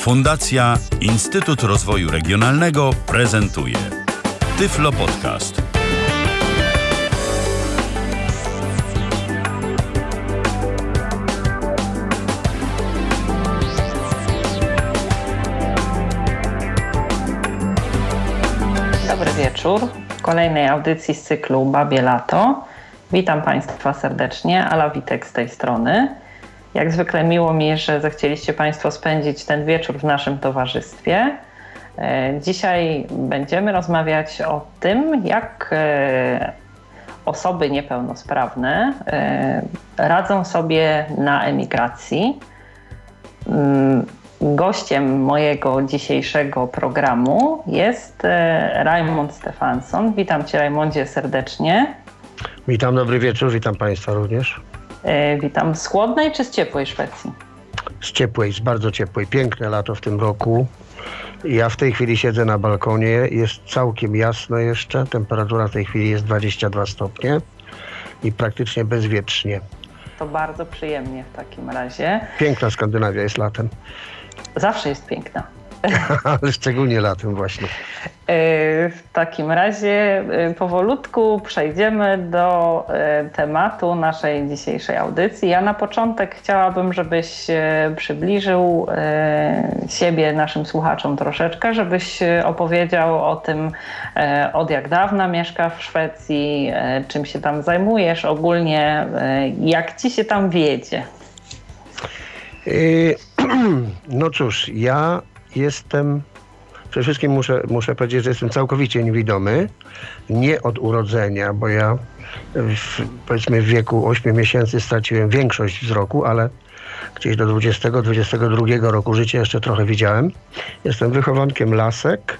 Fundacja Instytut Rozwoju Regionalnego prezentuje Tyflo Podcast. Dobry wieczór. W kolejnej audycji z cyklu Babie Lato. Witam Państwa serdecznie. Ala Witek z tej strony. Jak zwykle miło mi, że zechcieliście Państwo spędzić ten wieczór w naszym towarzystwie. E, dzisiaj będziemy rozmawiać o tym, jak e, osoby niepełnosprawne e, radzą sobie na emigracji. Mm, gościem mojego dzisiejszego programu jest Raymond Stefansson. Witam Cię, Raymondzie, serdecznie. Witam, dobry wieczór, witam Państwa również. E, witam z chłodnej czy z ciepłej Szwecji? Z ciepłej, z bardzo ciepłej. Piękne lato w tym roku. Ja w tej chwili siedzę na balkonie, jest całkiem jasno jeszcze. Temperatura w tej chwili jest 22 stopnie i praktycznie bezwietrznie. To bardzo przyjemnie w takim razie. Piękna Skandynawia jest latem. Zawsze jest piękna. Ale szczególnie latem właśnie. E, w takim razie e, powolutku przejdziemy do e, tematu naszej dzisiejszej audycji. Ja na początek chciałabym, żebyś przybliżył siebie naszym słuchaczom troszeczkę, żebyś opowiedział o tym, od jak dawna mieszka w Szwecji, czym się tam zajmujesz, ogólnie jak ci się tam wiedzie. No cóż, ja jestem, przede wszystkim muszę, muszę powiedzieć, że jestem całkowicie niewidomy. Nie od urodzenia, bo ja w, powiedzmy w wieku 8 miesięcy straciłem większość wzroku, ale gdzieś do 20-22 roku życia jeszcze trochę widziałem. Jestem wychowankiem lasek,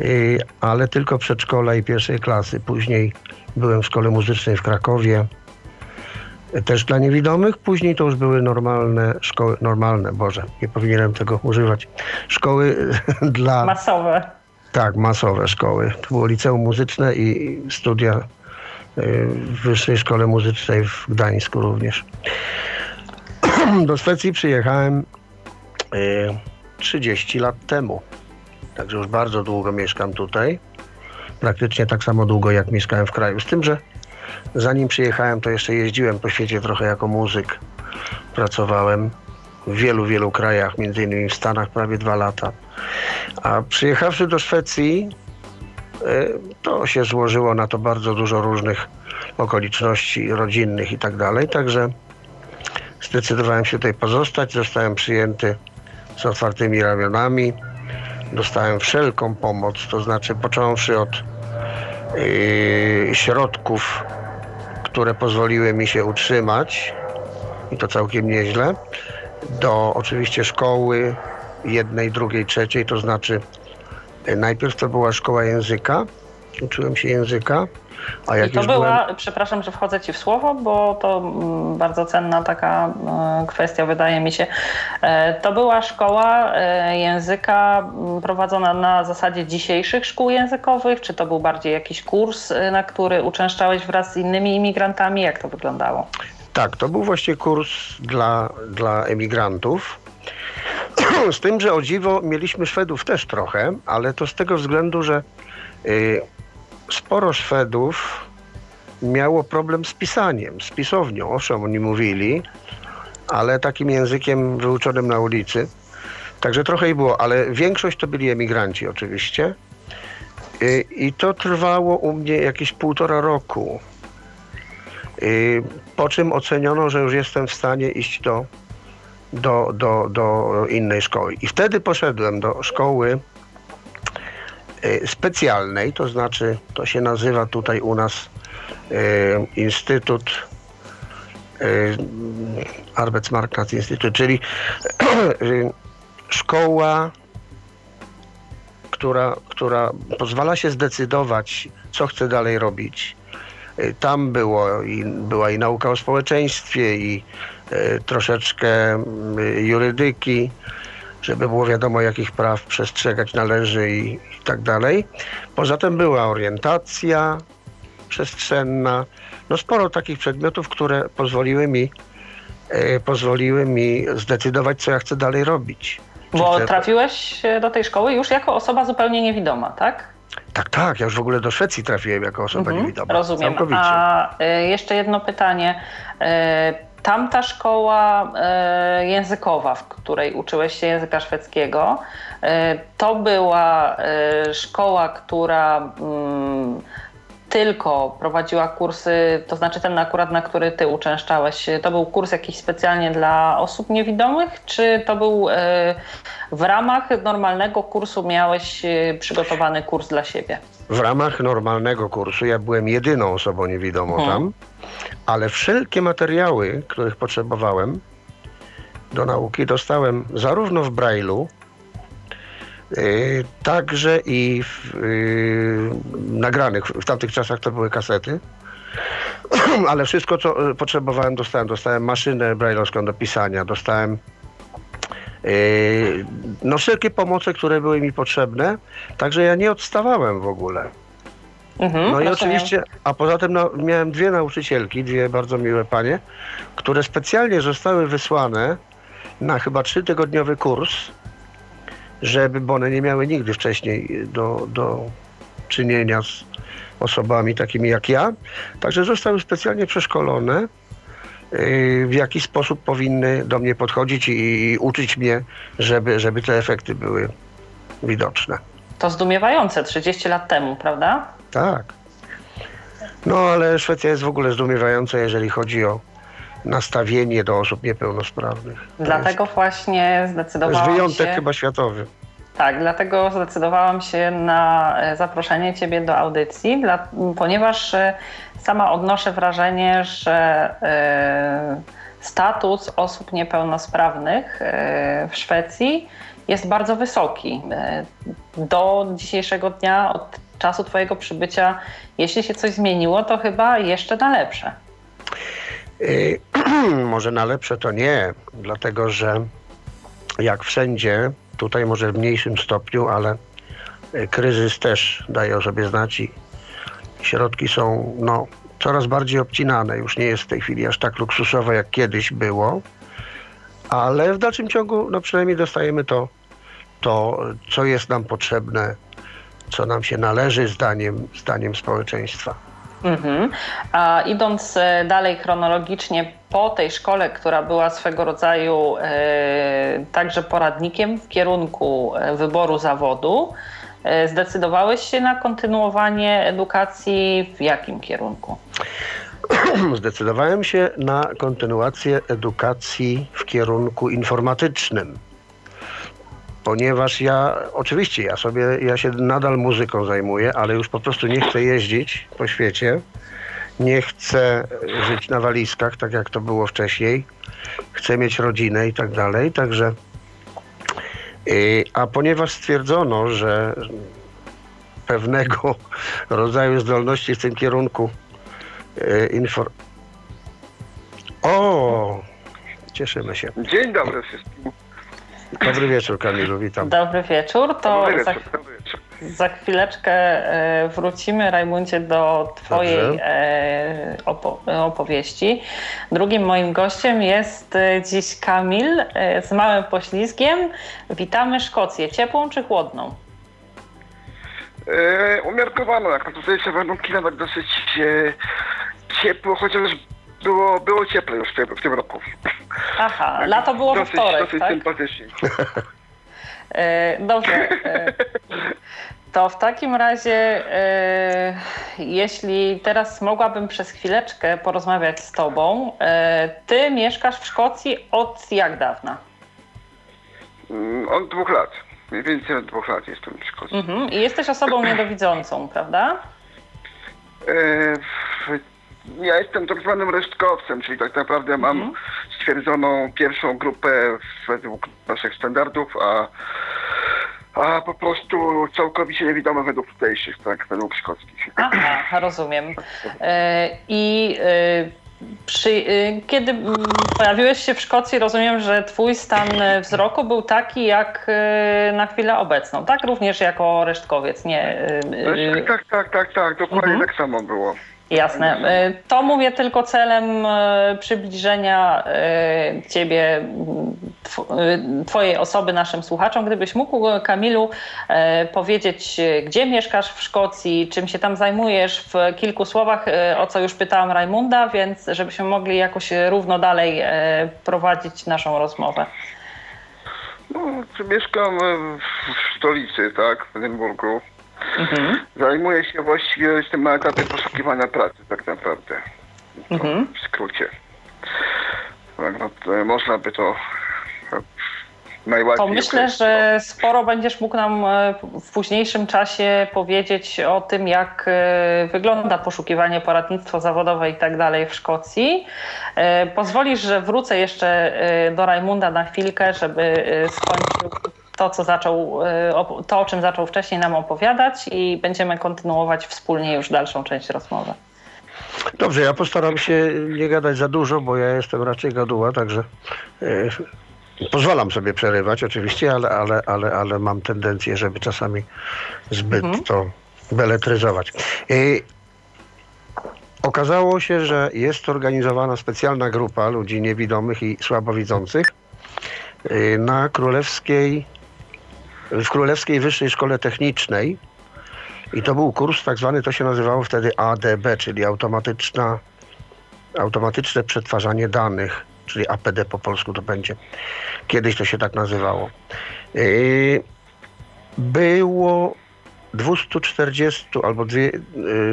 y, ale tylko przedszkola i pierwszej klasy. Później byłem w szkole muzycznej w Krakowie też dla niewidomych. Później to już były normalne szkoły, normalne, Boże, nie powinienem tego używać. Szkoły dla... Masowe. Tak, masowe szkoły. To było liceum muzyczne i studia y, w Wyższej Szkole Muzycznej w Gdańsku również. Do Szwecji przyjechałem 30 y, lat temu. Także już bardzo długo mieszkam tutaj. Praktycznie tak samo długo, jak mieszkałem w kraju. Z tym, że Zanim przyjechałem, to jeszcze jeździłem po świecie trochę jako muzyk. Pracowałem w wielu, wielu krajach, między innymi w Stanach prawie dwa lata. A przyjechawszy do Szwecji, e, to się złożyło na to bardzo dużo różnych okoliczności rodzinnych i tak dalej. Także zdecydowałem się tutaj pozostać. Zostałem przyjęty z otwartymi ramionami. Dostałem wszelką pomoc, to znaczy począwszy od yy, środków które pozwoliły mi się utrzymać i to całkiem nieźle, do oczywiście szkoły jednej, drugiej, trzeciej, to znaczy e, najpierw to była szkoła języka, uczyłem się języka, a jak I to była, byłem... przepraszam, że wchodzę ci w słowo, bo to mm, bardzo cenna taka e, kwestia wydaje mi się. E, to była szkoła e, języka mm, prowadzona na zasadzie dzisiejszych szkół językowych, czy to był bardziej jakiś kurs, na który uczęszczałeś wraz z innymi imigrantami? Jak to wyglądało? Tak, to był właśnie kurs dla, dla emigrantów. Z tym, że o dziwo mieliśmy Szwedów też trochę, ale to z tego względu, że y, sporo Szwedów miało problem z pisaniem, z pisownią. Owszem, oni mówili, ale takim językiem wyuczonym na ulicy. Także trochę i było, ale większość to byli emigranci oczywiście. I, i to trwało u mnie jakieś półtora roku. I, po czym oceniono, że już jestem w stanie iść do, do, do, do innej szkoły. I wtedy poszedłem do szkoły specjalnej, to znaczy to się nazywa tutaj u nas e, Instytut e, Arbeitsmarktplatz Instytut, czyli szkoła, która, która pozwala się zdecydować, co chce dalej robić. Tam było i, była i nauka o społeczeństwie, i troszeczkę jurydyki, żeby było wiadomo, jakich praw przestrzegać należy i, i tak dalej. Poza tym była orientacja przestrzenna, no sporo takich przedmiotów, które pozwoliły mi, e, pozwoliły mi zdecydować, co ja chcę dalej robić. Bo trafiłeś do tej szkoły już jako osoba zupełnie niewidoma, tak? Tak, tak. Ja już w ogóle do Szwecji trafiłem jako osoba mhm, niewidoma. Rozumiem. Całkowicie. A y, jeszcze jedno pytanie. Tamta szkoła y, językowa, w której uczyłeś się języka szwedzkiego, to była szkoła, która mm, tylko prowadziła kursy, to znaczy ten akurat, na który ty uczęszczałeś, to był kurs jakiś specjalnie dla osób niewidomych, czy to był e, w ramach normalnego kursu miałeś e, przygotowany kurs dla siebie? W ramach normalnego kursu ja byłem jedyną osobą niewidomą hmm. tam, ale wszelkie materiały, których potrzebowałem do nauki dostałem zarówno w Braille'u, Y, także i w, y, nagranych, w tamtych czasach to były kasety, ale wszystko co y, potrzebowałem dostałem. Dostałem maszynę brajlowską do pisania, dostałem no wszelkie pomoce, które były mi potrzebne, także ja nie odstawałem w ogóle. Mhm, no i oczywiście, a poza tym no, miałem dwie nauczycielki, dwie bardzo miłe panie, które specjalnie zostały wysłane na chyba trzytygodniowy kurs żeby, bo one nie miały nigdy wcześniej do, do czynienia z osobami takimi jak ja. Także zostały specjalnie przeszkolone, w jaki sposób powinny do mnie podchodzić i, i uczyć mnie, żeby, żeby te efekty były widoczne. To zdumiewające 30 lat temu, prawda? Tak. No ale Szwecja jest w ogóle zdumiewająca, jeżeli chodzi o nastawienie do osób niepełnosprawnych. Dlatego jest, właśnie zdecydowałam się... To jest wyjątek się... chyba światowy. Tak, dlatego zdecydowałam się na e, zaproszenie Ciebie do audycji, dla, ponieważ e, sama odnoszę wrażenie, że e, status osób niepełnosprawnych w Szwecji jest bardzo wysoki. Do dzisiejszego dnia, od czasu Twojego przybycia, jeśli się coś zmieniło, to chyba jeszcze na lepsze. może na lepsze to nie, dlatego że jak wszędzie, tutaj może w mniejszym stopniu, ale kryzys też daje o sobie znać i środki są no, coraz bardziej obcinane. Już nie jest w tej chwili aż tak luksusowe, jak kiedyś było, ale w dalszym ciągu no, przynajmniej dostajemy to, to, co jest nam potrzebne, co nam się należy zdaniem, zdaniem społeczeństwa. Mhm. A idąc e, dalej chronologicznie, po tej szkole, która była swego rodzaju e, także poradnikiem w kierunku e, wyboru zawodu, zdecydowałeś się na kontynuowanie edukacji w jakim kierunku? Zdecydowałem się na kontynuację edukacji w kierunku informatycznym ponieważ ja, oczywiście ja sobie, ja się nadal muzyką zajmuję, ale już po prostu nie chcę jeździć po świecie, nie chcę żyć na walizkach, tak jak to było wcześniej, chcę mieć rodzinę i tak dalej, także a ponieważ stwierdzono, że pewnego rodzaju zdolności w tym kierunku y, infor... O! Cieszymy się. Dzień dobry wszystkim. Dobry wieczór, Kamilu, witam. Dobry wieczór. To dobry wieczór, za, chwileczkę e, wrócimy, Rajmuncie, do Twojej e, opo opowieści. Drugim moim gościem jest e, dziś Kamil z małym poślizgiem. Witamy Szkocję. Ciepłą czy chłodną? E, umiarkowaną. Jak tutaj się warunki nawet dosyć e, ciepło, chociaż było, było cieplej już w tym, w tym roku. Aha, lato było dosyć, we wtorek, Dosyć tak? sympatycznie. E, dobrze. E, to w takim razie, e, jeśli teraz mogłabym przez chwileczkę porozmawiać z Tobą, Ty mieszkasz w Szkocji od jak dawna? Mm, od dwóch lat. Mniej więcej od dwóch lat jestem w Szkocji. Mhm. I jesteś osobą niedowidzącą, prawda? Ja jestem tak zwanym resztkowcem, czyli tak naprawdę mam mhm. stwierdzoną pierwszą grupę według naszych standardów, a, a po prostu całkowicie niewidome według tutejszych, tak, według szkockich. Aha, rozumiem. E, I e, przy, e, kiedy pojawiłeś się w Szkocji, rozumiem, że twój stan wzroku był taki jak na chwilę obecną, tak? Również jako resztkowiec, nie? Tak, tak, tak, tak, tak dokładnie mhm. tak samo było. Jasne. E, to mówię tylko celem e, przybliżenia e, Ciebie, Twojej osoby naszym słuchaczom. Gdybyś mógł, Kamilu, powiedzieć, gdzie mieszkasz w Szkocji, czym się tam zajmujesz w kilku słowach, o co już pytałam Rajmunda, więc żebyśmy mogli jakoś równo dalej prowadzić naszą rozmowę. No, mieszkam w stolicy, tak, w Edynburgu. Mhm. Zajmuję się właściwie, jestem na etapie poszukiwania pracy tak naprawdę. Mhm. W skrócie. Tak, no, można by to najłatwiej. To myślę, że sporo będziesz mógł nam e, w późniejszym czasie powiedzieć o tym, jak e, wygląda poszukiwanie, poradnictwo zawodowe i tak dalej w Szkocji. E, pozwolisz, że wrócę jeszcze do Rajmunda na chwilkę, żeby skończył to, co zaczął, y, to, o czym zaczął wcześniej nam opowiadać i będziemy kontynuować wspólnie już dalszą część rozmowy. Dobrze, ja postaram się nie gadać za dużo, bo ja jestem raczej gaduła, także yy, pozwalam sobie przerywać oczywiście, ale, ale, ale, ale mam tendencję, żeby czasami zbyt mhm. to beletryzować. Yy, okazało się, że jest organizowana specjalna grupa ludzi niewidomych i słabowidzących yy, na Królewskiej w Królewskiej Wyższej Szkole Technicznej i to był kurs tak zwany, to się nazywało wtedy ADB, czyli automatyczna, automatyczne przetwarzanie danych, czyli APD po polsku to będzie. Kiedyś to się tak nazywało. Yy, było 240 albo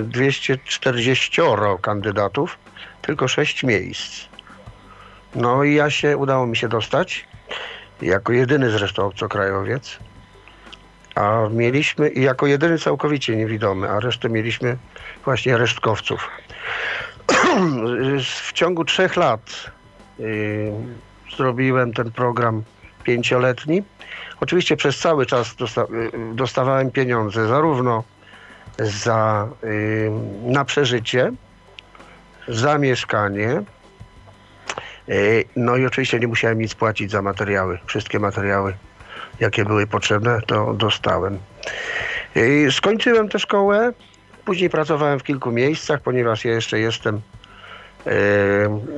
240 yy, kandydatów, tylko 6 miejsc. No i ja się, udało mi się dostać, jako jedyny zresztą obcokrajowiec. A mieliśmy, jako jedyny całkowicie niewidomy, a resztę mieliśmy właśnie resztkowców. w ciągu trzech lat yy, zrobiłem ten program pięcioletni. Oczywiście przez cały czas dosta y, dostawałem pieniądze zarówno za, yy, na przeżycie, za mieszkanie, no i oczywiście nie musiałem nic płacić za materiały. Wszystkie materiały jakie były potrzebne, to dostałem. I skończyłem tę szkołę. Później pracowałem w kilku miejscach, ponieważ ja jeszcze jestem e,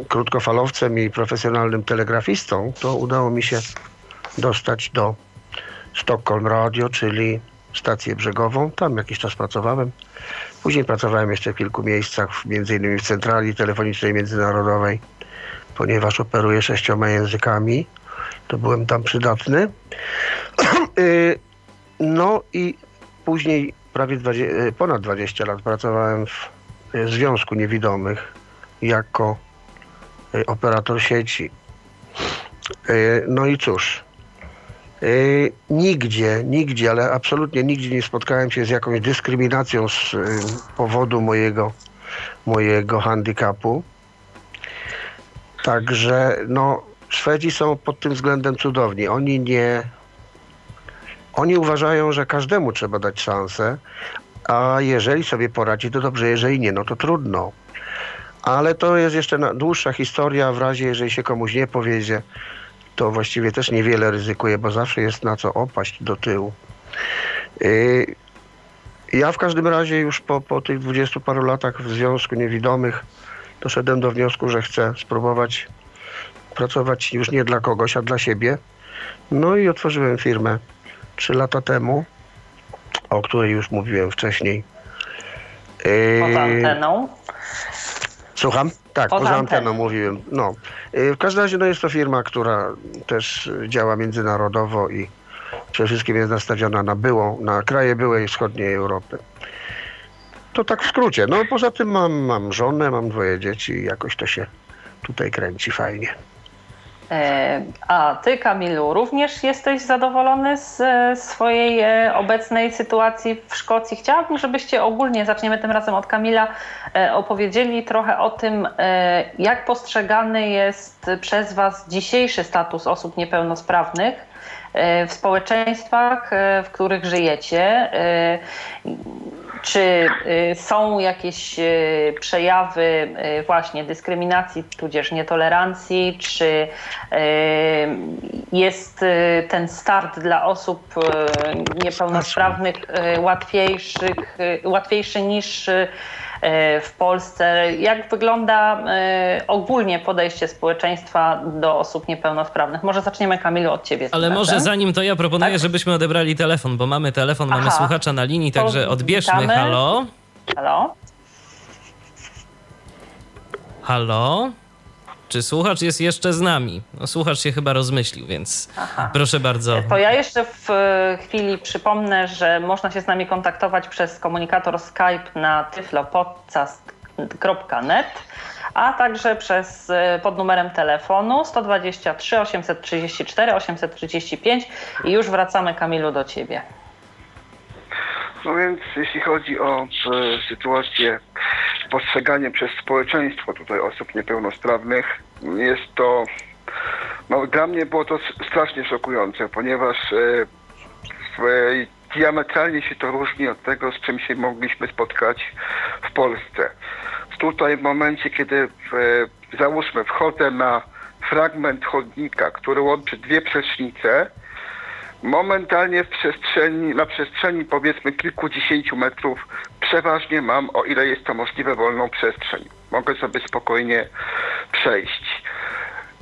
krótkofalowcem i profesjonalnym telegrafistą, to udało mi się dostać do Stockholm Radio, czyli stację brzegową. Tam jakiś czas pracowałem. Później pracowałem jeszcze w kilku miejscach, innymi w centrali telefonicznej międzynarodowej, ponieważ operuję sześcioma językami to byłem tam przydatny. Y, no i później prawie 20, y, ponad 20 lat pracowałem w y, Związku Niewidomych jako operator sieci. No i cóż, nigdzie, nigdzie, ale absolutnie nigdzie nie spotkałem się z jakąś dyskryminacją z powodu mojego, mojego handicapu. Także no, Szwedzi są pod tym względem cudowni. Oni nie. Oni uważają, że każdemu trzeba dać szansę, a jeżeli sobie poradzi, to dobrze, jeżeli nie, no to trudno. Ale to jest jeszcze dłuższa historia. W razie, jeżeli się komuś nie powiedzie, to właściwie też niewiele ryzykuje, bo zawsze jest na co opaść do tyłu. Yy, ja w każdym razie już po, po tych dwudziestu paru latach w Związku Niewidomych doszedłem do wniosku, że chcę spróbować pracować już nie dla kogoś, a dla siebie. No i otworzyłem firmę trzy lata temu, o której już mówiłem wcześniej. Poza anteną? Słucham? Tak, poza, poza anteną mówiłem. No. Yy, w każdym razie no jest to firma, która też działa międzynarodowo i przede wszystkim jest nastawiona na byłą, na kraje byłej wschodniej Europy. To tak w skrócie. No poza tym mam, mam żonę, mam dwoje dzieci i jakoś to się tutaj kręci fajnie. E, a ty, Kamilu, również jesteś zadowolony z e, swojej e, obecnej sytuacji w Szkocji? Chciałabym, żebyście ogólnie, zaczniemy tym razem od Kamila, opowiedzieli trochę o tym, jak postrzegany jest przez Was dzisiejszy status osób niepełnosprawnych w społeczeństwach, w których żyjecie czy y, są jakieś y, przejawy y, właśnie dyskryminacji, tudzież nietolerancji? Czy jest ten start dla osób niepełnosprawnych łatwiejszych, łatwiejszy niż w Polsce. Jak wygląda ogólnie podejście społeczeństwa do osób niepełnosprawnych? Może zaczniemy, Kamilu, od ciebie. Ale może zanim to ja proponuję, tak? żebyśmy odebrali telefon, bo mamy telefon, Aha. mamy słuchacza na linii, także odbierzmy. Witamy. Halo? Halo? Halo? Czy słuchacz jest jeszcze z nami? No, słuchacz się chyba rozmyślił, więc Aha. proszę bardzo. To ja jeszcze w e, chwili przypomnę, że można się z nami kontaktować przez komunikator Skype na tyflopodcast.net, a także przez e, pod numerem telefonu 123 834 835 i już wracamy Kamilu do ciebie. No więc jeśli chodzi o e, sytuację postrzeganie przez społeczeństwo tutaj osób niepełnosprawnych, jest to no, dla mnie było to strasznie szokujące, ponieważ e, w, diametralnie się to różni od tego, z czym się mogliśmy spotkać w Polsce. Tutaj w momencie, kiedy w, załóżmy wchodzę na fragment chodnika, który łączy dwie przecznice, Momentalnie w przestrzeni, na przestrzeni powiedzmy kilkudziesięciu metrów przeważnie mam, o ile jest to możliwe, wolną przestrzeń. Mogę sobie spokojnie przejść.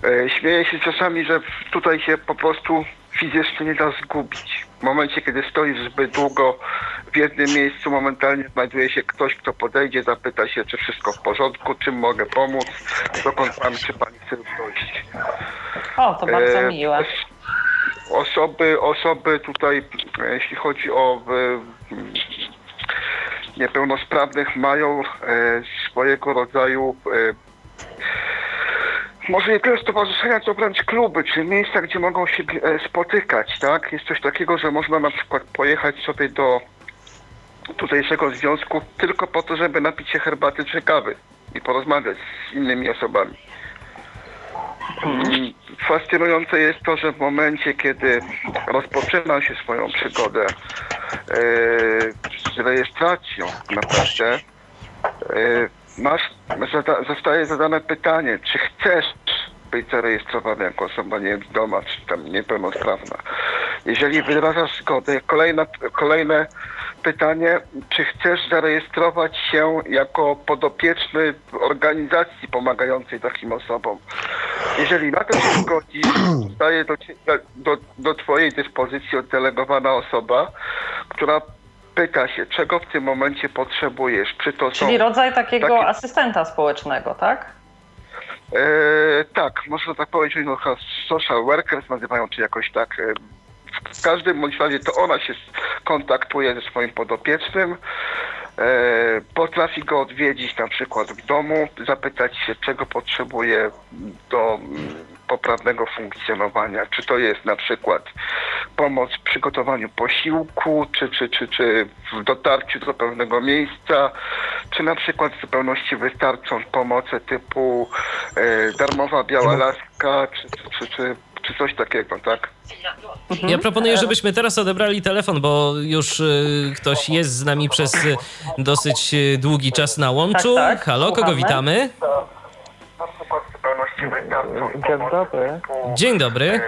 E, śmieję się czasami, że tutaj się po prostu fizycznie nie da zgubić. W momencie, kiedy stoisz zbyt długo w jednym miejscu, momentalnie znajduje się ktoś, kto podejdzie, zapyta się, czy wszystko w porządku, czym mogę pomóc, dokąd pan, czy pani chce dojść. O, to bardzo e, miłe. Osoby, osoby tutaj, jeśli chodzi o niepełnosprawnych, mają e, swojego rodzaju e, może nie tyle stowarzyszenia, co wręcz kluby, czy miejsca, gdzie mogą się e, spotykać, tak? Jest coś takiego, że można na przykład pojechać sobie do tutejszego związku tylko po to, żeby napić się herbaty czy kawy i porozmawiać z innymi osobami. Mhm. Fascynujące jest to, że w momencie, kiedy rozpoczyna się swoją przygodę e, z rejestracją naprawdę, e, masz, zada, zostaje zadane pytanie, czy chcesz być zarejestrowany jako osoba niewidoma, czy tam niepełnosprawna. Jeżeli wyrażasz zgodę, kolejna, kolejne pytanie, czy chcesz zarejestrować się jako podopieczny organizacji pomagającej takim osobom? Jeżeli na to się zgodzisz, zostaje do, do, do Twojej dyspozycji oddelegowana osoba, która pyta się, czego w tym momencie potrzebujesz. Czy to Czyli rodzaj takiego takie... asystenta społecznego, tak? E, tak, można tak powiedzieć, no, social workers nazywają, czy jakoś tak. W każdym bądź razie to ona się kontaktuje ze swoim podopiecznym, e, potrafi go odwiedzić na przykład w domu, zapytać się, czego potrzebuje do mm, poprawnego funkcjonowania. Czy to jest na przykład pomoc w przygotowaniu posiłku, czy, czy, czy, czy w dotarciu do pewnego miejsca, czy na przykład w zupełności wystarczą pomoce typu e, darmowa biała laska, czy, czy, czy, czy czy coś takiego, tak? Ja proponuję, żebyśmy teraz odebrali telefon, bo już y, ktoś jest z nami przez y, dosyć y, długi czas na łączu. Tak, tak. Halo, kogo witamy? Dzień dobry. Dzień dobry.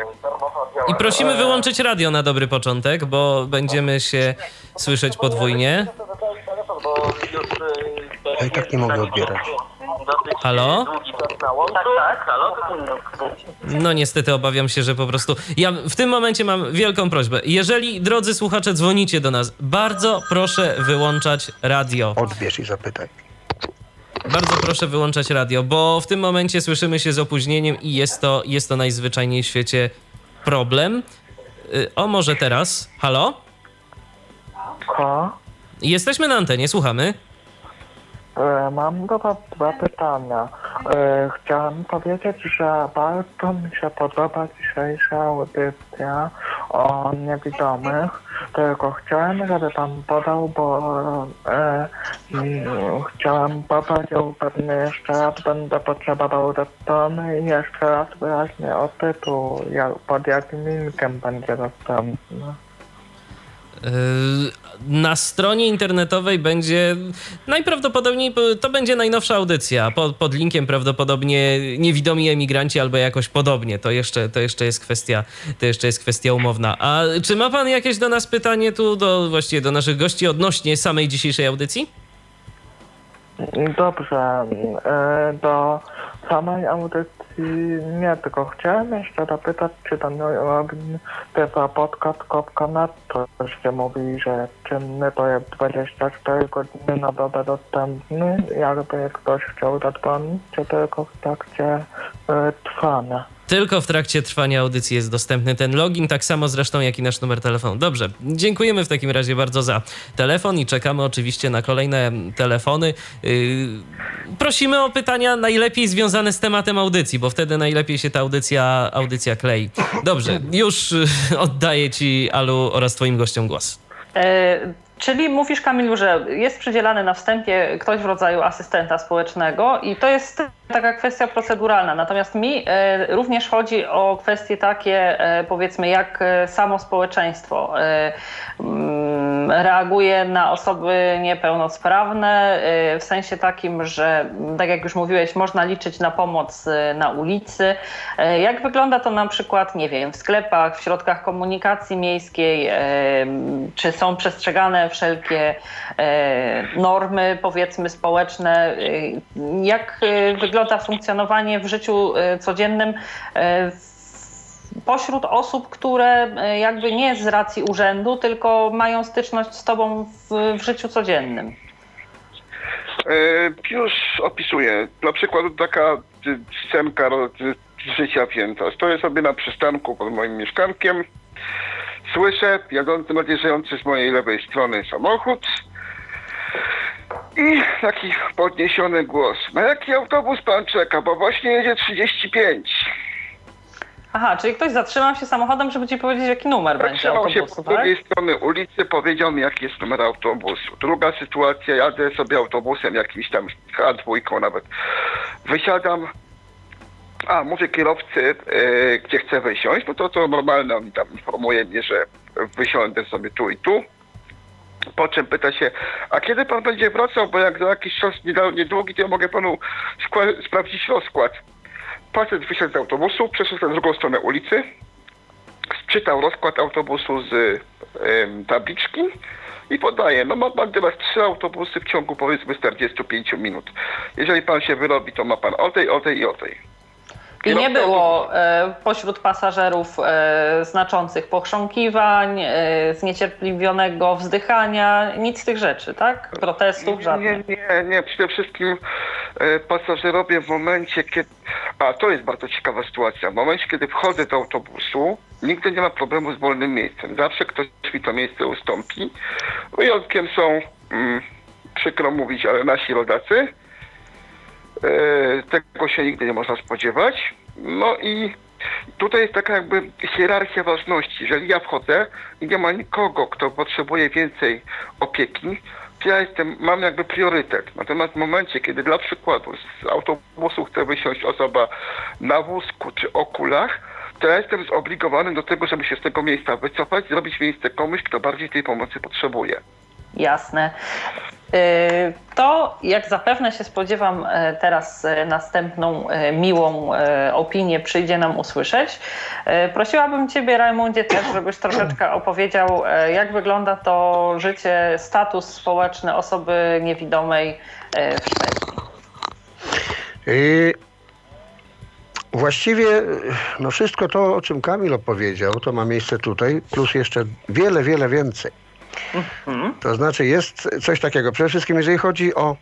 I prosimy wyłączyć radio na dobry początek, bo będziemy się słyszeć podwójnie. Ja i tak nie mogę odbierać. Halo? Tak, tak, halo? No niestety obawiam się, że po prostu. Ja w tym momencie mam wielką prośbę. Jeżeli, drodzy słuchacze, dzwonicie do nas, bardzo proszę wyłączać radio. Odbierz i zapytaj. Bardzo proszę wyłączać radio, bo w tym momencie słyszymy się z opóźnieniem i jest to, jest to najzwyczajniej w świecie problem. Y, o, może teraz. Halo? Halo? Jesteśmy na antenie, słuchamy. E, mam do Was dwa pytania. E, chciałem powiedzieć, że bardzo mi się podoba dzisiejsza audycja o niewidomych, tylko chciałem, żeby Pan podał, bo e, chciałem poprosił pewnie jeszcze raz będę potrzebował do strony i jeszcze raz wyraźnie o tytuł, jak, pod jakim linkiem będzie dostępny. Yy, na stronie internetowej będzie najprawdopodobniej to będzie najnowsza audycja. Pod, pod linkiem prawdopodobnie niewidomi emigranci albo jakoś podobnie. To jeszcze, to jeszcze jest kwestia, to jeszcze jest kwestia umowna. A czy ma pan jakieś do nas pytanie tu do właściwie do naszych gości odnośnie samej dzisiejszej audycji? Dobrze, e, do samej audycji nie, tylko chciałem jeszcze zapytać, czy ten login tvpodcast.net, to żeście mówili, że czynny to jest 24 godziny na dobę dostępny, jakby ktoś chciał zadzwonić, czy tylko w trakcie e, trwania. Tylko w trakcie trwania audycji jest dostępny ten login, tak samo zresztą jak i nasz numer telefonu. Dobrze, dziękujemy w takim razie bardzo za telefon i czekamy oczywiście na kolejne telefony. Yy, prosimy o pytania najlepiej związane z tematem audycji, bo wtedy najlepiej się ta audycja, audycja klei. Dobrze, już yy, oddaję Ci, Alu, oraz Twoim gościom głos. Czyli mówisz, Kamilu, że jest przydzielany na wstępie ktoś w rodzaju asystenta społecznego i to jest taka kwestia proceduralna. Natomiast mi e, również chodzi o kwestie takie, e, powiedzmy, jak e, samo społeczeństwo mm, reaguje na osoby niepełnosprawne, w sensie takim, że tak jak już mówiłeś, można liczyć na pomoc na ulicy. Jak wygląda to na przykład, nie wiem, w sklepach, w środkach komunikacji miejskiej, czy są przestrzegane wszelkie normy, powiedzmy, społeczne? Jak wygląda wygląda funkcjonowanie w życiu e, codziennym e, pośród osób, które e, jakby nie z racji urzędu, tylko mają styczność z tobą w, w życiu codziennym? Już opisuję. Na przykład taka scenka życia Pięta. Stoję sobie na przystanku pod moim mieszkankiem. Słyszę jadący nadjeżdżający z mojej lewej strony samochód i taki podniesiony głos. Na jaki autobus pan czeka? Bo właśnie jedzie 35. Aha, czyli ktoś zatrzymał się samochodem, żeby ci powiedzieć, jaki numer będzie autobusu, się po tak? drugiej strony ulicy, powiedział mi, jaki jest numer autobusu. Druga sytuacja, jadę sobie autobusem jakimś tam H2 nawet. Wysiadam, a mówię kierowcy, yy, gdzie chcę wysiąść, no to to normalne, on tam informuje mnie, że wysiądę sobie tu i tu. Po czym pyta się, a kiedy pan będzie wracał, bo jak za jakiś czas niedługi, to ja mogę panu sprawdzić rozkład. Pacjent wysiadł z autobusu, przeszedł na drugą stronę ulicy, czytał rozkład autobusu z y, tabliczki i podaje, no ma pan teraz trzy autobusy w ciągu powiedzmy 45 minut. Jeżeli pan się wyrobi, to ma pan o tej, o tej i o tej. I nie było e, pośród pasażerów e, znaczących pochrząkiwań, e, zniecierpliwionego wzdychania, nic z tych rzeczy, tak? Protestów żadnych. Nie, nie, nie. Przede wszystkim pasażerowie w momencie, kiedy... A, to jest bardzo ciekawa sytuacja. W momencie, kiedy wchodzę do autobusu, nigdy nie ma problemu z wolnym miejscem. Zawsze ktoś mi to miejsce ustąpi. Wyjątkiem są, mm, przykro mówić, ale nasi rodacy, tego się nigdy nie można spodziewać. No i tutaj jest taka jakby hierarchia ważności. Jeżeli ja wchodzę i nie ma nikogo, kto potrzebuje więcej opieki, ja jestem, mam jakby priorytet. Natomiast w momencie, kiedy dla przykładu z autobusu chce wysiąść osoba na wózku czy okulach, to ja jestem zobligowany do tego, żeby się z tego miejsca wycofać, zrobić miejsce komuś, kto bardziej tej pomocy potrzebuje. Jasne. Y, to, jak zapewne się spodziewam, y, teraz y, następną miłą opinię przyjdzie nam usłyszeć. Prosiłabym Ciebie, Rajmundzie, też, żebyś troszeczkę opowiedział, jak wygląda to życie, status społeczny osoby niewidomej w Szwecji. Właściwie no wszystko to, o czym Kamil opowiedział, to ma miejsce tutaj, plus jeszcze wiele, wiele więcej. Mhm. To znaczy jest coś takiego. Przede wszystkim jeżeli chodzi o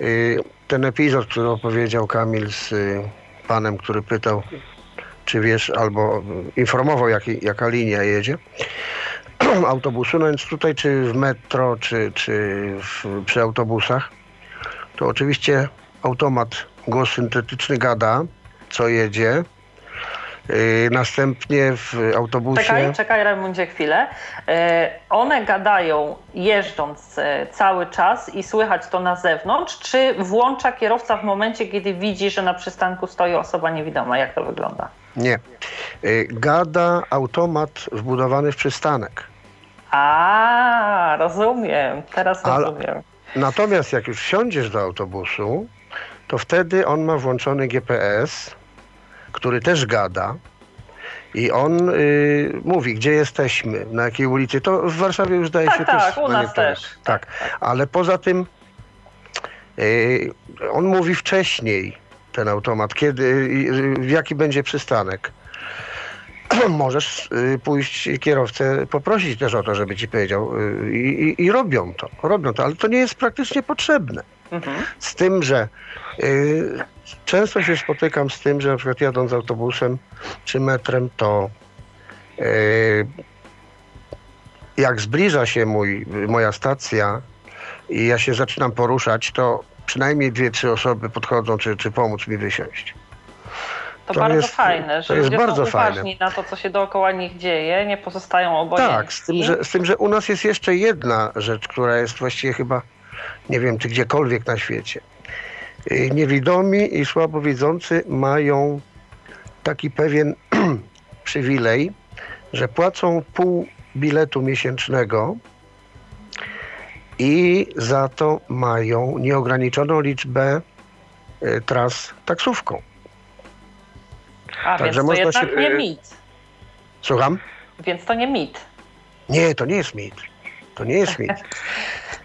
y, ten epizod, który opowiedział Kamil z y, panem, który pytał, czy wiesz, albo informował, jak, jaka linia jedzie autobusu, no więc tutaj czy w metro, czy, czy w, przy autobusach, to oczywiście automat głos syntetyczny gada, co jedzie, następnie w autobusie. Czekaj, czekaj, Raimundzie, chwilę. Y, one gadają jeżdżąc y, cały czas i słychać to na zewnątrz, czy włącza kierowca w momencie, kiedy widzi, że na przystanku stoi osoba niewidoma? Jak to wygląda? Nie. Gada automat wbudowany w przystanek. A, rozumiem. Teraz rozumiem. natomiast jak już wsiądziesz do autobusu, to wtedy on ma włączony GPS który też gada. I on y, mówi, gdzie jesteśmy, na jakiej ulicy. To w Warszawie już zdaje tak, się tak, też. u nas też. Tak, ale poza tym Yy, on mówi wcześniej, ten automat, kiedy, yy, jaki będzie przystanek. Możesz yy, pójść kierowcę, poprosić też o to, żeby ci powiedział yy, i, i robią to, robią to, ale to nie jest praktycznie potrzebne. Mhm. Z tym, że yy, często się spotykam z tym, że na przykład jadąc autobusem czy metrem, to yy, jak zbliża się mój, moja stacja i ja się zaczynam poruszać, to przynajmniej dwie, trzy osoby podchodzą, czy, czy pomóc mi wysiąść. To, To bardzo jest- fajne, że to jest bardzo są fajne. na to, co się dookoła nich dzieje, nie pozostają obojętni. Tak, z tym, że, z tym, że u nas jest jeszcze jedna rzecz, która jest właściwie chyba, nie wiem, czy gdziekolwiek na świecie. Y, Niewidomi i słabowidzący mają taki pewien przywilej, że płacą pół biletu miesięcznego i za to mają nieograniczoną liczbę y, tras taksówką. A Także więc to jednak się- nie mit. Słucham? Więc to nie mit. Nie, to nie jest mit. To nie jest mit.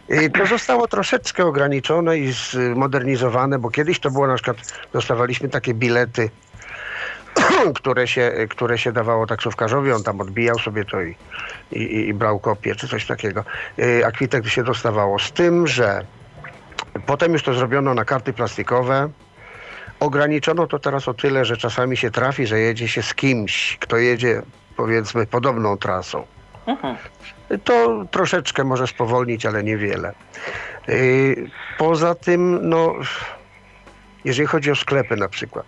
I To zostało troszeczkę ograniczone i zmodernizowane, bo kiedyś to było na przykład, dostawaliśmy takie bilety, które się, które się dawało taksówkarzowi, on tam odbijał sobie to i, i, i brał kopię, czy coś takiego. Y, A kwitek się dostawało. Z tym, że potem już to zrobiono na karty plastikowe. Ograniczono to teraz o tyle, że czasami się trafi, że jedzie się z kimś, kto jedzie powiedzmy podobną trasą. Mhm. To troszeczkę może spowolnić, ale niewiele. Yy, Poza tym, no, jeżeli chodzi o sklepy na przykład,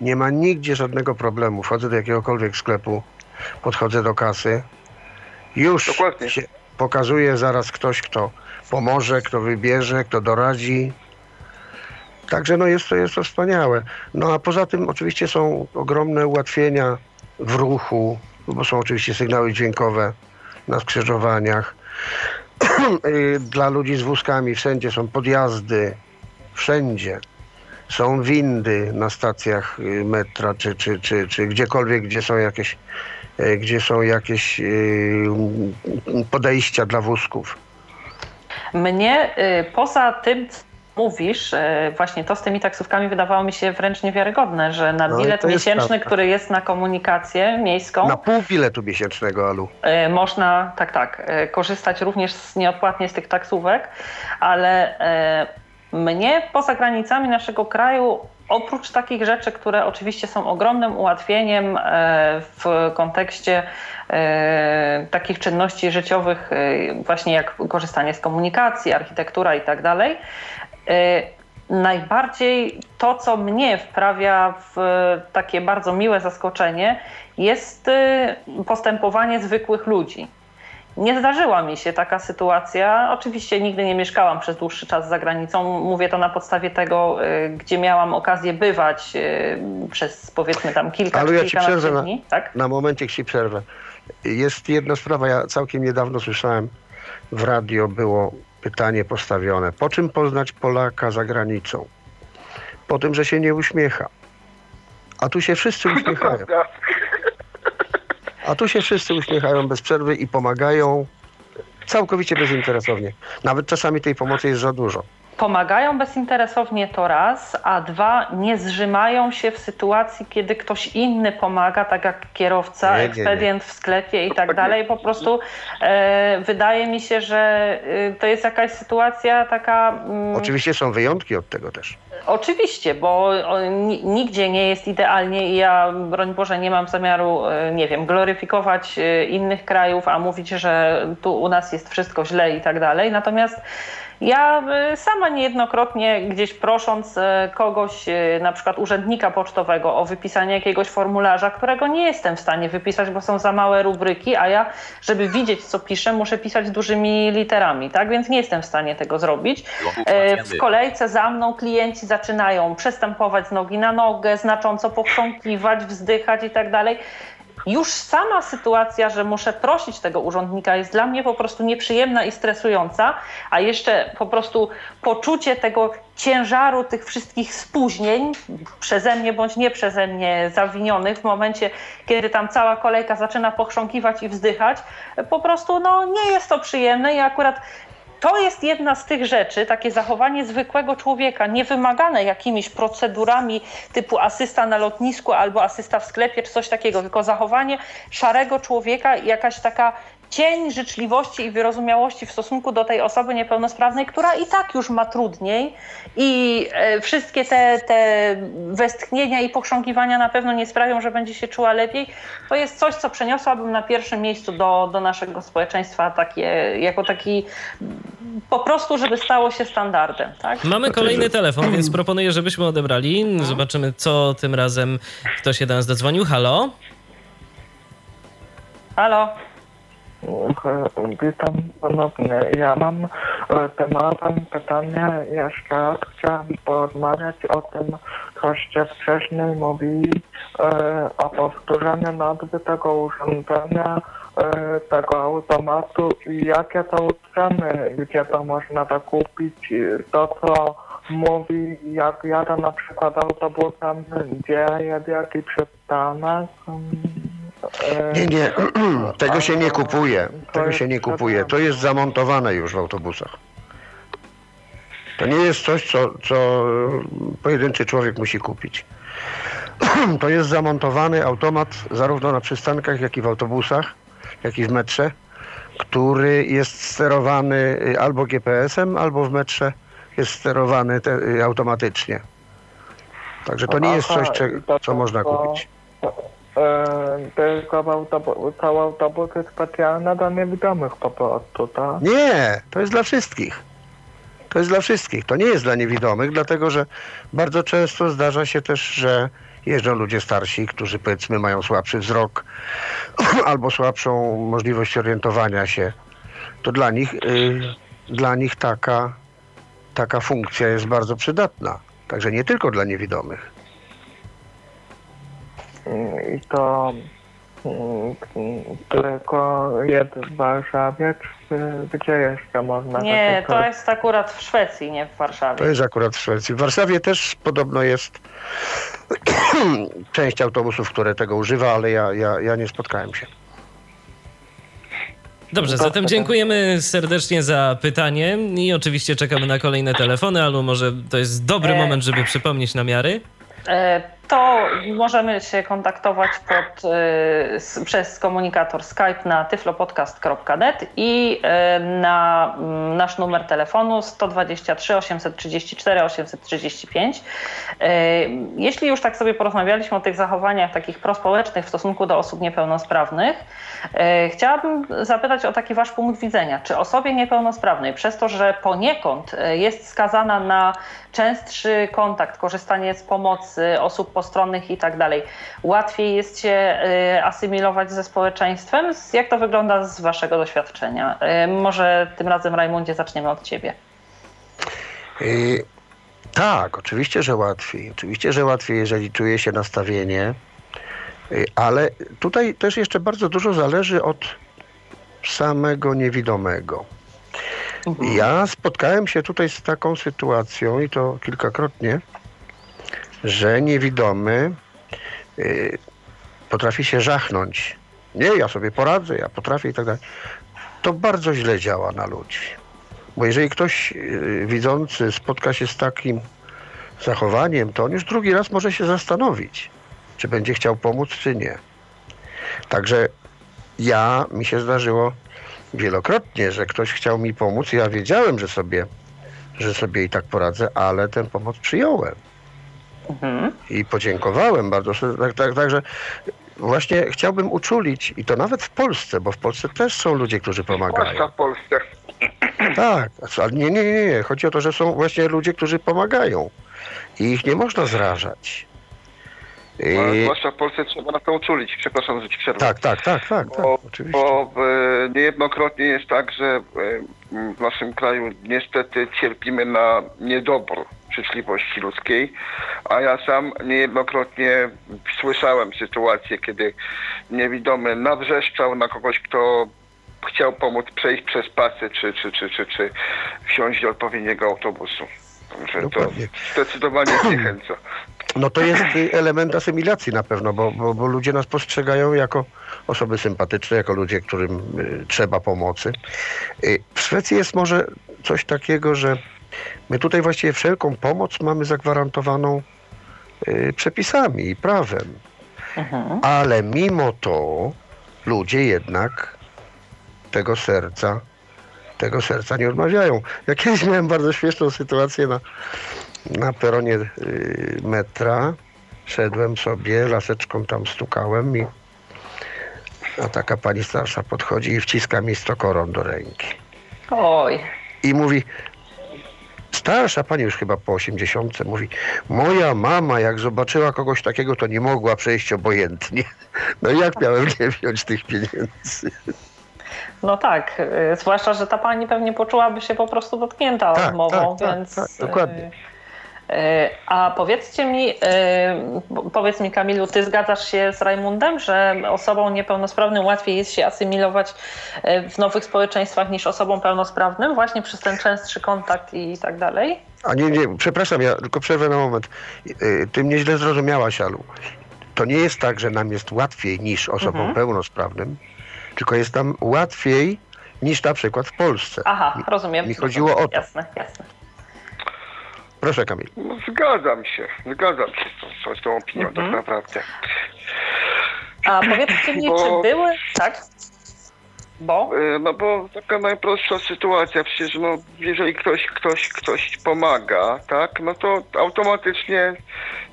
nie ma nigdzie żadnego problemu. Wchodzę do jakiegokolwiek sklepu, podchodzę do kasy, już Dokładnie. się pokazuje zaraz ktoś, kto pomoże, kto wybierze, kto doradzi. Także no jest to, jest to wspaniałe. No a poza tym oczywiście są ogromne ułatwienia w ruchu, bo są oczywiście sygnały dźwiękowe na skrzyżowaniach. Y, Dla ludzi z wózkami wszędzie są podjazdy, wszędzie. Są windy na stacjach y, metra, czy, czy, czy, czy gdziekolwiek, gdzie są jakieś, y, gdzie są jakieś podejścia dla wózków. Mnie poza tym, mówisz, y, właśnie to z tymi taksówkami wydawało mi się wręcz niewiarygodne, że na No bilet jest miesięczny, który jest na komunikację miejską, Na pół biletu miesięcznego, Alu. y, można, tak, tak, y, korzystać również z, nieodpłatnie z tych taksówek, ale mnie poza granicami naszego kraju Oprócz takich rzeczy, które oczywiście są ogromnym ułatwieniem e, w kontekście e, takich czynności życiowych, e, właśnie jak korzystanie z komunikacji, architektura i tak dalej, e, najbardziej to, co mnie wprawia w takie bardzo miłe zaskoczenie, jest e, postępowanie zwykłych ludzi. Nie zdarzyła mi się taka sytuacja. Oczywiście nigdy nie mieszkałam przez dłuższy czas za granicą. Mówię to na podstawie tego, y, gdzie miałam okazję bywać y, przez powiedzmy tam kilka Ale ja ci przerwę na- dni. Tak? Na momencie ci przerwę. Jest jedna sprawa, ja całkiem niedawno słyszałem w radio było pytanie postawione. Po czym poznać Polaka za granicą? Po tym, że się nie uśmiecha. A tu się wszyscy uśmiechają. A tu się wszyscy uśmiechają bez przerwy i pomagają całkowicie bezinteresownie. Nawet czasami tej pomocy jest za dużo. Pomagają bezinteresownie to raz, a dwa nie zrzymają się w sytuacji, kiedy ktoś inny pomaga, tak jak kierowca, Nie, nie, nie. ekspedient w sklepie i tak dalej. Po prostu e, wydaje mi się, że e, to jest jakaś sytuacja taka. Mm, Oczywiście są wyjątki od tego też. Oczywiście, bo nigdzie nie jest idealnie i ja, broń Boże, nie mam zamiaru, e, nie wiem, gloryfikować e, innych krajów, a mówić, że tu u nas jest wszystko źle i tak dalej. Natomiast ja e, sama niejednokrotnie gdzieś prosząc e, kogoś, e, na przykład urzędnika pocztowego o wypisanie jakiegoś formularza, którego nie jestem w stanie wypisać, bo są za małe rubryki, a ja, żeby widzieć co piszę, muszę pisać dużymi literami, tak? Więc nie jestem w stanie tego zrobić. W kolejce za mną klienci zaczynają przestępować z nogi na nogę, znacząco pochrząkiwać, wzdychać i tak dalej. Już sama sytuacja, że muszę prosić tego urzędnika jest dla mnie po prostu nieprzyjemna i stresująca, a jeszcze po prostu poczucie tego ciężaru tych wszystkich spóźnień przeze mnie bądź nie przeze mnie zawinionych w momencie, kiedy tam cała kolejka zaczyna pochrząkiwać i wzdychać, po prostu no, nie jest to przyjemne i akurat to jest jedna z tych rzeczy, takie zachowanie zwykłego człowieka, niewymagane jakimiś procedurami typu asysta na lotnisku albo asysta w sklepie czy coś takiego, tylko zachowanie szarego człowieka, jakaś taka cień życzliwości i wyrozumiałości w stosunku do tej osoby niepełnosprawnej, która i tak już ma trudniej i e, wszystkie te, te westchnienia i pochrząkiwania na pewno nie sprawią, że będzie się czuła lepiej. To jest coś, co przeniosłabym na pierwszym miejscu do, do naszego społeczeństwa takie, jako taki po prostu, żeby stało się standardem. Tak? Mamy kolejny telefon, więc proponuję, żebyśmy odebrali. Zobaczymy, co tym razem kto się do nas dodzwonił. Halo? Halo? Witam ponownie. Ja mam e, tematem pytanie jeszcze raz. Chciałem porozmawiać o tym, coście wcześniej mówili e, o powtórzeniu nazwy tego urządzenia, e, tego automatu i jakie to ceny, gdzie to można zakupić, to co mówi, jak jadę na przykład autobusem, gdzie jedzie, jaki przystanek. Nie, nie, tego się nie kupuje. Tego się nie kupuje. To jest zamontowane już w autobusach. To nie jest coś, co, co pojedynczy człowiek musi kupić. To jest zamontowany automat zarówno na przystankach, jak i w autobusach, jak i w metrze, który jest sterowany y, albo GPS-em, albo w metrze jest sterowany te, y, automatycznie. Także to nie jest coś, to co można kupić. E, tylko w autobu- są autobusy specjalne dla niewidomych po prostu, tak? Nie, to jest dla wszystkich. To jest dla wszystkich. To nie jest dla niewidomych, dlatego że bardzo często zdarza się też, że jeżdżą ludzie starsi, którzy powiedzmy mają słabszy wzrok albo słabszą możliwość orientowania się. To dla nich, y, dla nich taka, taka funkcja jest bardzo przydatna. Także nie tylko dla niewidomych. I to mm, tylko jest w Warszawie, czy gdzie jeszcze można Nie, to jest akurat w Szwecji, nie w To Warszawie. jest akurat w Szwecji. W Warszawie też podobno jest część autobusów, które tego używa, ale ja, ja, ja nie spotkałem się. Dobrze, zatem dziękujemy serdecznie za pytanie i oczywiście czekamy na kolejne telefony, albo może to jest dobry E. moment, żeby przypomnieć namiary. E, To możemy się kontaktować pod, s- przez komunikator Skype na tyflopodcast.net i e, na mm, nasz numer telefonu 123 834 835. E, Jeśli już tak sobie porozmawialiśmy o tych zachowaniach takich prospołecznych w stosunku do osób niepełnosprawnych, e, chciałabym zapytać o taki wasz punkt widzenia. Czy osobie niepełnosprawnej przez to, że poniekąd jest skazana na częstszy kontakt, korzystanie z pomocy osób postronnych i tak dalej, łatwiej jest się y, asymilować ze społeczeństwem? Jak to wygląda z waszego doświadczenia? Y, Może tym razem, Rajmundzie, zaczniemy od ciebie. Y, tak, oczywiście, że łatwiej. Oczywiście, że łatwiej, jeżeli czuje się nastawienie, ale tutaj też jeszcze bardzo dużo zależy od samego niewidomego. Ja spotkałem się tutaj z taką sytuacją i to kilkakrotnie, że niewidomy y, potrafi się żachnąć. Nie, ja sobie poradzę, ja potrafię i tak dalej. To bardzo źle działa na ludzi. Bo jeżeli ktoś y, widzący spotka się z takim zachowaniem, to on już drugi raz może się zastanowić, czy będzie chciał pomóc, czy nie. Także ja, mi się zdarzyło wielokrotnie, że ktoś chciał mi pomóc. Ja wiedziałem, że sobie, że sobie i tak poradzę, ale tę pomoc przyjąłem Mhm. i podziękowałem bardzo. Tak, tak, także właśnie chciałbym uczulić, i to nawet w Polsce, bo w Polsce też są ludzie, którzy pomagają. Zwłaszcza w Polsce. Tak, ale nie, nie, nie, nie. Chodzi o to, że są właśnie ludzie, którzy pomagają i ich nie można zrażać. I... Zwłaszcza w Polsce trzeba na to uczulić. Przepraszam, że ci przerwę. Tak, tak, tak, tak, tak, Bo, oczywiście. bo e, niejednokrotnie jest tak, że e, w naszym kraju niestety cierpimy na niedobór życzliwości ludzkiej, a ja sam niejednokrotnie słyszałem sytuację, kiedy niewidomy nawrzeszczał na kogoś, kto chciał pomóc przejść przez pasy, czy, czy, czy, czy, czy wsiąść do odpowiedniego autobusu. Także to zdecydowanie zniechęca. No to jest y, element asymilacji na pewno, bo, bo, bo ludzie nas postrzegają jako osoby sympatyczne, jako ludzie, którym y, trzeba pomocy. Y, w Szwecji jest może coś takiego, że my tutaj właściwie wszelką pomoc mamy zagwarantowaną przepisami i prawem. Mhm. Ale mimo to ludzie jednak tego serca, tego serca nie odmawiają. Ja kiedyś miałem bardzo śmieszną sytuację na, na peronie y, metra. Szedłem sobie, laseczką tam stukałem i a taka pani starsza podchodzi i wciska mi stokoron do ręki. Oj, I mówi, starsza pani już chyba po 80, mówi, moja mama jak zobaczyła kogoś takiego, to nie mogła przejść obojętnie. No i jak miałem nie wziąć tych pieniędzy? no tak. y, Zwłaszcza, że ta pani pewnie poczułaby się po prostu dotknięta Tak, odmową, tak, tak, więc. tak, dokładnie. Y, A powiedzcie mi, y, powiedz mi Kamilu, ty zgadzasz się z Rajmundem, że osobom niepełnosprawnym łatwiej jest się asymilować y, w nowych społeczeństwach niż osobom pełnosprawnym, właśnie przez ten częstszy kontakt i tak dalej? A nie, nie, przepraszam, ja tylko przerwę na moment. Ty mnie źle zrozumiałaś, Alu. To nie jest tak, że nam jest łatwiej niż osobom Mhm. pełnosprawnym, tylko jest nam łatwiej niż na przykład w Polsce. Aha, rozumiem. mi chodziło o to. Jasne, jasne. Proszę Kamil. No, zgadzam się, zgadzam się z, tą- z tą opinią Mhm. tak naprawdę. A powiedzcie mi, Bo- czy były... Tak? Bo? E, No bo taka najprostsza sytuacja, przecież no, jeżeli ktoś, ktoś, ktoś pomaga, tak, no to automatycznie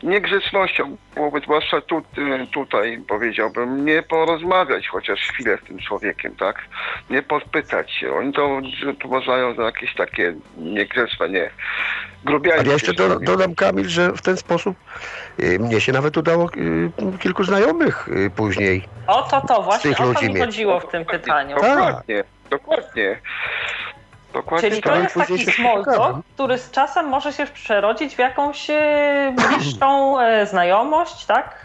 niegrzecznością byłoby, zwłaszcza tu, y, tutaj powiedziałbym, nie porozmawiać chociaż chwilę z tym człowiekiem, tak, nie podpytać się. Oni to uważają za jakieś takie niegrzeczne, nie, grubiańskie. Ale ja jeszcze do, dodam, Kamil, że w ten sposób y, mnie się nawet udało y, kilku znajomych y, później. O to, to, właśnie tych o to mi chodziło w tym pytaniu. Tak. Dokładnie, dokładnie. Dokładnie Czyli tak. to jest później taki small talk, który z czasem może się przerodzić w jakąś bliższą e, znajomość, tak?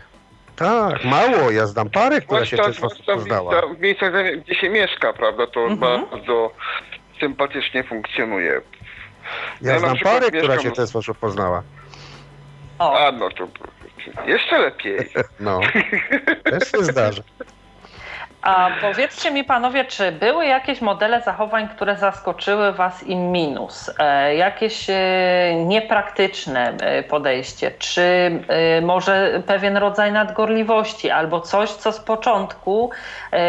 Tak, mało. Ja znam parę, która się w ten sposób poznała. miejscach- w miejscach, gdzie się mieszka, prawda, to Mhm. bardzo sympatycznie funkcjonuje. Ja na znam parę, która mieszkam- się w ten sposób poznała. O, A no to jeszcze lepiej. No, też się zdarza. A powiedzcie mi panowie, czy były jakieś modele zachowań, które zaskoczyły was in minus? E, jakieś e, niepraktyczne e, podejście? Czy może pewien rodzaj nadgorliwości albo coś, co z początku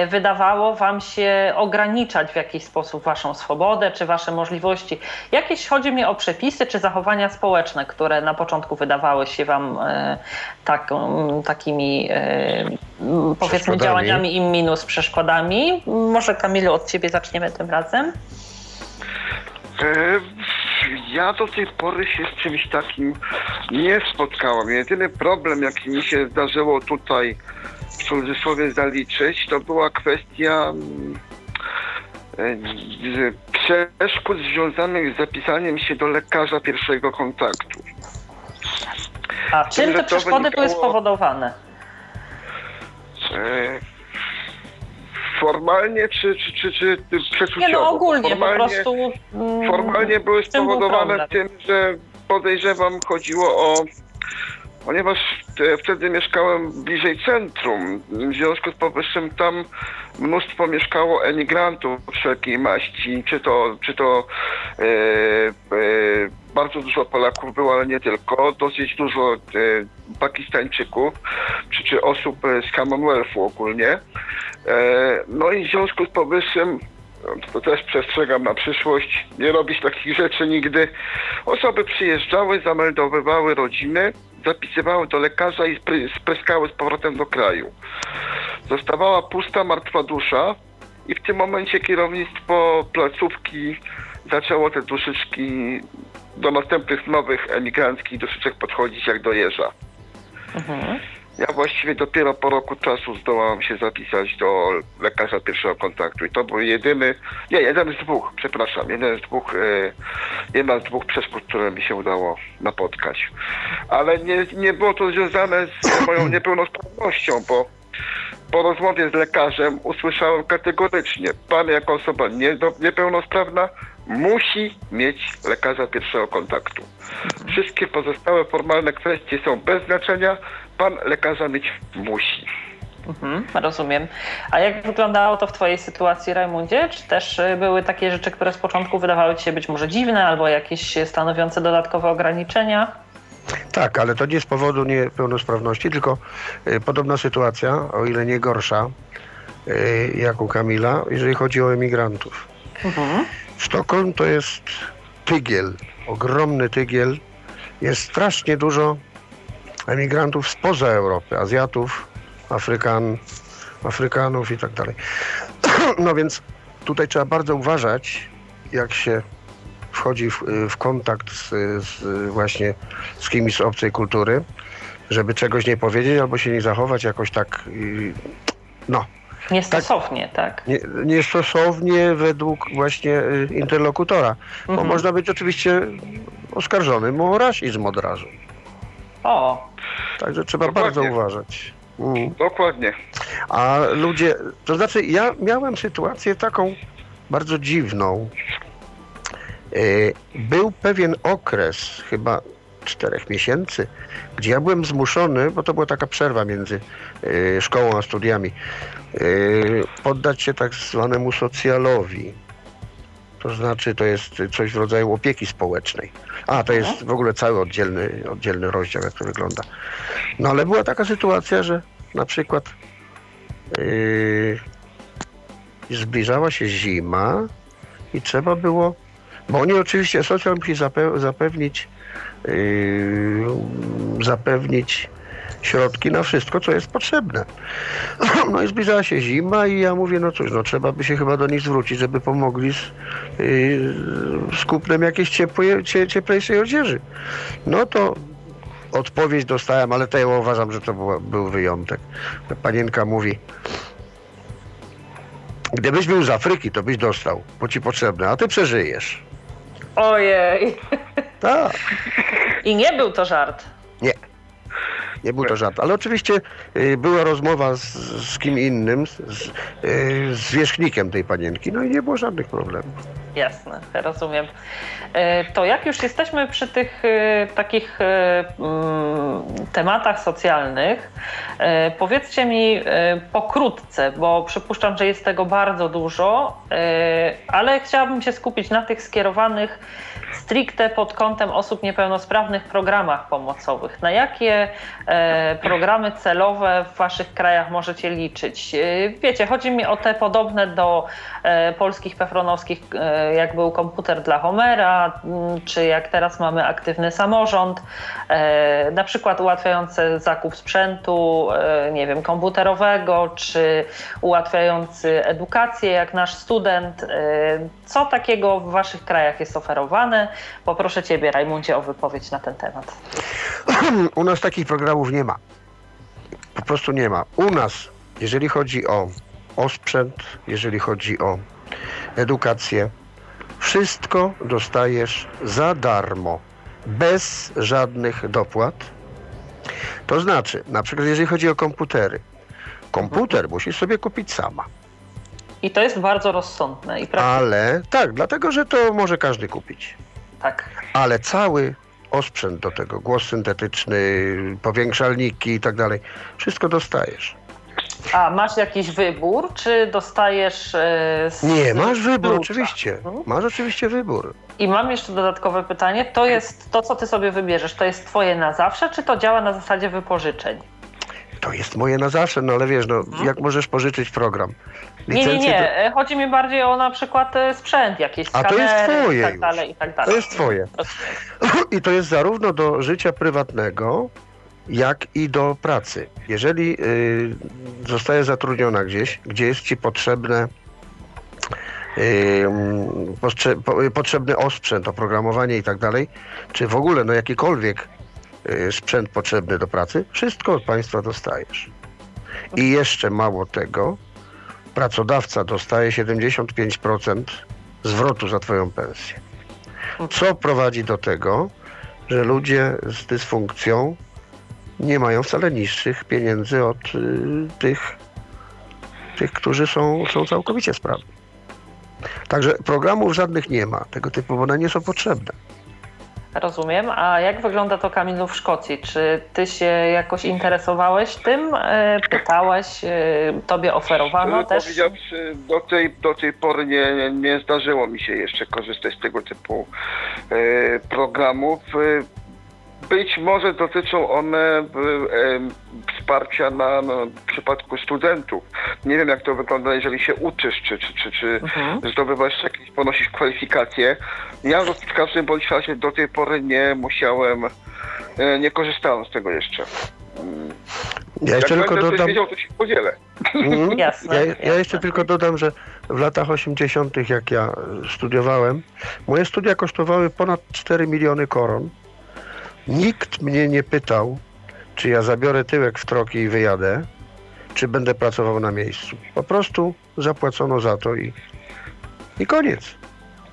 wydawało wam się ograniczać w jakiś sposób waszą swobodę czy wasze możliwości? Jakieś chodzi mi o przepisy czy zachowania społeczne, które na początku wydawały się wam taką, takimi powiedzmy Przeszkodami. działaniami in minus, przeszkodami. Może Kamilu od ciebie zaczniemy tym razem. E, Ja do tej pory się z czymś takim nie spotkałem. Jedyny problem, jaki mi się zdarzyło tutaj w cudzysłowie zaliczyć, to była kwestia mm, e, przeszkód związanych z zapisaniem się do lekarza pierwszego kontaktu. A czym te przeszkody były spowodowane? E, Formalnie czy, czy, czy, czy przeczuciowo? Nie no ogólnie, formalnie, po prostu. mm, Formalnie były spowodowane tym, że podejrzewam chodziło o. Ponieważ e, wtedy mieszkałem bliżej centrum, w związku z powyższym tam mnóstwo mieszkało emigrantów wszelkiej maści, czy to, czy to e, e, bardzo dużo Polaków było, ale nie tylko, dosyć dużo e, Pakistańczyków, czy, czy osób z Commonwealthu ogólnie. E, no i w związku z powyższym to też przestrzegam na przyszłość, nie robić takich rzeczy nigdy. Osoby przyjeżdżały, zameldowywały rodziny, zapisywały do lekarza i spry- spryskały z powrotem do kraju. Zostawała pusta, martwa dusza i w tym momencie kierownictwo placówki zaczęło te duszyczki do następnych nowych emigranckich duszyczek podchodzić jak do jeża. Mhm. Ja właściwie dopiero po roku czasu zdołałem się zapisać do lekarza pierwszego kontaktu i to był jedyny, nie, jeden z dwóch, przepraszam, jeden z dwóch, e, jedna z dwóch przeszkód, które mi się udało napotkać. Ale nie, nie było to związane z moją niepełnosprawnością, bo po rozmowie z lekarzem usłyszałem kategorycznie, pan jako osoba nie, niepełnosprawna musi mieć lekarza pierwszego kontaktu. Wszystkie pozostałe formalne kwestie są bez znaczenia. Pan lekarza mieć musi. Mhm, rozumiem. A jak wyglądało to w Twojej sytuacji, Rajmundzie? Czy też y, były takie rzeczy, które z początku wydawały Ci się być może dziwne, albo jakieś stanowiące dodatkowe ograniczenia? Tak, ale to nie z powodu niepełnosprawności, tylko y, podobna sytuacja, o ile nie gorsza, y, jak u Kamila, jeżeli chodzi o emigrantów. Sztokholm to jest tygiel, ogromny tygiel. Jest strasznie dużo emigrantów spoza Europy, Azjatów, Afrykan, Afrykanów i tak dalej. No więc tutaj trzeba bardzo uważać, jak się wchodzi w, w kontakt z, z właśnie z kimś z obcej kultury, żeby czegoś nie powiedzieć albo się nie zachować jakoś tak, no, Niestosownie, tak. nie, niestosownie według właśnie y, interlokutora. Bo Mhm. można być oczywiście oskarżonym o rasizm od razu. O, Także trzeba Dokładnie. bardzo uważać. Mm. Dokładnie. A ludzie, to znaczy ja miałem sytuację taką bardzo dziwną. Yy, Był pewien okres, chyba czterech miesięcy, gdzie ja byłem zmuszony, bo to była taka przerwa między yy, szkołą a studiami, yy, poddać się tak zwanemu socjalowi. To znaczy, to jest coś w rodzaju opieki społecznej. A, to jest w ogóle cały oddzielny, oddzielny rozdział, jak to wygląda. No ale była taka sytuacja, że na przykład yy, zbliżała się zima i trzeba było, bo oni oczywiście, socjal musi zape- zapewnić, yy, zapewnić środki na wszystko, co jest potrzebne. No i zbliżała się zima i ja mówię, no cóż, no trzeba by się chyba do nich zwrócić, żeby pomogli z, yy, z kupnem jakiejś ciepłej, cie, cieplejszej odzieży. No to odpowiedź dostałem, ale to ja uważam, że to była, był wyjątek. Panienka mówi, gdybyś był z Afryki, to byś dostał, bo ci potrzebne, a ty przeżyjesz. ojej. Tak, I nie był to żart. nie. Nie był to żart, ale oczywiście y, była rozmowa z, z kim innym, z, z, y, z zwierzchnikiem tej panienki, no i nie było żadnych problemów. Jasne, rozumiem. E, To jak już jesteśmy przy tych takich mm, tematach socjalnych, powiedzcie mi pokrótce, bo przypuszczam, że jest tego bardzo dużo, ale chciałabym się skupić na tych skierowanych stricte pod kątem osób niepełnosprawnych programach pomocowych. Na jakie e, programy celowe w Waszych krajach możecie liczyć? E, Wiecie, chodzi mi o te podobne do e, polskich pefronowskich, jak był komputer dla Homera, m, czy jak teraz mamy aktywny samorząd, na przykład ułatwiające zakup sprzętu, nie wiem, komputerowego, czy ułatwiający edukację, jak nasz student. Co takiego w Waszych krajach jest oferowane? Poproszę Ciebie, Rajmundzie, o wypowiedź na ten temat. U nas takich programów nie ma. Po prostu nie ma. U nas, jeżeli chodzi o osprzęt, jeżeli chodzi o edukację, wszystko dostajesz za darmo, bez żadnych dopłat. To znaczy, na przykład jeżeli chodzi o komputery, komputer musisz sobie kupić sama. I to jest bardzo rozsądne i praktyczne. Ale tak, dlatego że to może każdy kupić. Tak. ale cały osprzęt do tego, głos syntetyczny, powiększalniki i tak dalej, wszystko dostajesz. A masz jakiś wybór, czy dostajesz. z Nie, masz wybór klucza? oczywiście. Mhm. Masz oczywiście wybór. I mam jeszcze dodatkowe pytanie. To jest to, co ty sobie wybierzesz, to jest twoje na zawsze, czy to działa na zasadzie wypożyczeń? To jest moje na zawsze, no ale wiesz, no, jak możesz pożyczyć program? Nie, nie, Licencję nie. E, Chodzi mi bardziej o na przykład e, sprzęt, jakieś A to jest twoje i tak dalej, i tak To, dalej. to jest twoje. I to jest zarówno do życia prywatnego, jak i do pracy. Jeżeli y, zostajesz zatrudniona gdzieś, gdzie jest ci potrzebne y, po- potrzebny osprzęt, oprogramowanie i tak dalej, czy w ogóle no jakikolwiek sprzęt potrzebny do pracy, wszystko od państwa dostajesz. I jeszcze mało tego, pracodawca dostaje 75% zwrotu za twoją pensję. Co prowadzi do tego, że ludzie z dysfunkcją nie mają wcale niższych pieniędzy od y, tych, tych, którzy są, są całkowicie sprawni. Także programów żadnych nie ma tego typu, bo one nie są potrzebne. Rozumiem. A jak wygląda to Kamilu w Szkocji? Czy ty się jakoś interesowałeś tym? E, pytałeś? E, tobie oferowano Szczerze też? powiedziawszy, do tej, do tej pory nie, nie, zdarzyło mi się jeszcze korzystać z tego typu e, programów. Być może dotyczą one e, e, wsparcia na, no, w przypadku studentów. Nie wiem jak to wygląda, jeżeli się uczysz, czy, czy, czy, czy Mhm. zdobywasz jakieś, ponosisz kwalifikacje. Ja w każdym bądź razie do tej pory nie musiałem, e, nie korzystałem z tego jeszcze. Ja jeszcze jak tylko dodam. wiedział, to się podzielę. Mhm. Jasne, Ja, jasne. ja jeszcze tylko dodam, że w latach 80., jak ja studiowałem, moje studia kosztowały ponad 4 miliony koron. Nikt mnie nie pytał, czy ja zabiorę tyłek w troki i wyjadę, czy będę pracował na miejscu. Po prostu zapłacono za to i, i koniec.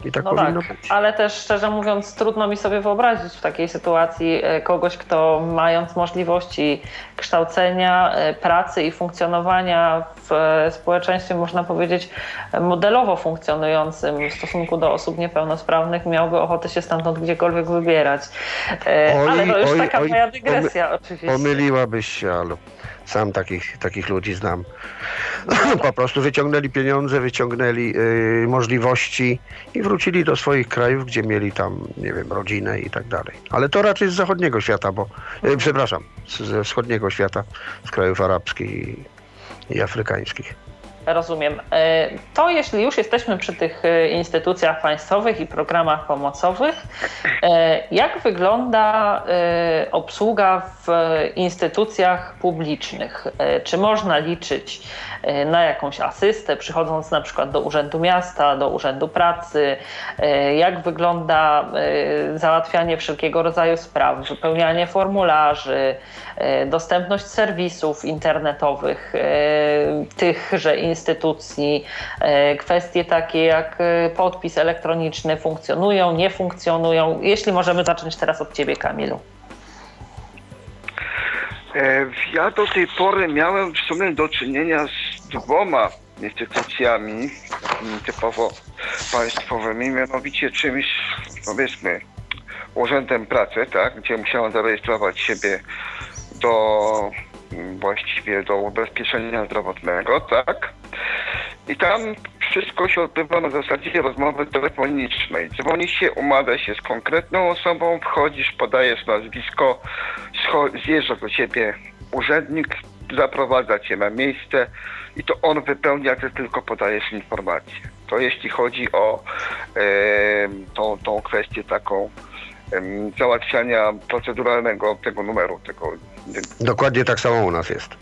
I tak No powinno tak, być. ale też szczerze mówiąc, trudno mi sobie wyobrazić w takiej sytuacji e, kogoś, kto mając możliwości kształcenia, e, pracy i funkcjonowania w e, społeczeństwie, można powiedzieć, modelowo funkcjonującym w stosunku do osób niepełnosprawnych, miałby ochotę się stamtąd gdziekolwiek wybierać. E, Oj, ale to już oj, taka oj, moja dygresja oczywiście. Pomyliłabyś się, ale sam takich, takich ludzi znam. po prostu wyciągnęli pieniądze, wyciągnęli y, możliwości i wrócili do swoich krajów, gdzie mieli tam, nie wiem, rodzinę i tak dalej. Ale to raczej z zachodniego świata, bo, y, przepraszam, z- ze wschodniego świata, z krajów arabskich i, afrykańskich. Rozumiem. E, To jeśli już jesteśmy przy tych e, instytucjach państwowych i programach pomocowych, e, jak wygląda obsługa w instytucjach publicznych? Czy można liczyć na jakąś asystę, przychodząc na przykład do Urzędu Miasta, do Urzędu Pracy? Jak wygląda załatwianie wszelkiego rodzaju spraw, wypełnianie formularzy, dostępność serwisów internetowych tychże instytucji, e, kwestie takie jak e, podpis elektroniczny funkcjonują, nie funkcjonują. Jeśli możemy zacząć teraz od Ciebie, Kamilu. E, Ja do tej pory miałem w sumie do czynienia z dwoma instytucjami typowo państwowymi, mianowicie czymś, powiedzmy, urzędem pracy, tak, gdzie musiałem zarejestrować siebie do właściwie do ubezpieczenia zdrowotnego, tak. I tam wszystko się odbywa na zasadzie rozmowy telefonicznej. Dzwoni się, umawia się z konkretną osobą, wchodzisz, podajesz nazwisko, zjeżdża do ciebie urzędnik, zaprowadza cię na miejsce i to on wypełnia, ty tylko podajesz informację. To jeśli chodzi o em, tą, tą kwestię taką załatwiania proceduralnego tego numeru, tego Dokładnie tak samo u nas jest.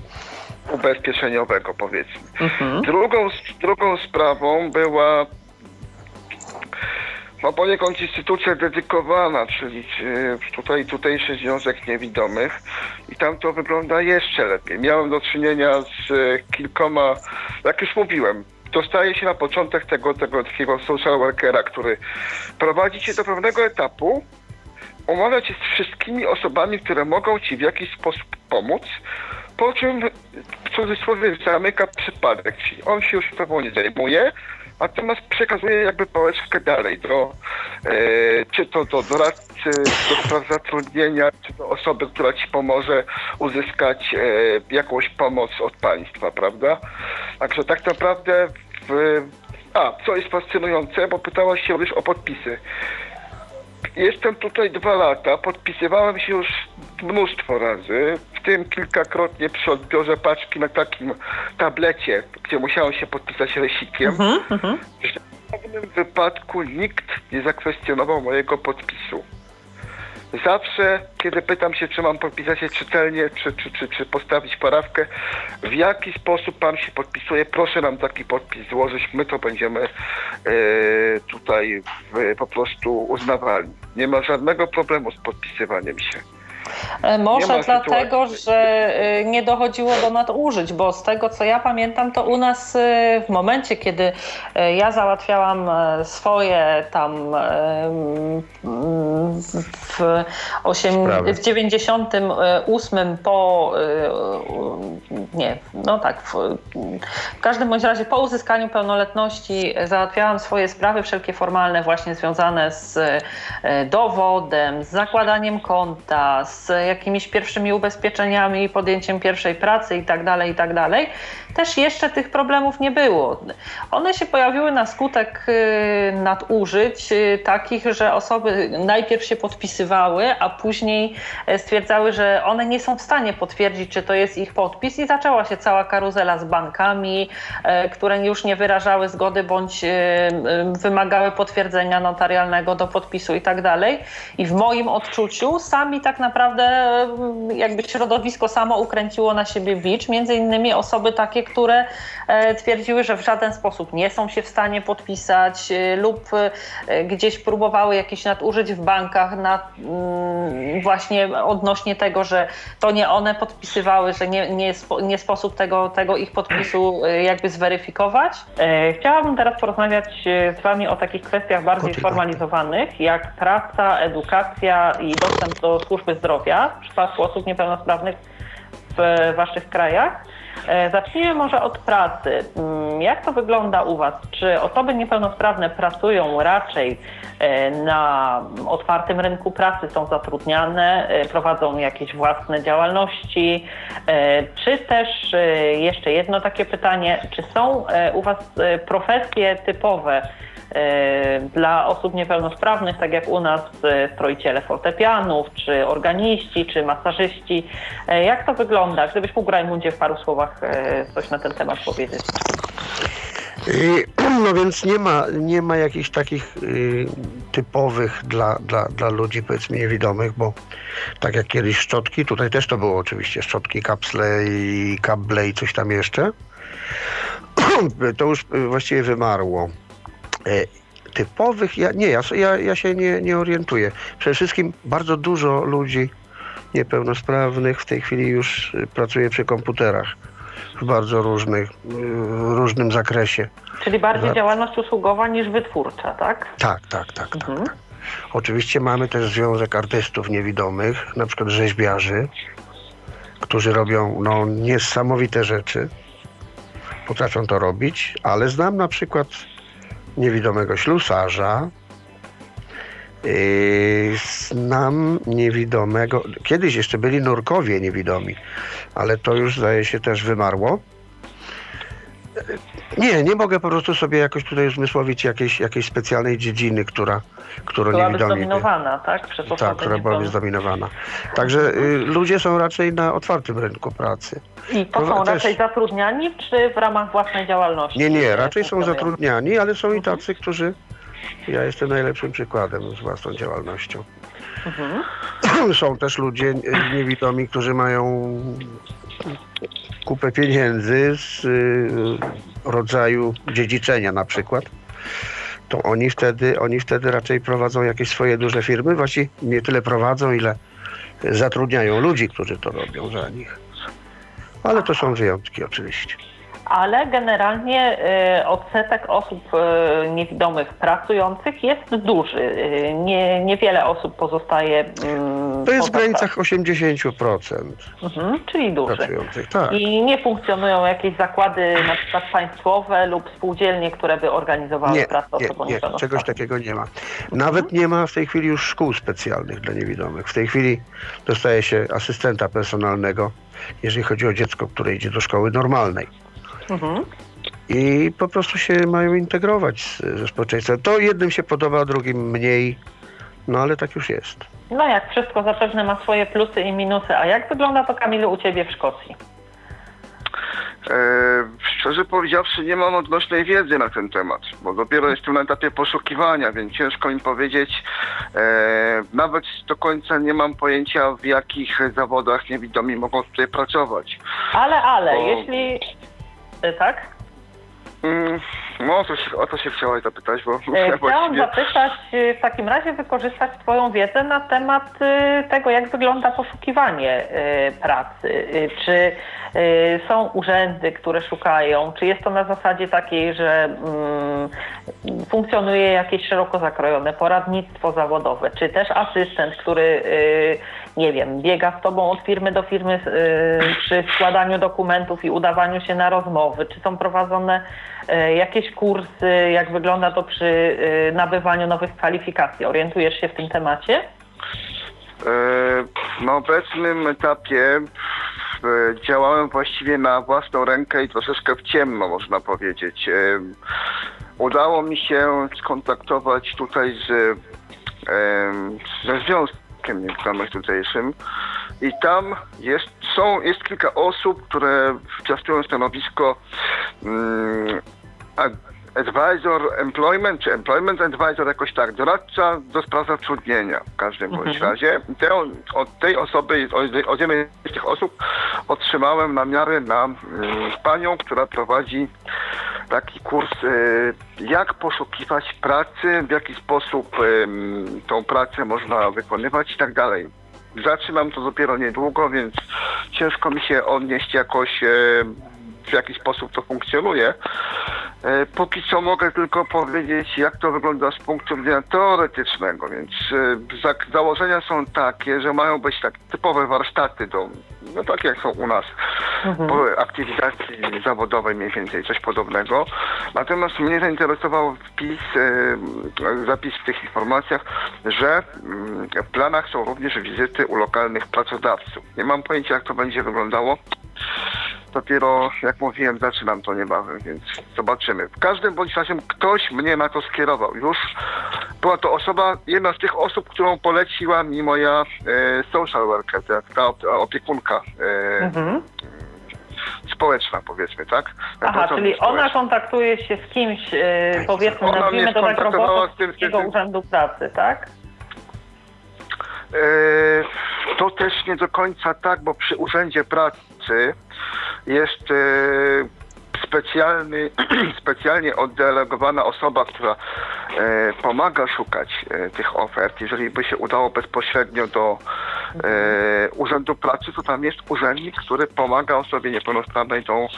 ubezpieczeniowego powiedzmy. Drugą, drugą sprawą była no poniekąd instytucja dedykowana, czyli czy tutaj tutejszy Związek Niewidomych i tam to wygląda jeszcze lepiej. Miałem do czynienia z e, kilkoma, jak już mówiłem, dostaje się na początek tego, tego takiego social workera, który prowadzi cię do pewnego etapu, umawia cię z wszystkimi osobami, które mogą ci w jakiś sposób pomóc, po czym w cudzysłowie zamyka przypadek, czyli on się już tobą nie zajmuje, natomiast przekazuje jakby pałeczkę dalej do, e, czy to do doradcy do spraw zatrudnienia, czy do osoby, która ci pomoże uzyskać e, jakąś pomoc od państwa, prawda? Także tak naprawdę w, a, co jest fascynujące, bo pytałaś się już o podpisy. Jestem tutaj dwa lata, podpisywałem się już mnóstwo razy, w tym kilkakrotnie przy odbiorze paczki na takim tablecie, gdzie musiałem się podpisać resikiem. W żadnym wypadku nikt nie zakwestionował mojego podpisu. Zawsze, kiedy pytam się, czy mam podpisać się czytelnie, czy, czy, czy, czy postawić parawkę, w jaki sposób pan się podpisuje, proszę nam taki podpis złożyć, my to będziemy e, tutaj e, po prostu uznawali. Nie ma żadnego problemu z podpisywaniem się. E, Może dlatego, sytuacji. że e, nie dochodziło do nadużyć, bo z tego co ja pamiętam, to u nas e, w momencie, kiedy ja załatwiałam swoje tam w, osiem, Sprawy. w 98 po nie, no tak, w, w każdym bądź razie po uzyskaniu pełnoletności załatwiałam swoje sprawy wszelkie formalne właśnie związane z dowodem, z zakładaniem konta, z jakimiś pierwszymi ubezpieczeniami, podjęciem pierwszej pracy i tak dalej, i tak. Też jeszcze tych problemów nie było. One się pojawiły na skutek y, nadużyć y, takich, że osoby najpierw się podpisywały, a później e, stwierdzały, że one nie są w stanie potwierdzić, czy to jest ich podpis i zaczęła się cała karuzela z bankami, e, które już nie wyrażały zgody bądź e, wymagały potwierdzenia notarialnego do podpisu i tak. I w moim odczuciu sami tak naprawdę mm, jakby środowisko samo ukręciło na siebie bicz, między innymi osoby takie, które e, twierdziły, że w żaden sposób nie są się w stanie podpisać e, lub e, gdzieś próbowały jakichś nadużyć w bankach na, mm, właśnie odnośnie tego, że to nie one podpisywały, że nie, nie, spo, nie sposób tego, tego ich podpisu jakby zweryfikować. Chciałabym teraz porozmawiać z Wami o takich kwestiach bardziej Poczekaj. sformalizowanych, jak praca, edukacja i dostęp do służby zdrowia w przypadku osób niepełnosprawnych w Waszych krajach. E, Zacznijmy może od pracy. Mm, Jak to wygląda u Was? Czy osoby niepełnosprawne pracują raczej e, na otwartym rynku pracy, są zatrudniane, e, prowadzą jakieś własne działalności? Czy też, jeszcze jedno takie pytanie, czy są u Was profesje typowe, dla osób niepełnosprawnych, tak jak u nas e, stroiciele fortepianów, czy organiści, czy masażyści. E, Jak to wygląda? Gdybyś mógł, Rajmundzie, w paru słowach e, coś na ten temat powiedzieć. No więc nie ma, nie ma jakichś takich y, typowych dla, dla, dla ludzi powiedzmy niewidomych, bo tak jak kiedyś szczotki, tutaj też to było oczywiście szczotki, kapsle i kable i coś tam jeszcze, to już właściwie wymarło. E, typowych, ja, nie, ja, ja, ja się nie, nie orientuję. Przede wszystkim bardzo dużo ludzi niepełnosprawnych w tej chwili już y, pracuje przy komputerach w bardzo różnych, y, różnym zakresie. Czyli bardziej Za- działalność usługowa niż wytwórcza, tak? Tak, tak, tak, tak. Mhm. tak. Oczywiście mamy też Związek Artystów Niewidomych, na przykład rzeźbiarzy, którzy robią no, niesamowite rzeczy. Potrafią to robić, ale znam na przykład niewidomego ślusarza. Yy, znam niewidomego. Kiedyś jeszcze byli nurkowie niewidomi, ale to już zdaje się też wymarło. Nie, nie mogę po prostu sobie jakoś tutaj uzmysłowić jakiejś, jakiejś specjalnej dziedziny, która, którą Byłaby niewidomi... by- zdominowana, tak? Przez osoby Tak, która byłaby zdominowana. Także y, ludzie są raczej na otwartym rynku pracy. I to No, są też- raczej zatrudniani, czy w ramach własnej działalności? Nie, nie, raczej są zatrudniani, ale są i tacy, którzy... Ja jestem najlepszym przykładem z własną działalnością. Mhm. Są też ludzie y, niewidomi, którzy mają kupę pieniędzy z y, rodzaju dziedziczenia na przykład. To oni wtedy, oni wtedy raczej prowadzą jakieś swoje duże firmy. Właściwie nie tyle prowadzą, ile zatrudniają ludzi, którzy to robią za nich. Ale to są wyjątki oczywiście. Ale generalnie e, odsetek osób e, niewidomych pracujących jest duży. E, Nie, niewiele osób pozostaje. mm, To jest w granicach 80% pracą. Mhm, czyli duży. Tak. I nie funkcjonują jakieś zakłady na przykład państwowe lub spółdzielnie, które by organizowały Nie, pracę nie, osobom nie, czegoś takiego nie ma. Nawet nie ma w tej chwili już szkół specjalnych dla niewidomych. W tej chwili dostaje się asystenta personalnego, jeżeli chodzi o dziecko, które idzie do szkoły normalnej. Mhm. I po prostu się mają integrować ze społeczeństwem. To jednym się podoba, drugim mniej, no ale tak już jest. No jak wszystko zapewne ma swoje plusy i minusy. A jak wygląda to Kamilu u Ciebie w Szkocji? E, szczerze powiedziawszy, nie mam odnośnej wiedzy na ten temat, bo dopiero jestem na etapie poszukiwania, więc ciężko mi powiedzieć. E, nawet do końca nie mam pojęcia, w jakich zawodach niewidomi mogą tutaj pracować. Ale, ale, Bo- jeśli... Y, Tak? Mm, no, o to, się, o to się chciałaś zapytać, bo ja Chciałam właściwie... zapytać, e, w takim razie wykorzystać Twoją wiedzę na temat tego, jak wygląda poszukiwanie pracy. Czy są urzędy, które szukają? Czy jest to na zasadzie takiej, że mm, funkcjonuje jakieś szeroko zakrojone poradnictwo zawodowe? Czy też asystent, który, nie wiem, biega z Tobą od firmy do firmy e, przy składaniu dokumentów i udawaniu się na rozmowy? Czy są prowadzone e, jakieś kursy, jak wygląda to przy e, nabywaniu nowych kwalifikacji. Orientujesz się w tym temacie? E, Na obecnym etapie e, działałem właściwie na własną rękę i troszeczkę w ciemno, można powiedzieć. E, Udało mi się skontaktować tutaj z, ze związkiem międzynarodowym tutejszym i tam jest, są, jest kilka osób, które piastują stanowisko mm, ad- advisor employment, czy employment advisor, jakoś tak, doradca do spraw zatrudnienia w każdym bądź razie. Te, od tej osoby, od, jednej z tych osób otrzymałem namiary na mm, panią, która prowadzi taki kurs, y, jak poszukiwać pracy, w jaki sposób ym, tą pracę można wykonywać i tak dalej. Zaczynam to dopiero niedługo, więc ciężko mi się odnieść jakoś, e, w jaki sposób to funkcjonuje. E, Póki co mogę tylko powiedzieć, jak to wygląda z punktu widzenia teoretycznego, więc e, za- założenia są takie, że mają być tak typowe warsztaty do, no tak jak są u nas, po aktywizacji zawodowej mniej więcej, coś podobnego. Natomiast mnie zainteresował wpis, e, zapis w tych informacjach, że mm, w planach są również wizyty u lokalnych pracodawców. Nie mam pojęcia, jak to będzie wyglądało. Dopiero, jak mówiłem, zaczynam to niebawem, więc zobaczymy. W każdym bądź razie ktoś mnie na to skierował. Już była to osoba, jedna z tych osób, którą poleciła mi moja e, social worker, ta, ta op- opiekunka e, Mhm. społeczna, powiedzmy, tak? Aha, czyli ona kontaktuje się z kimś, e, powiedzmy, Ona nazwijmy to tak tym- z Urzędu Pracy, tak? E, To też nie do końca tak, bo przy Urzędzie Pracy jest e, specjalny, specjalnie oddelegowana osoba, która e, pomaga szukać tych ofert. Jeżeli by się udało bezpośrednio do Urzędu Pracy, to tam jest urzędnik, który pomaga osobie niepełnosprawnej tą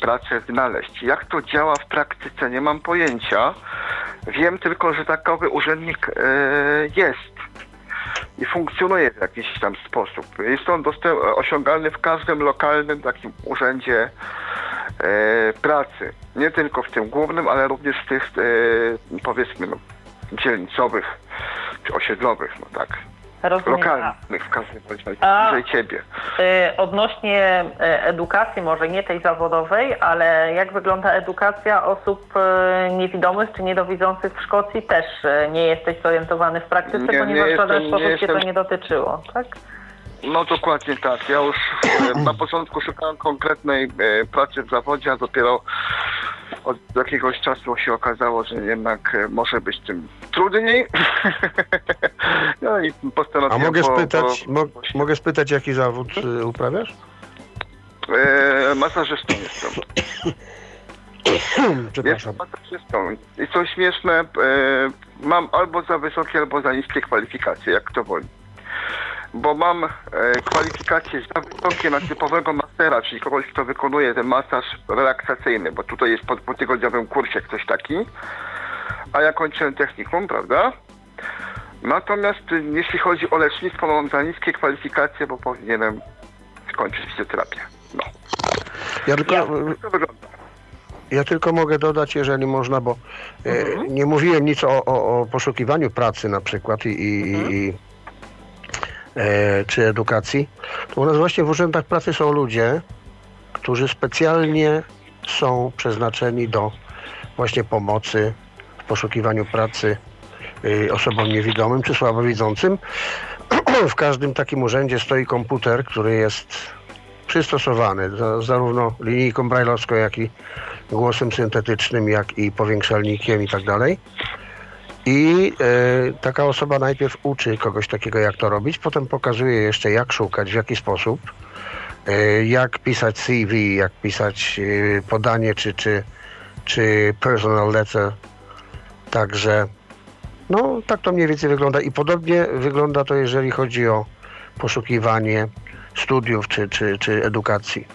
pracę znaleźć. Jak to działa w praktyce, nie mam pojęcia. Wiem tylko, że takowy urzędnik jest i funkcjonuje w jakiś tam sposób. Jest on dostęp, osiągalny w każdym lokalnym takim urzędzie e, pracy. Nie tylko w tym głównym, ale również w tych e, powiedzmy no, dzielnicowych czy osiedlowych, no tak. Rozumiem. Lokalnych w każdym razie, A- bliżej ciebie. E, Odnośnie e, edukacji, może nie tej zawodowej, ale jak wygląda edukacja osób e, niewidomych czy niedowidzących w Szkocji też e, nie jesteś zorientowany w praktyce, Nie, nie ponieważ w żaden sposób cię to nie dotyczyło, tak? No dokładnie tak. Ja już na początku szukałem konkretnej pracy w zawodzie, a dopiero od jakiegoś czasu się okazało, że jednak e, może być tym trudniej. no i A postanowiłem... mogę po- spytać, po- mo, mogę spytać, jaki zawód y, uprawiasz? E, masażystą jestem. Przepraszam. Jestem masażystą. I co śmieszne, e, mam albo za wysokie, albo za niskie kwalifikacje, jak to woli. Bo mam e, kwalifikacje za wysokie na typowego mastera, czyli kogoś, kto wykonuje ten masaż relaksacyjny, bo tutaj jest po dwutygodniowym kursie ktoś taki, a ja kończyłem technikum, prawda? Natomiast y, jeśli chodzi o lecznictwo, mam za niskie kwalifikacje, bo powinienem skończyć fizjoterapię. No, Ja tylko, tak to wygląda. ja tylko mogę dodać, jeżeli można, bo e, nie mówiłem nic o, o, o poszukiwaniu pracy na przykład i, i, i, i e, czy edukacji. To u nas właśnie w urzędach pracy są ludzie, którzy specjalnie są przeznaczeni do właśnie pomocy w poszukiwaniu pracy y, osobom niewidomym czy słabowidzącym. W każdym takim urzędzie stoi komputer, który jest przystosowany za, zarówno linijką brajlowską, jak i głosem syntetycznym, jak i powiększalnikiem i tak dalej. I e, taka osoba najpierw uczy kogoś takiego, jak to robić, potem pokazuje jeszcze, jak szukać, w jaki sposób, e, jak pisać CV, jak pisać e, podanie, czy, czy czy personal letter. Także no tak to mniej więcej wygląda i podobnie wygląda to, jeżeli chodzi o poszukiwanie studiów czy, czy, czy edukacji.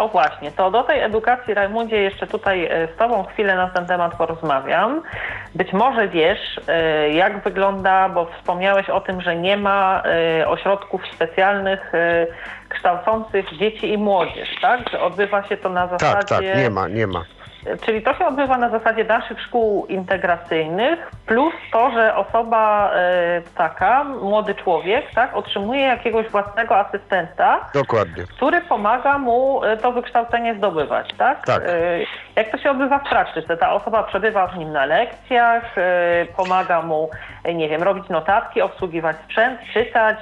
O właśnie, to do tej edukacji, Rajmundzie, jeszcze tutaj e, z Tobą chwilę na ten temat porozmawiam. Być może wiesz, e, jak wygląda, bo wspomniałeś o tym, że nie ma e, ośrodków specjalnych kształcących dzieci i młodzież, tak? Że odbywa się to na zasadzie... Tak, tak, nie ma, nie ma. Czyli to się odbywa na zasadzie naszych szkół integracyjnych, plus to, że osoba e, taka, młody człowiek, tak, otrzymuje jakiegoś własnego asystenta, Dokładnie. który pomaga mu e, to wykształcenie zdobywać, tak? Tak. E, jak to się odbywa w praktyce? Ta osoba przebywa z nim na lekcjach, pomaga mu, nie wiem, robić notatki, obsługiwać sprzęt, czytać.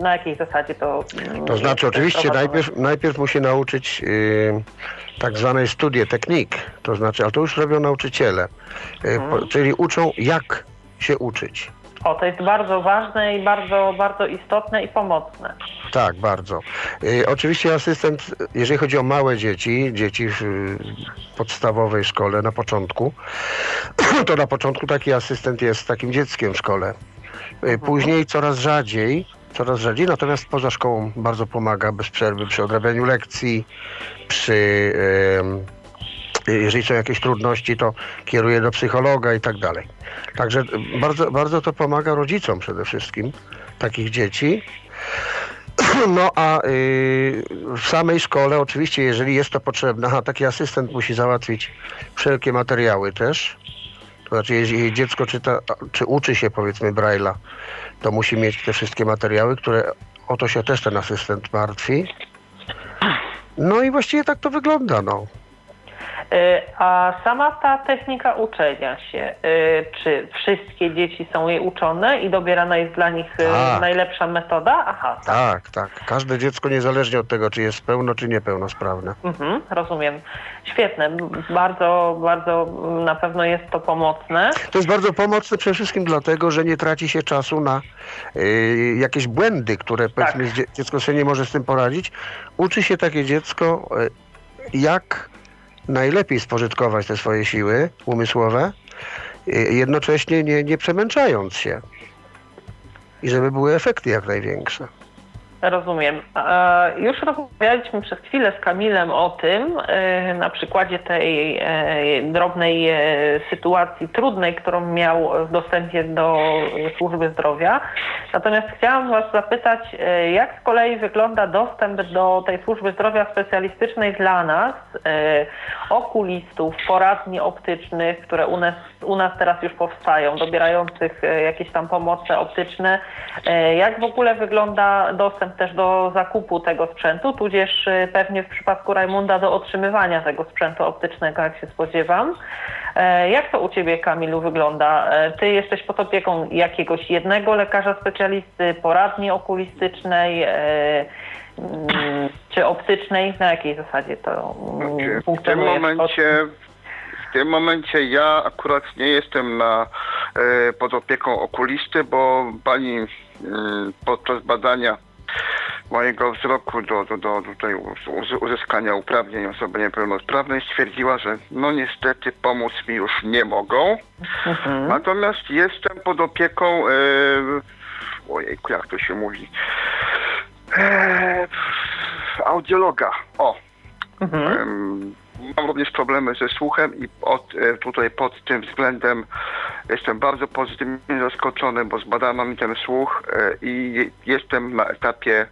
Na jakiej zasadzie to. To znaczy, oczywiście, najpierw, najpierw musi nauczyć. Yy tak zwanej studie technik, to znaczy, ale to już robią nauczyciele, hmm. czyli uczą jak się uczyć. O, to jest bardzo ważne i bardzo, bardzo istotne i pomocne. Tak, bardzo. Y, oczywiście asystent, jeżeli chodzi o małe dzieci, dzieci w podstawowej szkole na początku, to na początku taki asystent jest takim dzieckiem w szkole. Y, mhm. Później coraz rzadziej, coraz rzadziej, natomiast poza szkołą bardzo pomaga bez przerwy przy odrabianiu lekcji, przy jeżeli są jakieś trudności, to kieruje do psychologa i tak dalej. Także bardzo, bardzo to pomaga rodzicom przede wszystkim takich dzieci. No a y, w samej szkole oczywiście, jeżeli jest to potrzebne, a taki asystent musi załatwić wszelkie materiały też. To znaczy, jeżeli dziecko czyta, czy uczy się powiedzmy Braille'a, to musi mieć te wszystkie materiały, które o to się też ten asystent martwi. No i właściwie tak to wygląda, no. E, a sama ta technika uczenia się, e, czy wszystkie dzieci są jej uczone i dobierana jest dla nich e, tak. najlepsza metoda? Aha, tak. tak, tak. Każde dziecko niezależnie od tego, czy jest pełno, czy niepełnosprawne. Mhm, rozumiem. Świetne. Bardzo, bardzo na pewno jest to pomocne. To jest bardzo pomocne przede wszystkim dlatego, że nie traci się czasu na y, jakieś błędy, które tak. powiedzmy dziecko sobie nie może z tym poradzić. Uczy się takie dziecko, y, jak najlepiej spożytkować te swoje siły umysłowe, jednocześnie nie, nie przemęczając się. I żeby były efekty jak największe. Rozumiem. Już rozmawialiśmy przez chwilę z Kamilem o tym, e, na przykładzie tej e, drobnej e, sytuacji trudnej, którą miał w dostępie do służby zdrowia. Natomiast chciałam Was zapytać, jak z kolei wygląda dostęp do tej służby zdrowia specjalistycznej dla nas, okulistów, poradni optycznych, które u nas, u nas teraz już powstają, dobierających jakieś tam pomoce optyczne. Jak w ogóle wygląda dostęp dostęp też do zakupu tego sprzętu, tudzież y, pewnie w przypadku Rajmunda do otrzymywania tego sprzętu optycznego, jak się spodziewam. E, jak to u Ciebie, Kamilu, wygląda? E, ty jesteś pod opieką jakiegoś jednego lekarza specjalisty, poradni okulistycznej, e, mm, czy optycznej? Na jakiej zasadzie to znaczy, funkcjonuje? W tym momencie w tym momencie ja akurat nie jestem na, pod opieką okulisty, bo pani podczas badania mojego wzroku do, do, do tutaj uzyskania uprawnień osoby niepełnosprawnej stwierdziła, że no niestety pomóc mi już nie mogą. Mhm. Natomiast jestem pod opieką e, ojejku, jak to się mówi e, audiologa. O. Mhm. Mam również problemy ze słuchem i od, e, tutaj pod tym względem jestem bardzo pozytywnie zaskoczony, bo zbadano mi ten słuch e, i jestem na etapie,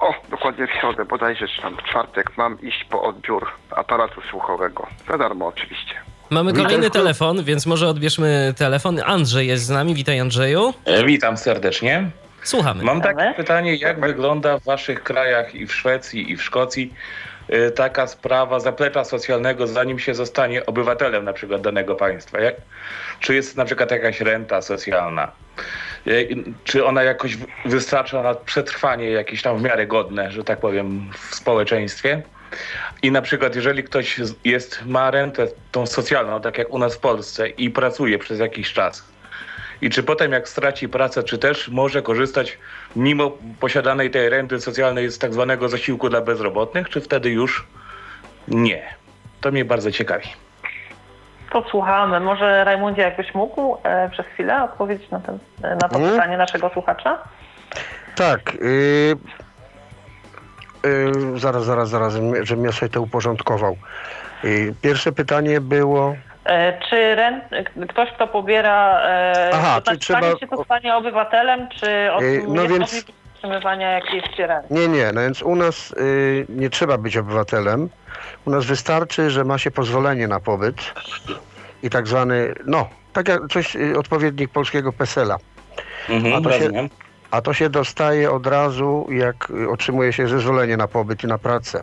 o, dokładnie w środę, bodajże tam w czwartek mam iść po odbiór aparatu słuchowego. Za darmo oczywiście. Mamy kolejny telefon, więc może odbierzmy telefon. Andrzej jest z nami. Witaj Andrzeju. E, witam serdecznie. Słuchamy. Mam takie pytanie, jak wygląda w waszych krajach i w Szwecji i w Szkocji taka sprawa zaplecza socjalnego, zanim się zostanie obywatelem na przykład danego państwa? Jak, czy jest na przykład jakaś renta socjalna? Y, czy ona jakoś wystarcza na przetrwanie jakieś tam w miarę godne, że tak powiem, w społeczeństwie? I na przykład, jeżeli ktoś jest, ma rentę tą socjalną, tak jak u nas w Polsce i pracuje przez jakiś czas, i czy potem jak straci pracę, czy też może korzystać mimo posiadanej tej renty socjalnej z tak zwanego zasiłku dla bezrobotnych, czy wtedy już nie? To mnie bardzo ciekawi. Posłuchamy. Może Rajmundzie, jakbyś mógł e, przez chwilę odpowiedzieć na, ten, e, na to Mhm. pytanie naszego słuchacza? Tak. Yy, yy, zaraz, zaraz, zaraz, żebym ja sobie to uporządkował. Yy, pierwsze pytanie było. E, Czy rent, ktoś, kto pobiera, e, Aha, to czy znaczy, trzeba- stanie się to stanie obywatelem, czy od, E, no więc- otrzymywania jakiejś renty? Nie, nie, no więc u nas y, nie trzeba być obywatelem. U nas wystarczy, że ma się pozwolenie na pobyt i tak zwany, no, tak jak coś, y, odpowiednik polskiego PESEL-a. Mhm, A to się-. A to się dostaje od razu, jak y, otrzymuje się zezwolenie na pobyt i na pracę.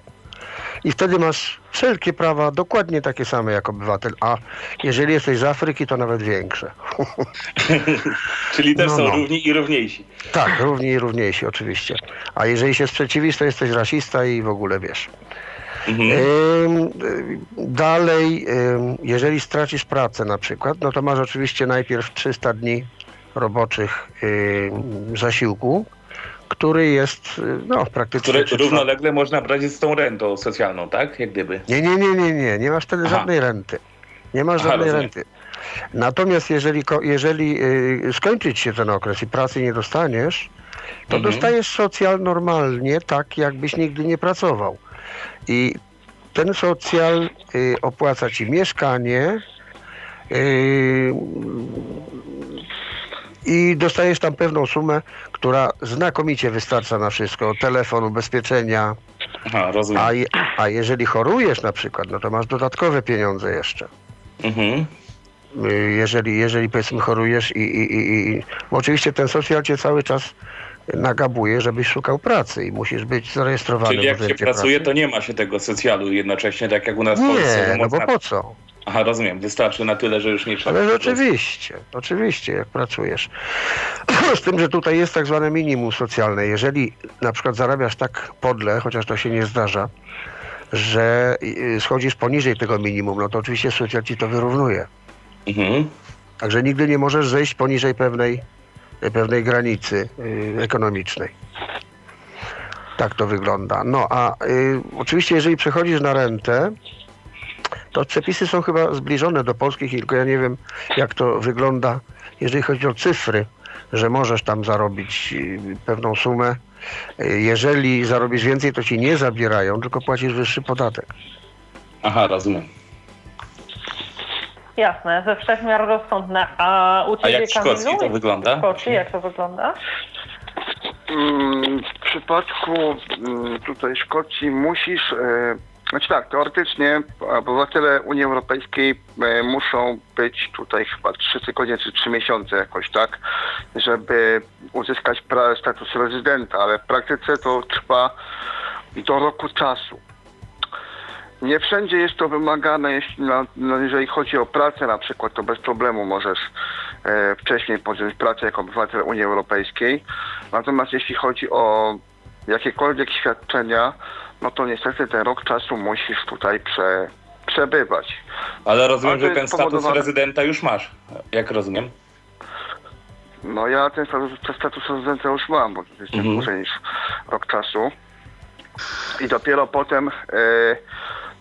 I wtedy masz wszelkie prawa dokładnie takie same jak obywatel. A jeżeli jesteś z Afryki, to nawet większe. Czyli też No, są no. równi i równiejsi. Tak, równi i równiejsi oczywiście. A jeżeli się sprzeciwisz, to jesteś rasista i w ogóle wiesz. Mhm. Ym, Dalej, ym, jeżeli stracisz pracę na przykład, no to masz oczywiście najpierw 300 dni roboczych ym, zasiłku, który jest y, no, praktycznie... Czwarte- równolegle można brać z tą rentą socjalną, tak? Jak gdyby. Nie, nie, nie, nie, nie, nie masz wtedy Aha. żadnej renty. Nie masz Aha, żadnej rozumiem. renty. Natomiast jeżeli, jeżeli y, skończyć się ten okres i pracy nie dostaniesz, to Mhm. dostajesz socjal normalnie, tak jakbyś nigdy nie pracował. I ten socjal y, opłaca ci mieszkanie y, i dostajesz tam pewną sumę, która znakomicie wystarcza na wszystko. Telefon, ubezpieczenia. Aha, rozumiem. A, je, a jeżeli chorujesz na przykład, no to masz dodatkowe pieniądze jeszcze. Mhm. Jeżeli, jeżeli powiedzmy chorujesz i, i, i, i oczywiście ten socjal cię cały czas nagabuje, żebyś szukał pracy i musisz być zarejestrowany Czyli jak się pracuje, pracy. to nie ma się tego socjalu jednocześnie, tak jak u nas w Polsce. Nie, no bo po co? Aha, rozumiem. Wystarczy na tyle, że już nie trzeba. Ale oczywiście, oczywiście, jak pracujesz. Z tym, że tutaj jest tak zwane minimum socjalne. Jeżeli na przykład zarabiasz tak podle, chociaż to się nie zdarza, że y, schodzisz poniżej tego minimum, no to oczywiście socjal ci to wyrównuje. Mhm. Także nigdy nie możesz zejść poniżej pewnej, pewnej granicy y, ekonomicznej. Tak to wygląda. No a y, oczywiście, jeżeli przechodzisz na rentę, to przepisy są chyba zbliżone do polskich, tylko ja nie wiem, jak to wygląda, jeżeli chodzi o cyfry, że możesz tam zarobić y, pewną sumę. Y, Jeżeli zarobisz więcej, to ci nie zabierają, tylko płacisz wyższy podatek. Aha, rozumiem. Jasne, ze wszechmiar rozsądne. A u A Ciebie, jak w Szkocji Kamilu? to wygląda? W Szkocji, jak to wygląda? Mm, W przypadku mm, tutaj Szkocji musisz, e, znaczy tak, teoretycznie obywatele Unii Europejskiej e, muszą być tutaj chyba 3 tygodnie czy 3 miesiące jakoś tak, żeby uzyskać status rezydenta, ale w praktyce to trwa do roku czasu. Nie wszędzie jest to wymagane, jeśli na, no jeżeli chodzi o pracę na przykład, to bez problemu możesz e, wcześniej podjąć pracę jako obywatel Unii Europejskiej. Natomiast jeśli chodzi o jakiekolwiek świadczenia, no to niestety ten rok czasu musisz tutaj prze, przebywać. Ale rozumiem, że ten jest status spowodowane- rezydenta już masz. Jak rozumiem? No ja ten status, ten status rezydenta już mam, bo to jest Mhm. dłużej niż rok czasu. I dopiero potem, e,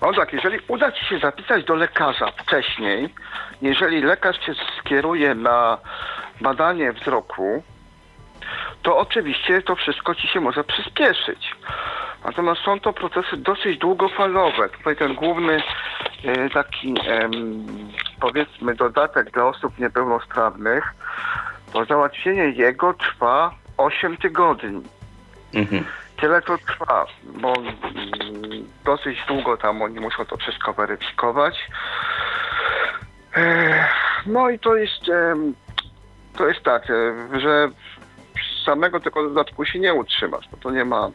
no tak, jeżeli uda Ci się zapisać do lekarza wcześniej, jeżeli lekarz Cię skieruje na badanie wzroku, to oczywiście to wszystko Ci się może przyspieszyć. Natomiast są to procesy dosyć długofalowe. Tutaj ten główny e, taki powiedzmy dodatek dla osób niepełnosprawnych, to załatwienie jego trwa 8 tygodni. Mhm. Tyle to trwa, bo mm, dosyć długo tam oni muszą to wszystko weryfikować. E, No i to jest, to jest tak, e, że samego tego dodatku się nie utrzymasz, bo to nie ma,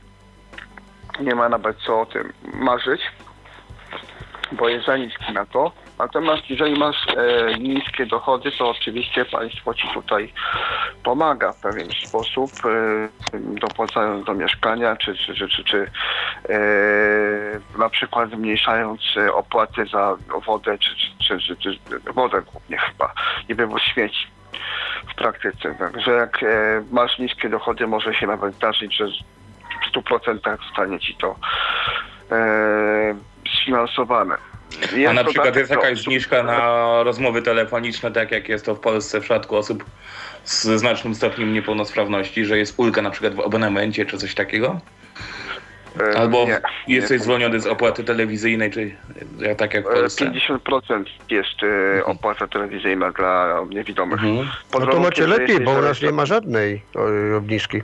nie ma nawet co o tym marzyć, bo jest za niski na to. Natomiast jeżeli masz e, niskie dochody, to oczywiście państwo ci tutaj pomaga w pewien sposób, e, dopłacając do mieszkania, czy, czy, czy, czy, czy e, na przykład zmniejszając e, opłaty za wodę, czy, czy, czy, czy, czy wodę głównie chyba i wywóz śmieci w praktyce. Także jak e, masz niskie dochody, może się nawet zdarzyć, że w 100% zostanie ci to e, sfinansowane. Jest A na przykład dodatek jest do jakaś zniżka na rozmowy telefoniczne, tak jak jest to w Polsce w przypadku osób z znacznym stopniem niepełnosprawności, że jest ulga na przykład w abonamencie czy coś takiego? E, Albo nie, jesteś nie. zwolniony z opłaty telewizyjnej, czy ja tak jak w E, Polsce? 50% jest e, opłata telewizyjna dla niewidomych. Mhm. No to macie lepiej, bo u nas nie ma żadnej obniżki.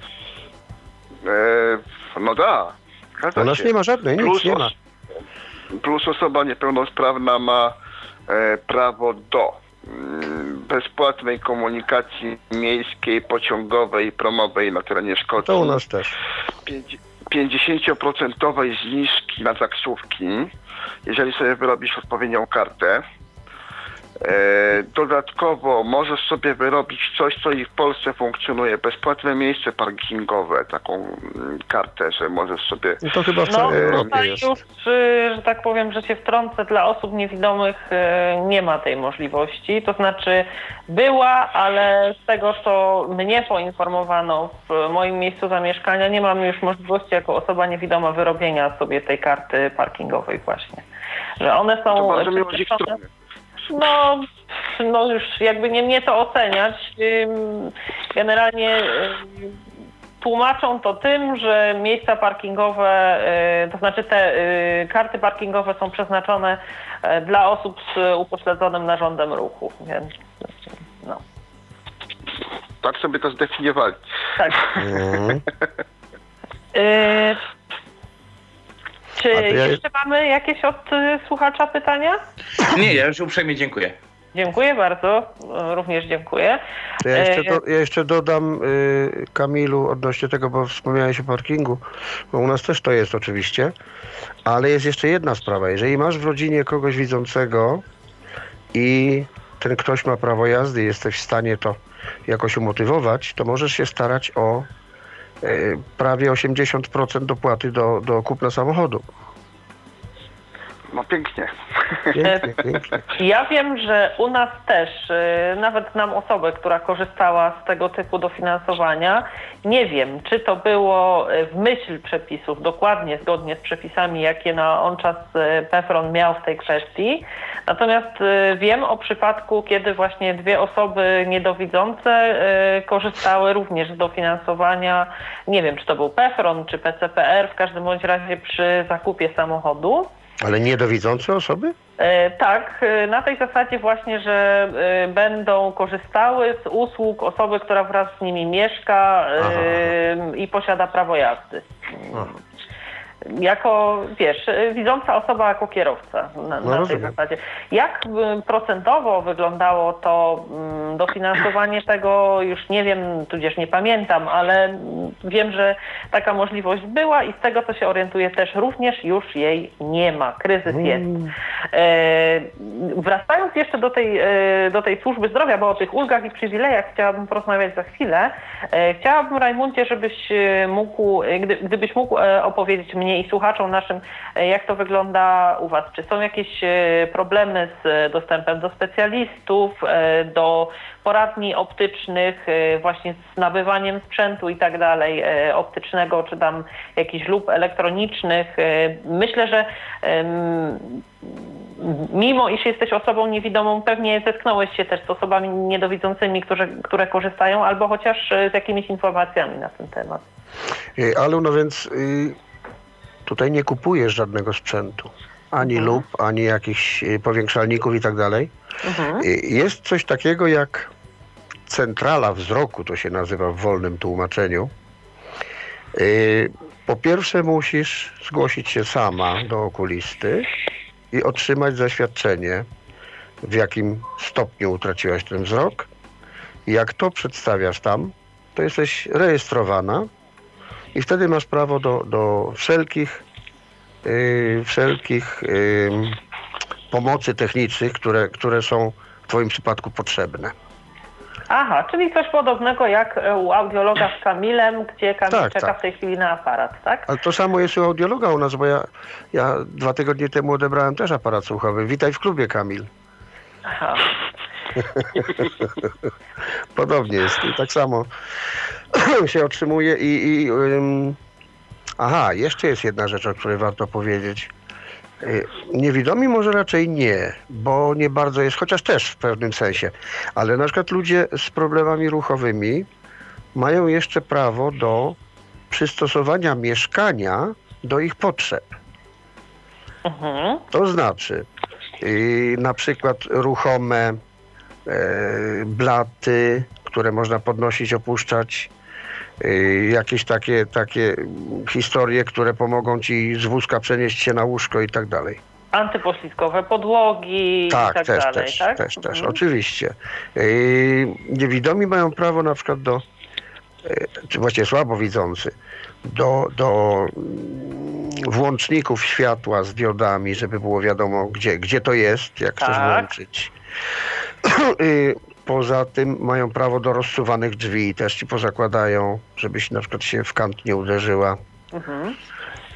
E, no da. zgadza U nas się. nie ma żadnej, nic Plus, nie ma. plus osoba niepełnosprawna ma e, prawo do mm, bezpłatnej komunikacji miejskiej, pociągowej, promowej na terenie Szkocji. To u nas też. Pięć- 50% zniżki na taksówki, jeżeli sobie wyrobisz odpowiednią kartę. E, dodatkowo możesz sobie wyrobić coś, co i w Polsce funkcjonuje, bezpłatne miejsce parkingowe, taką mm, kartę, że możesz sobie I to chyba w No, Europie tutaj jest. już, y, że tak powiem, że się wtrącę, dla osób niewidomych y, nie ma tej możliwości. To znaczy była, ale z tego, co mnie poinformowano w moim miejscu zamieszkania, nie mam już możliwości jako osoba niewidoma wyrobienia sobie tej karty parkingowej właśnie. Że one są... to bardzo miło z ich przyspieszone. strony. No, no już jakby nie mnie to oceniać. Generalnie tłumaczą to tym, że miejsca parkingowe, y, to znaczy te y, karty parkingowe są przeznaczone y, dla osób z upośledzonym narządem ruchu, więc no, Tak sobie to zdefiniowali. tak. Mhm. Czy ja- jeszcze mamy jakieś od y, słuchacza pytania? Nie, ja już uprzejmie dziękuję. Dziękuję bardzo, y, również dziękuję. To ja, jeszcze E, do, ja jeszcze dodam y, Kamilu odnośnie tego, bo wspomniałeś o parkingu, bo u nas też to jest oczywiście, ale jest jeszcze jedna sprawa. Jeżeli masz w rodzinie kogoś widzącego i ten ktoś ma prawo jazdy, jesteś w stanie to jakoś umotywować, to możesz się starać o prawie 80% dopłaty do, do kupna samochodu. No pięknie. Pięknie, pięknie. Ja wiem, że u nas też, y, nawet znam osobę, która korzystała z tego typu dofinansowania. Nie wiem, czy to było y, w myśl przepisów, dokładnie zgodnie z przepisami, jakie na on czas y, PEFRON miał w tej kwestii. Natomiast wiem o przypadku, kiedy właśnie dwie osoby niedowidzące korzystały również z dofinansowania. Nie wiem, czy to był PEFRON, czy PCPR, w każdym bądź razie przy zakupie samochodu. Ale niedowidzące osoby? E, Tak, e, na tej zasadzie właśnie, że e, będą korzystały z usług osoby, która wraz z nimi mieszka Aha. i posiada prawo jazdy. Aha. Jako, wiesz, widząca osoba jako kierowca na, No na tej rozumiem. zasadzie. Jak e, procentowo wyglądało to mm, dofinansowanie tego, już nie wiem, tudzież nie pamiętam, ale mm, wiem, że taka możliwość była i z tego, co się orientuję, też również już jej nie ma. Kryzys jest. E, wracając jeszcze do tej, e, do tej służby zdrowia, bo o tych ulgach i przywilejach chciałabym porozmawiać za chwilę. E, chciałabym, Rajmundzie, żebyś e, mógł, e, gdy, gdybyś mógł opowiedzieć mnie i słuchaczom naszym, e, jak to wygląda u Was. Czy są jakieś e, problemy z dostępem do specjalistów, e, do poradni optycznych, właśnie z nabywaniem sprzętu i tak dalej, optycznego, czy tam jakichś lub elektronicznych. Myślę, że mimo iż jesteś osobą niewidomą, pewnie zetknąłeś się też z osobami niedowidzącymi, które, które korzystają, albo chociaż z jakimiś informacjami na ten temat. Alu, no więc y, tutaj nie kupujesz żadnego sprzętu. Ani lub, ani jakichś y, powiększalników i tak dalej. Mhm. Y, Jest coś takiego jak centrala wzroku, to się nazywa w wolnym tłumaczeniu. Y, Po pierwsze musisz zgłosić się sama do okulisty i otrzymać zaświadczenie, w jakim stopniu utraciłaś ten wzrok. Jak to przedstawiasz tam, to jesteś rejestrowana i wtedy masz prawo do, do wszelkich, yy, wszelkich ym, pomocy technicznych, które, które są w Twoim przypadku potrzebne. Aha, czyli coś podobnego jak e, u audiologa z Kamilem, gdzie Kamil Tak, czeka tak. w tej chwili na aparat, tak? Ale to samo jest u audiologa u nas, bo ja, ja dwa tygodnie temu odebrałem też aparat słuchowy. Witaj w klubie, Kamil. Aha. Podobnie jest i tak samo się otrzymuje i... i ym, aha, jeszcze jest jedna rzecz, o której warto powiedzieć. Y, Niewidomi może raczej nie, bo nie bardzo jest, chociaż też w pewnym sensie. Ale na przykład ludzie z problemami ruchowymi mają jeszcze prawo do przystosowania mieszkania do ich potrzeb. Mhm. To znaczy y, na przykład ruchome blaty, które można podnosić, opuszczać. y, Jakieś takie, takie historie, które pomogą ci z wózka przenieść się na łóżko i tak dalej. Antypoślizgowe podłogi i Tak, tak też, dalej, też, tak? też, też, Mhm. oczywiście. Yy, Niewidomi mają prawo na przykład do, czy właściwie słabowidzący, do, do mm, włączników światła z diodami, żeby było wiadomo, gdzie, gdzie to jest, jak chcesz Tak. włączyć. Poza tym mają prawo do rozsuwanych drzwi, też ci pozakładają, żebyś na przykład się w kant nie uderzyła. Mhm.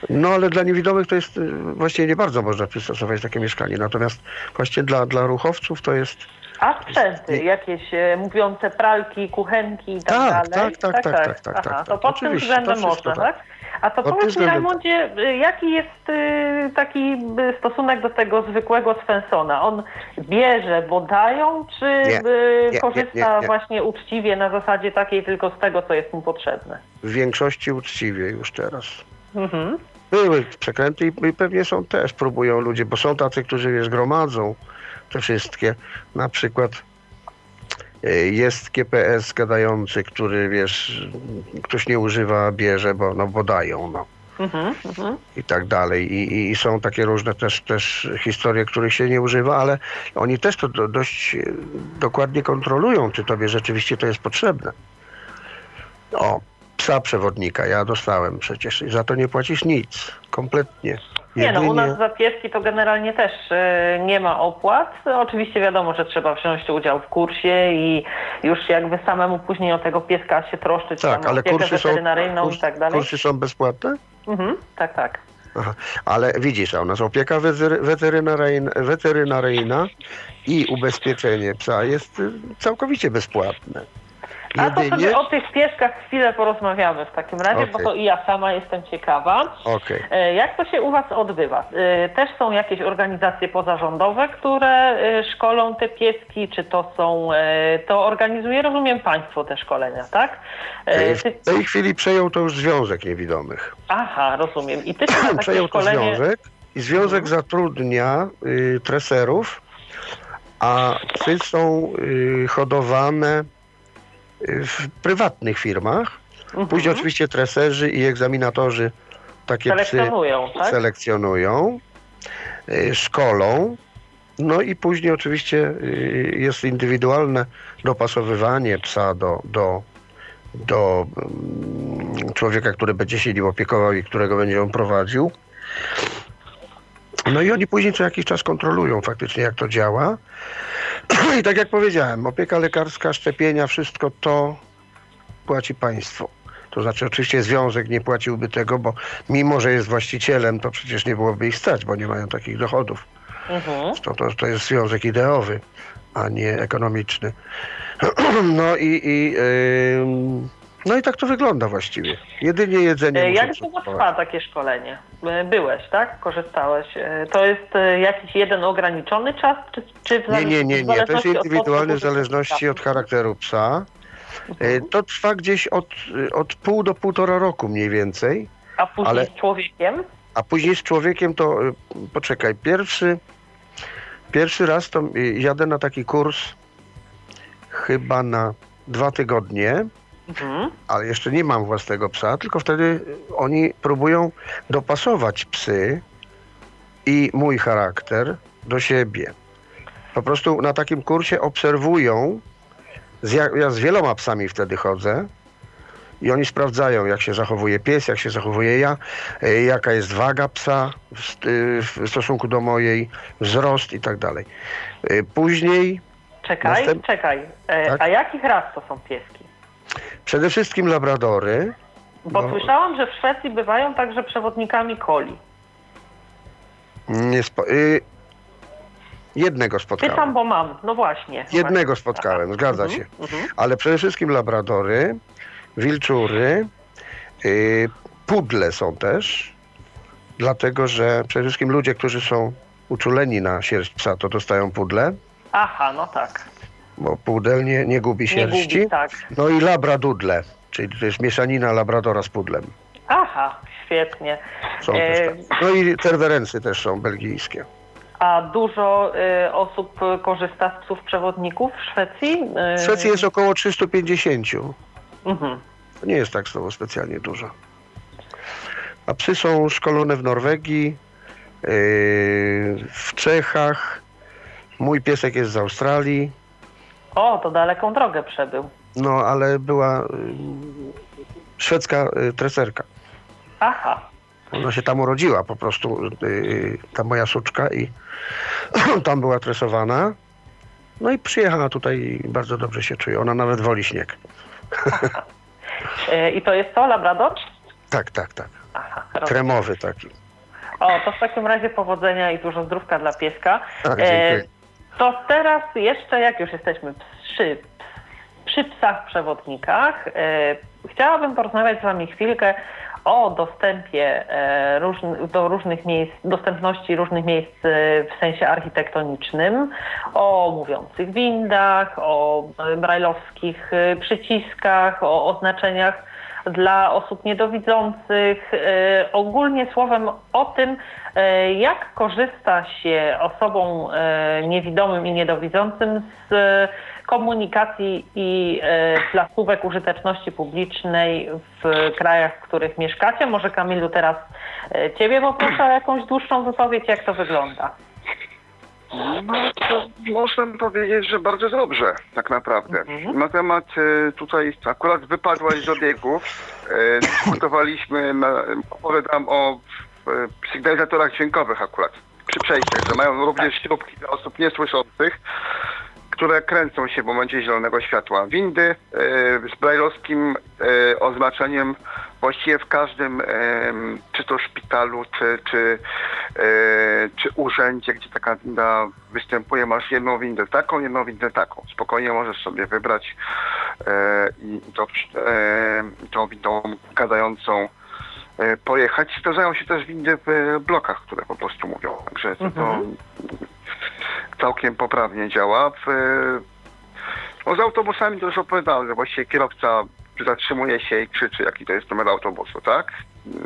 No ale dla niewidomych to jest y, właściwie nie bardzo można przystosować takie mieszkanie. Natomiast właśnie dla, dla ruchowców to jest. A sprzęty, jakieś e, mówiące pralki, kuchenki i tak, Tak, dalej? tak, tak, tak, tak, tak, tak, to pod tym względem można, tak. A to powiedz mi, względem Rajmundzie, y, jaki jest y, taki y, stosunek do tego zwykłego Svensona? On bierze, bo dają, czy Nie, y, nie, korzysta nie, nie. właśnie uczciwie na zasadzie takiej tylko z tego, co jest mu potrzebne? W większości uczciwie już teraz. Mhm. Były przekręty i i pewnie są też, próbują ludzie, bo są tacy, którzy wiesz, gromadzą te wszystkie. Na przykład y, jest GPS gadający, który wiesz, ktoś nie używa, bierze, bo, no, bo dają. No. Mhm. Mhm. i tak dalej. I, i, I są takie różne też, też historie, których się nie używa, ale oni też to do, dość e, dokładnie kontrolują, czy tobie rzeczywiście to jest potrzebne. O, psa przewodnika ja dostałem przecież i za to nie płacisz nic. Kompletnie. Nie no, u nas za pieski to generalnie też e, nie ma opłat. Oczywiście wiadomo, że trzeba wziąć udział w kursie i już jakby samemu później o tego pieska się troszczyć, Tak, tam ale kursy są, weterynaryjną kurs, i tak dalej. kursy są bezpłatne? Mhm, tak, tak. Ale widzisz, a u nas opieka wetery- weterynaryjna, weterynaryjna i ubezpieczenie psa jest y, całkowicie bezpłatne. A to Jedynie... sobie o tych pieskach chwilę porozmawiamy w takim razie, bo Okej. to i ja sama jestem ciekawa. Okej. E, Jak to się u Was odbywa? E, Też są jakieś organizacje pozarządowe, które e, szkolą te pieski, czy to są, to organizuje, rozumiem, Państwo te szkolenia, tak? W tej chwili przejął to już Związek Niewidomych. aha, rozumiem. I Ty się na takie Przejął to szkolenie... Związek i Związek zatrudnia y, a psy są y, hodowane w prywatnych firmach. Mhm. Później oczywiście treserzy i egzaminatorzy takie psy Selekcjonują, tak? selekcjonują, y, szkolą. No i później oczywiście y, jest indywidualne dopasowywanie psa do, do, do mm, człowieka, który będzie się nim opiekował i którego będzie on prowadził. No i oni później co jakiś czas kontrolują faktycznie, jak to działa. I tak jak powiedziałem, opieka lekarska, szczepienia, wszystko to płaci państwo. To znaczy oczywiście związek nie płaciłby tego, bo mimo, że jest właścicielem, to przecież nie byłoby ich stać, bo nie mają takich dochodów. Mhm. To, to, to jest związek ideowy, a nie ekonomiczny. No i, i ym, no i tak to wygląda właściwie. Jedynie jedzenie Jak długo trwa takie szkolenie? E, Byłeś, tak? Korzystałeś. E, To jest e, jakiś jeden ograniczony czas, czy, czy w Nie, nie, nie, nie. To jest indywidualne w zależności od charakteru psa. Mhm. To trwa gdzieś od, od pół do półtora roku mniej więcej. A później ale- z człowiekiem? A później z człowiekiem to, poczekaj, pierwszy, pierwszy raz to jadę na taki kurs chyba na dwa tygodnie, Mhm. ale jeszcze nie mam własnego psa, tylko wtedy oni próbują dopasować psy i mój charakter do siebie. Po prostu na takim kursie obserwują, ja, z wieloma psami wtedy chodzę, i oni sprawdzają, jak się zachowuje pies, jak się zachowuje ja, e, jaka jest waga psa w, y, w stosunku do mojej, wzrost i tak dalej. E, Później Czekaj, Następ- czekaj. E, Tak? A jakich ras to są pieski? Przede wszystkim labradory. Bo No. słyszałam, że w Szwecji bywają także przewodnikami coli. Nie spo, y, jednego spotkałem. Pytam, bo mam. No właśnie. Jednego spotkałem, zgadza Mhm, się. mhm. Ale przede wszystkim labradory, wilczury, y, pudle są też. dlatego że przede wszystkim ludzie, którzy są uczuleni na sierść psa, to dostają pudle, Aha, no tak. Bo pudel nie, nie gubi Nie sierści. gubi, tak. No i labradudle, czyli to jest mieszanina labradora z pudlem. Aha, świetnie. Są E, też tak. No i cerwerensy też są belgijskie. A dużo y, osób korzysta z psów przewodników w Szwecji? Y, W Szwecji jest około 350. Mhm. To nie jest tak znowu specjalnie dużo. A psy są szkolone w Norwegii, yy, w Czechach. Mój piesek jest z Australii. O, to daleką drogę przebył. No, ale była yy, szwedzka yy, treserka. Aha. Ona się tam urodziła po prostu, yy, ta moja suczka i tam była tresowana. No i przyjechała tutaj i bardzo dobrze się czuje. Ona nawet woli śnieg. Y, I to jest co, Labrador? Tak, tak, tak. Aha. Kremowy taki. O, to w takim razie powodzenia i dużo zdrówka dla pieska. Tak, dziękuję. To teraz jeszcze, jak już jesteśmy przy, przy psach przewodnikach, e, chciałabym porozmawiać z Wami chwilkę o dostępie e, różn- do różnych miejsc, dostępności różnych miejsc e, w sensie architektonicznym, o mówiących windach, o e, brajlowskich e, przyciskach, o oznaczeniach dla osób niedowidzących, e, ogólnie słowem o tym, e, jak korzysta się osobom e, niewidomym i niedowidzącym z komunikacji i placówek użyteczności publicznej w krajach, w których mieszkacie. Może Kamilu teraz Ciebie poproszę o jakąś dłuższą wypowiedź, jak to wygląda. No to można powiedzieć, że bardzo dobrze, tak naprawdę. Na temat e, tutaj akurat wypadłaś z obiegów. E, dyskutowaliśmy, opowiadam o e, sygnalizatorach dźwiękowych akurat przy przejściach, że mają również śrubki dla osób niesłyszących, które kręcą się w momencie zielonego światła. Windy z brajlowskim oznaczeniem właściwie w każdym, czy to szpitalu, czy, czy, e, czy urzędzie, gdzie taka winda występuje, masz jedną windę taką, jedną windę taką. Spokojnie możesz sobie wybrać e, i to, e, tą windą gadającą pojechać. Zdarzają się też windy w blokach, które po prostu mówią. Także to, to całkiem poprawnie działa. W, no z autobusami to już opowiadałem, że właściwie kierowca zatrzymuje się i krzyczy, jaki to jest numer autobusu, tak?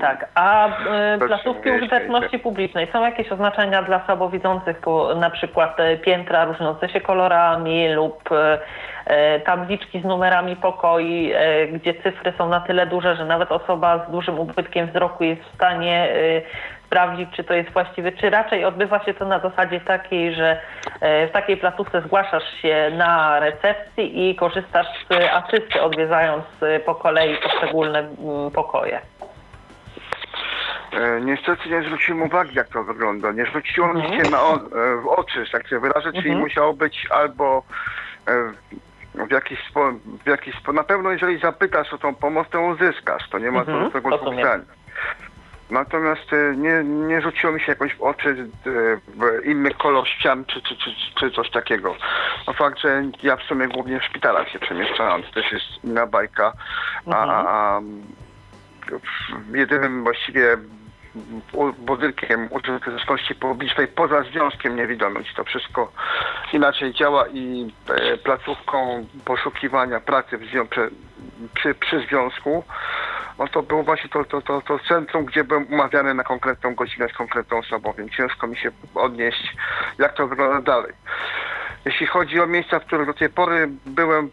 Tak, a Zatrzymuje placówki użyteczności publicznej są jakieś oznaczenia dla słabowidzących, po- na przykład e, piętra różniące się kolorami lub e, tabliczki z numerami pokoi, e, gdzie cyfry są na tyle duże, że nawet osoba z dużym ubytkiem wzroku jest w stanie e, sprawdzić, czy to jest właściwe, czy raczej odbywa się to na zasadzie takiej, że e, w takiej placówce zgłaszasz się na recepcji i korzystasz z asysty, odwiedzając e, po kolei poszczególne mm, pokoje. E, niestety nie zwróciłem uwagi, jak to wygląda. Nie zwróciło mi się na o, w oczy, tak się wyrażę, czyli Mhm. musiało być albo w jakiś spo, w jakiś spo, na pewno jeżeli zapytasz o tą pomoc, to uzyskasz. To nie ma Mhm, co do tego dwóch. Natomiast e, nie, nie rzuciło mi się jakoś w oczy e, inny kolor ścian czy, czy, czy, czy coś takiego. No fakt, że ja w sumie głównie w szpitalach się przemieszczałem, to też jest inna bajka, a, Mhm. a, w- jedynym właściwie budynkiem użyteczności publicznej poza związkiem niewidomych. To wszystko inaczej działa i e, placówką poszukiwania pracy w zwią- przy, przy, przy związku no to było właśnie to, to, to, to centrum, gdzie byłem umawiany na konkretną godzinę z konkretną osobą, więc ciężko mi się odnieść, jak to wygląda dalej. Jeśli chodzi o miejsca, w których do tej pory byłem,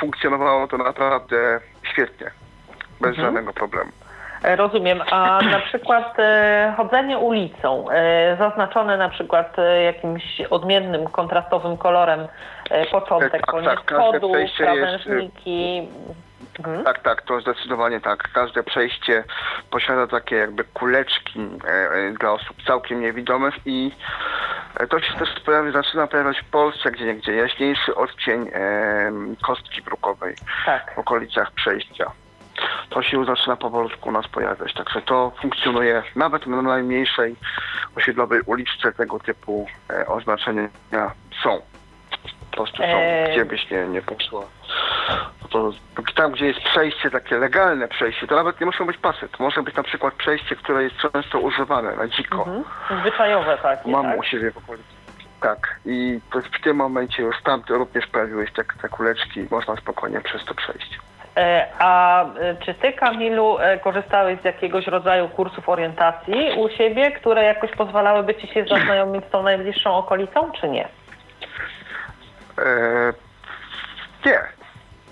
funkcjonowało to naprawdę świetnie, bez żadnego problemu. E, Rozumiem. A na przykład e, chodzenie ulicą, e, zaznaczone na przykład e, jakimś odmiennym, kontrastowym kolorem e, początek Tak, bądź tak, schodów, przejście jest, krawężniki. Mhm. Tak, tak, to zdecydowanie tak. Każde przejście posiada takie jakby kuleczki e, e, dla osób całkiem niewidomych i e, to się też pojawi, zaczyna pojawiać w Polsce gdzie niegdzie jaśniejszy odcień e, kostki brukowej Tak. w okolicach przejścia. To się zaczyna powolutku u nas pojawiać, także to funkcjonuje nawet na najmniejszej osiedlowej uliczce tego typu e, oznaczenia są. Po prostu są, Eee. gdzie byś nie, nie poszła. No to tam, gdzie jest przejście, takie legalne przejście, to nawet nie muszą być pasy. To może być na przykład przejście, które jest często używane na dziko. Mhm. Zwyczajowe takie, Mam tak? u siebie w okolicy. Tak. I to w tym momencie już tam również pojawiły się te, te kuleczki. Można spokojnie przez to przejść. E, A e, czy ty, Kamilu, e, korzystałeś z jakiegoś rodzaju kursów orientacji u siebie, które jakoś pozwalałyby ci się zaznajomić z tą najbliższą okolicą, czy nie? E, nie,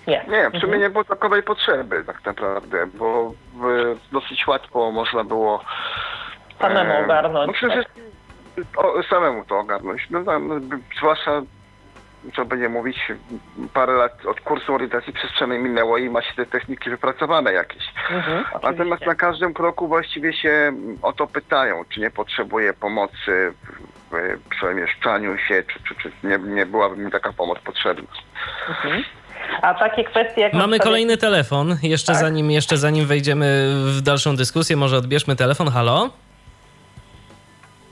Nie. nie, w sumie nie było takowej potrzeby tak naprawdę, bo w, dosyć łatwo można było Samemu e, ogarnąć, No tak? o, samemu to ogarnąć. No, tam, zwłaszcza, co by nie mówić, parę lat od kursu orientacji przestrzennej minęło i ma się te techniki wypracowane jakieś. Mhm, Natomiast na każdym kroku właściwie się o to pytają, czy nie potrzebuje pomocy przemieszczaniu się, czy, czy, czy nie, nie byłaby mi taka pomoc potrzebna. Mhm. A takie kwestie jak... Mamy kolejny telefon. Jeszcze, Tak. zanim, jeszcze zanim wejdziemy w dalszą dyskusję, może odbierzmy telefon. Halo?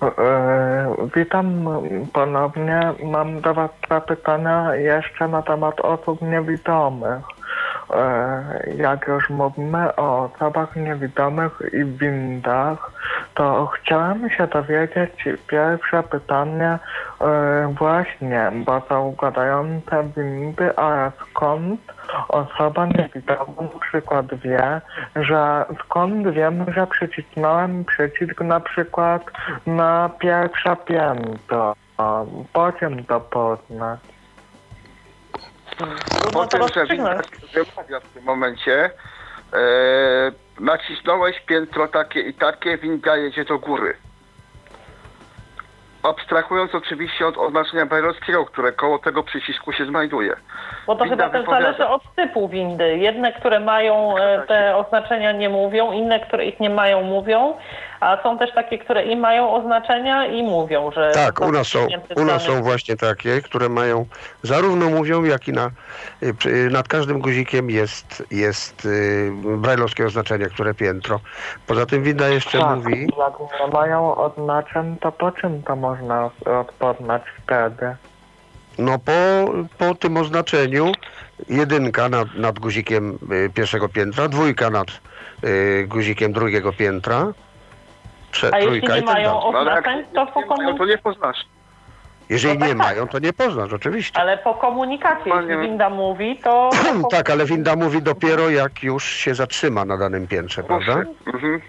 E, witam ponownie. Mam do Was dwa pytania jeszcze na temat osób niewidomych. E, jak już mówimy o osobach niewidomych i windach, to chciałem się dowiedzieć pierwsze pytanie e, właśnie, bo są gadające windy, a skąd osoba niewidoma na przykład wie, że skąd wiem, że przycisnąłem przycisk na przykład na pierwsze piętro. Po czym to poznać? Po tym, że widać wymawia w tym momencie, e, nacisnąłeś piętro takie i takie, winda jedzie do góry. Abstrahując oczywiście od oznaczenia bajrowskiego, które koło tego przycisku się znajduje. Bo to Winda chyba też wypowiada. zależy od typu windy. Jedne, które mają e, te oznaczenia nie mówią, inne, które ich nie mają mówią, a są też takie, które i mają oznaczenia i mówią, że... Tak, u nas są, u nas są właśnie takie, które mają, zarówno mówią, jak i na, y, przy- nad każdym guzikiem jest, jest y, brajlowskie oznaczenie, które piętro. Poza tym winda jeszcze tak, mówi, jak nie mają oznaczeń, to po czym to można odpoznać wtedy? no po, po tym oznaczeniu jedynka nad, nad guzikiem y, pierwszego piętra, dwójka nad y, guzikiem drugiego piętra, trze, A jeśli nie tak mają. No, oznaczeń, to po, nie mają, komu... to nie poznasz. Jeżeli no tak, nie tak. mają, to nie poznasz, oczywiście. ale po komunikacie, jeśli Normalnie- winda mówi, to... Tak, ale winda mówi dopiero jak już się zatrzyma na danym piętrze, prawda? Mhm.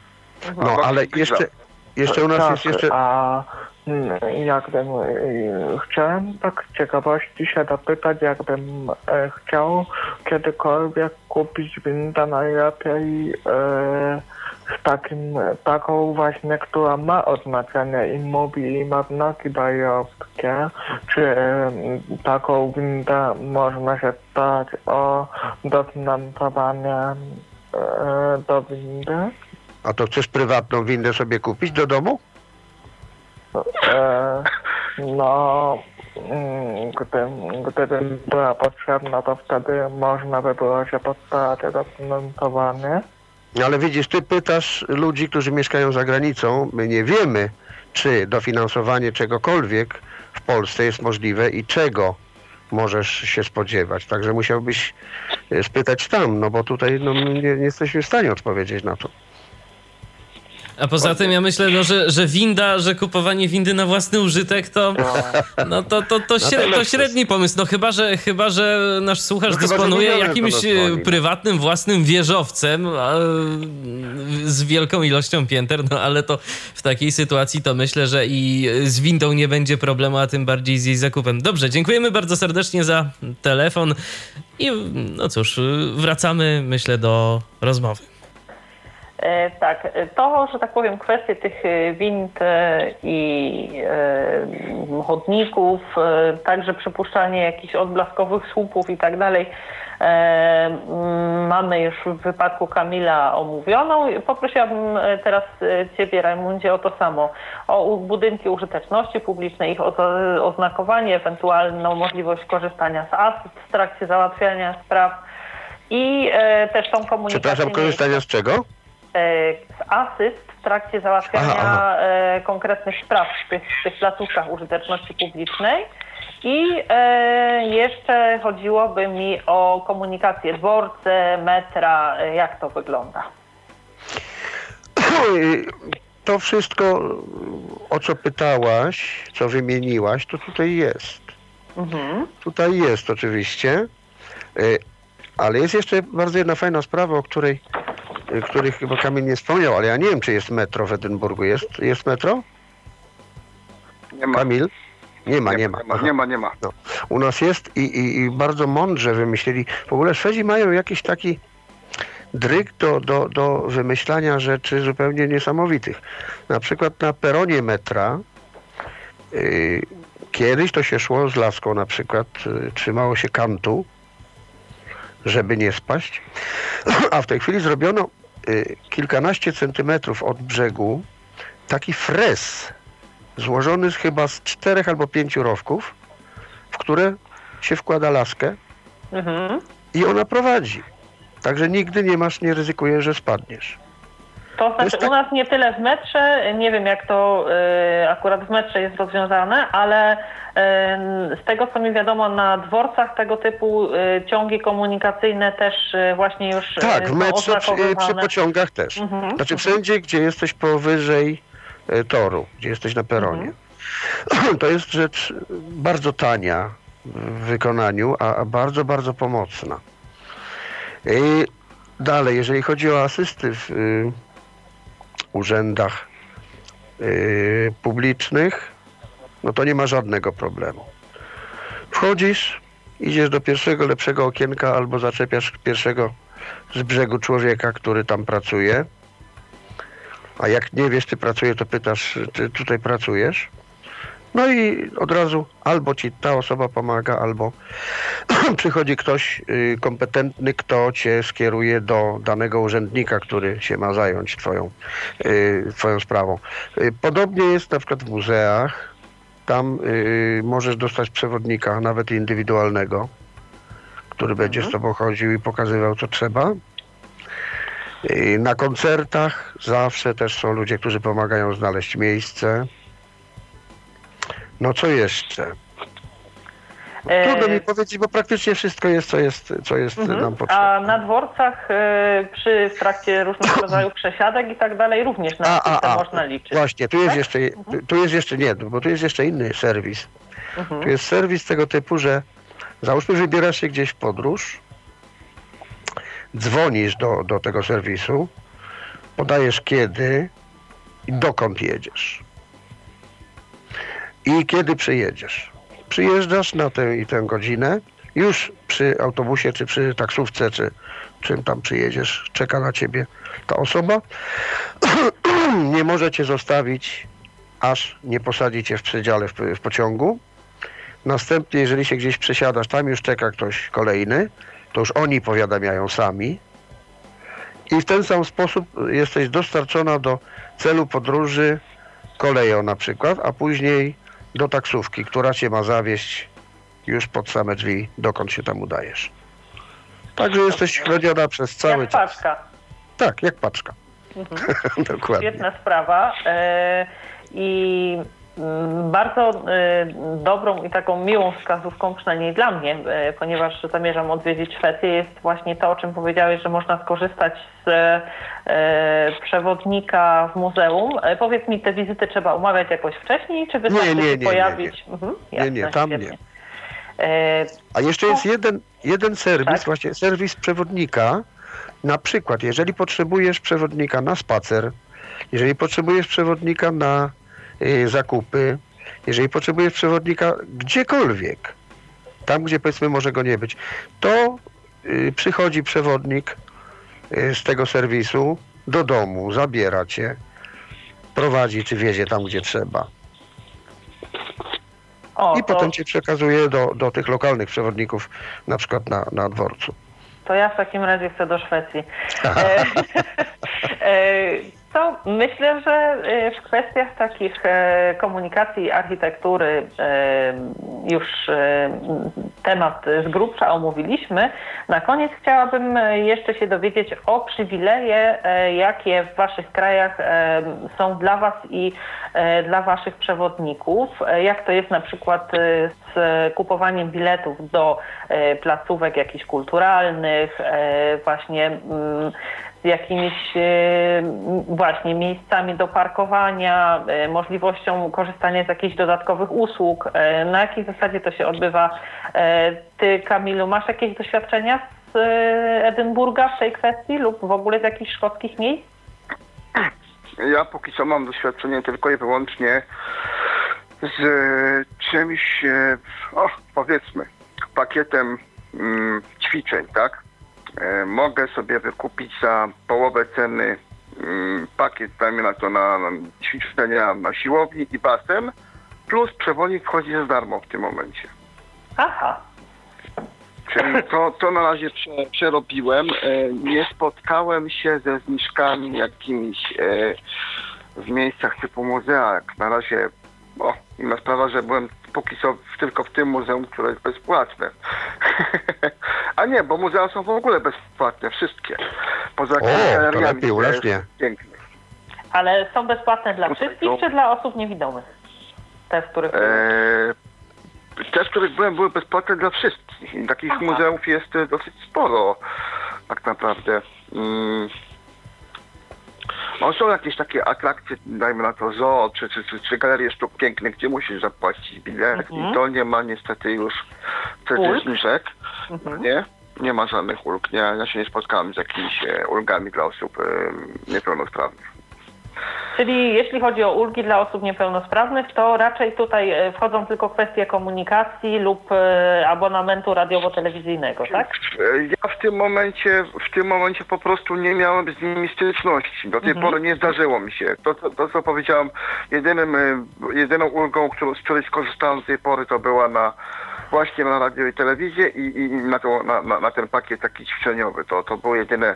No, ale jeszcze, jeszcze u nas tak, jest jeszcze... a mm, jakbym y, chciałem tak z ciekawości się dopytać, jakbym e, chciał kiedykolwiek kupić windę najlepiej e, z takim, taką właśnie, która ma oznaczenie i mówi i ma znaki bajowskie, czy e, taką windę można się stać o dofinansowanie e, do windy? A to chcesz prywatną windę sobie kupić do domu? E, no, mm, gdy, gdyby była potrzebna, to wtedy można by było się o dofinansowanie. Ale widzisz, ty pytasz ludzi, którzy mieszkają za granicą. My nie wiemy, czy dofinansowanie czegokolwiek w Polsce jest możliwe i czego możesz się spodziewać. Także musiałbyś e, spytać tam, no bo tutaj no, nie, nie jesteśmy w stanie odpowiedzieć na to. A poza tym ja myślę, no, że, że winda, że kupowanie windy na własny użytek to, no, to, to, to, śre, to średni pomysł. No chyba, że, chyba, że nasz słuchacz No dysponuje jakimś e, no. prywatnym, własnym wieżowcem a, z wielką ilością pięter, no ale to w takiej sytuacji to myślę, że i z windą nie będzie problemu, a tym bardziej z jej zakupem. Dobrze, dziękujemy bardzo serdecznie za telefon i no cóż, wracamy myślę do rozmowy. E, Tak, e, to, że tak powiem, kwestie tych e, wind i chodników, także przypuszczanie jakichś odblaskowych słupów i tak dalej, mm, mamy już w wypadku Kamila omówioną. Poprosiłabym teraz Ciebie, Rajmundzie, o to samo. O budynki użyteczności publicznej, ich oznakowanie, ewentualną możliwość korzystania z asyst w trakcie załatwiania spraw i też tą komunikację. Przepraszam, korzystania z czego? E, asyst w trakcie załatwiania Aha, aha. e, konkretnych spraw w tych, w tych placówkach użyteczności publicznej. I e, jeszcze chodziłoby mi o komunikację dworce, metra, jak to wygląda? To wszystko, o co pytałaś, co wymieniłaś, to tutaj jest. Mhm. Tutaj jest oczywiście, ale jest jeszcze bardzo jedna fajna sprawa, o której, y, której chyba Kamil nie wspomniał, ale ja nie wiem, czy jest metro w Edynburgu. Jest, jest metro? Nie ma. Kamil? Nie ma, nie ma. Nie ma, nie ma. Nie ma. No, u nas jest i, i, i bardzo mądrze wymyślili. W ogóle Szwedzi mają jakiś taki dryg do, do, do wymyślania rzeczy zupełnie niesamowitych. Na przykład na peronie metra yy, kiedyś to się szło z laską na przykład, yy, trzymało się kantu, żeby nie spaść, a w tej chwili zrobiono yy, kilkanaście centymetrów od brzegu taki fres złożony chyba z czterech albo pięciu rowków, w które się wkłada laskę Mhm. i ona prowadzi. Także nigdy nie masz, nie ryzykujesz, że spadniesz. To znaczy u nas nie tyle w metrze, nie wiem jak to y, akurat w metrze jest rozwiązane, ale y, z tego co mi wiadomo na dworcach tego typu y, ciągi komunikacyjne też właśnie już Tak, w metrze, przy, przy pociągach też. Mhm, Znaczy wszędzie, gdzie jesteś powyżej toru, gdzie jesteś na peronie. Mhm. To jest rzecz bardzo tania w wykonaniu, a, bardzo, bardzo pomocna. I dalej, jeżeli chodzi o asysty w urzędach y, publicznych, no to nie ma żadnego problemu. Wchodzisz, idziesz do pierwszego lepszego okienka albo zaczepiasz pierwszego z brzegu człowieka, który tam pracuje. A jak nie wiesz, czy pracuje, to pytasz, czy tutaj pracujesz. No i od razu albo ci ta osoba pomaga, albo przychodzi ktoś y, kompetentny, kto cię skieruje do danego urzędnika, który się ma zająć twoją, y, twoją sprawą. Y, Podobnie jest na przykład w muzeach. Tam możesz dostać przewodnika, nawet indywidualnego, który będzie z tobą chodził i pokazywał, co trzeba. Na koncertach zawsze też są ludzie, którzy pomagają znaleźć miejsce. No co jeszcze? E, Trudno mi powiedzieć, bo praktycznie wszystko jest, co jest, co jest Mhm. nam potrzebne. A na dworcach y, przy w trakcie różnych rodzajów przesiadek i tak dalej również na A, a, a. można liczyć. Właśnie, tu jest Tak? jeszcze, tu jest jeszcze nie, bo tu jest jeszcze inny serwis. Mhm. Tu jest serwis tego typu, że załóżmy wybierasz się gdzieś w podróż, dzwonisz do, do tego serwisu, podajesz kiedy i dokąd jedziesz. I kiedy przyjedziesz. Przyjeżdżasz na tę i tę godzinę, już przy autobusie, czy przy taksówce, czy czym tam przyjedziesz, czeka na ciebie ta osoba. nie może cię zostawić, aż nie posadzi cię w przedziale w, w pociągu. Następnie, jeżeli się gdzieś przesiadasz, tam już czeka ktoś kolejny, to już oni powiadamiają sami. I w ten sam sposób jesteś dostarczona do celu podróży koleją na przykład, a później do taksówki, która cię ma zawieźć już pod same drzwi, dokąd się tam udajesz. Także jesteś chroniona przez cały Jak czas. paczka. Tak, jak paczka. Dokładnie. Świetna sprawa. E, I bardzo e, dobrą i taką miłą wskazówką, przynajmniej dla mnie, e, ponieważ zamierzam odwiedzić Szwecję, jest właśnie to, o czym powiedziałeś, że można skorzystać z e, przewodnika w muzeum. Powiedz mi, te wizyty trzeba umawiać jakoś wcześniej, czy wystarczy Nie, nie, się nie, nie, pojawić? Mhm, Nie, nie, jasne, tam świetnie. nie. A jeszcze jest jeden, jeden serwis, Tak. właśnie serwis przewodnika. Na przykład, jeżeli potrzebujesz przewodnika na spacer, jeżeli potrzebujesz przewodnika na y, zakupy, jeżeli potrzebujesz przewodnika gdziekolwiek, tam gdzie powiedzmy może go nie być, to y, przychodzi przewodnik y, z tego serwisu do domu, zabiera cię, prowadzi czy wiezie tam, gdzie trzeba. o, I to- potem cię przekazuje do, do tych lokalnych przewodników, na przykład na, na dworcu. To ja w takim razie chcę do Szwecji. To myślę, że y, w kwestiach takich e, komunikacji, architektury e, już temat z grubsza omówiliśmy. Na koniec chciałabym jeszcze się dowiedzieć o przywileje, jakie w Waszych krajach są dla Was i dla Waszych przewodników. Jak to jest na przykład z kupowaniem biletów do placówek jakichś kulturalnych, właśnie mm, z jakimiś e, właśnie miejscami do parkowania, e, możliwością korzystania z jakichś dodatkowych usług. E, na jakiej zasadzie to się odbywa? Ty, Kamilu, masz jakieś doświadczenia z Edynburga w tej kwestii lub w ogóle z jakichś szkockich miejsc? Ja póki co mam doświadczenie tylko i wyłącznie z czymś, o, powiedzmy, pakietem mm, ćwiczeń, tak? E, mogę sobie wykupić za połowę ceny mm, pakiet, dajmy na to na, ćwiczenia na siłowni i basen, plus przewodnik wchodzi za darmo w tym momencie. Aha. Czyli to, to na razie prze, przerobiłem. E, nie spotkałem się ze zniżkami jakimiś e, w miejscach typu muzea. Na razie, o, inna sprawa, że byłem póki co tylko w tym muzeum, które jest bezpłatne. A nie, bo muzea są w ogóle bezpłatne, wszystkie. Poza o, galeriami. To lepiej, uleśnie. Pięknie. Ale są bezpłatne dla wszystkich, czy dla osób niewidomych? Te, w których... Eee, te, w których byłem, były bezpłatne dla wszystkich. Takich Aha. muzeów jest e, dosyć sporo, tak naprawdę. Mm. No są jakieś takie atrakcje, dajmy na to zoo, czy, czy, czy, czy galerie sztuk pięknych, gdzie musisz zapłacić bilet mhm. i to nie ma niestety już wtedy zniżek, mhm. nie? Nie ma żadnych ulg. Nie, ja się nie spotkałem z jakimiś e, ulgami dla osób niepełnosprawnych. Czyli jeśli chodzi o ulgi dla osób niepełnosprawnych, to raczej tutaj e, wchodzą tylko kwestie komunikacji lub e, abonamentu radiowo-telewizyjnego, tak? Ja w tym momencie, w tym momencie po prostu nie miałem z nimi styczności. Do tej mhm. pory nie zdarzyło mi się. To, to, to co powiedziałem, jedynym, e, jedyną ulgą, którą, z której skorzystałem do tej pory, to była na właśnie na radio i telewizję i, i na, to, na, na, na, ten pakiet taki ćwiczeniowy. To, to były jedyne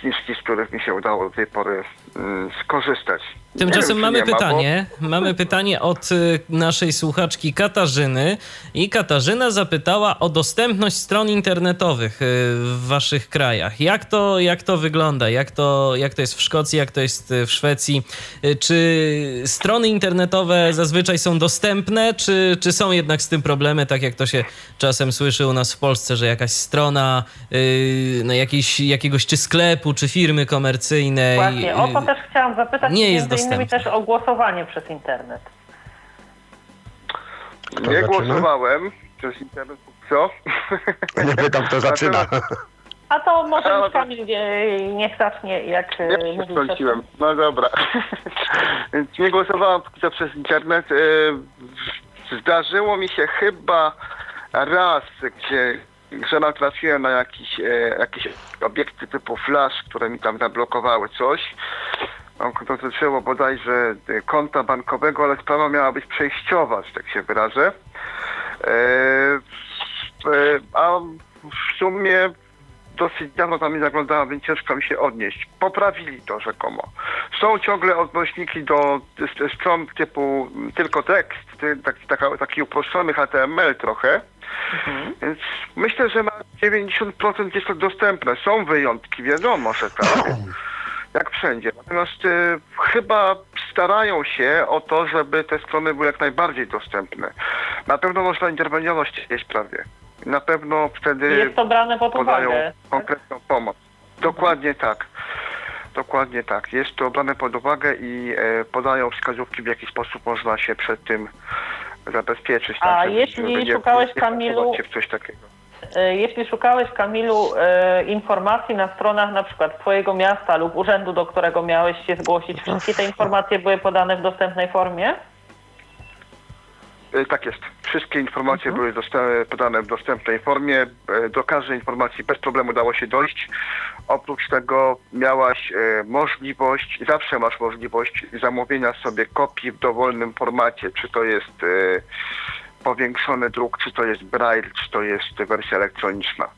zniżki, z których mi się udało do tej pory skorzystać. Tymczasem wiem, mamy pytanie. Ma, bo... Mamy pytanie od y, naszej słuchaczki Katarzyny i Katarzyna zapytała o dostępność stron internetowych y, w waszych krajach. Jak to, jak to wygląda? Jak to, jak to jest w Szkocji, jak to jest y, w Szwecji? Czy strony internetowe zazwyczaj są dostępne, czy, czy są jednak z tym problemy, tak jak to się czasem słyszy u nas w Polsce, że jakaś strona no jakiejś, jakiegoś czy sklepu, czy firmy komercyjnej... Właśnie, o to też chciałam zapytać. Nie jest dostępna innymi też o głosowanie przez internet. Kto nie zaczyna? głosowałem przez internet, co? Nie pytam, kto zaczyna. A to może już Kamil niech zacznie, jak e, ja mówił. Wtrąciłem. No dobra. Więc nie głosowałem co przez internet. E, zdarzyło mi się chyba raz, gdzie że natrafiłem na jakieś, e, jakieś obiekty typu flash, które mi tam zablokowały coś dotyczyło bodajże konta bankowego, ale sprawa miała być przejściowa, że tak się wyrażę. E, e, a w sumie dosyć dawno tam nie zaglądałem, więc ciężko mi się odnieść. Poprawili to rzekomo. Są ciągle odnośniki do stron typu tylko tekst, taki, taki uproszczony HTML trochę. Mhm. Więc myślę, że na 90% jest to dostępne. Są wyjątki, wiadomo, że tak. jak wszędzie. Natomiast y, chyba starają się o to, żeby te strony były jak najbardziej dostępne. Na pewno można interweniować w tej sprawie. Na pewno wtedy Jest to brane pod podają uwagę. konkretną pomoc. Dokładnie tak. Dokładnie tak. Jest to brane pod uwagę i e, podają wskazówki, w jaki sposób można się przed tym zabezpieczyć. A tak, jeśli szukałeś, Kamilu, się w coś takiego E, jeśli szukałeś, Kamilu, e, informacji na stronach na przykład Twojego miasta lub urzędu, do którego miałeś się zgłosić, wszystkie te informacje były podane w dostępnej formie? E, tak jest. Wszystkie informacje mhm. były podane w dostępnej formie. Do każdej informacji bez problemu dało się dojść. Oprócz tego miałaś możliwość, zawsze masz możliwość zamówienia sobie kopii w dowolnym formacie, czy to jest powiększony druk, czy to jest braille, czy to jest wersja elektroniczna.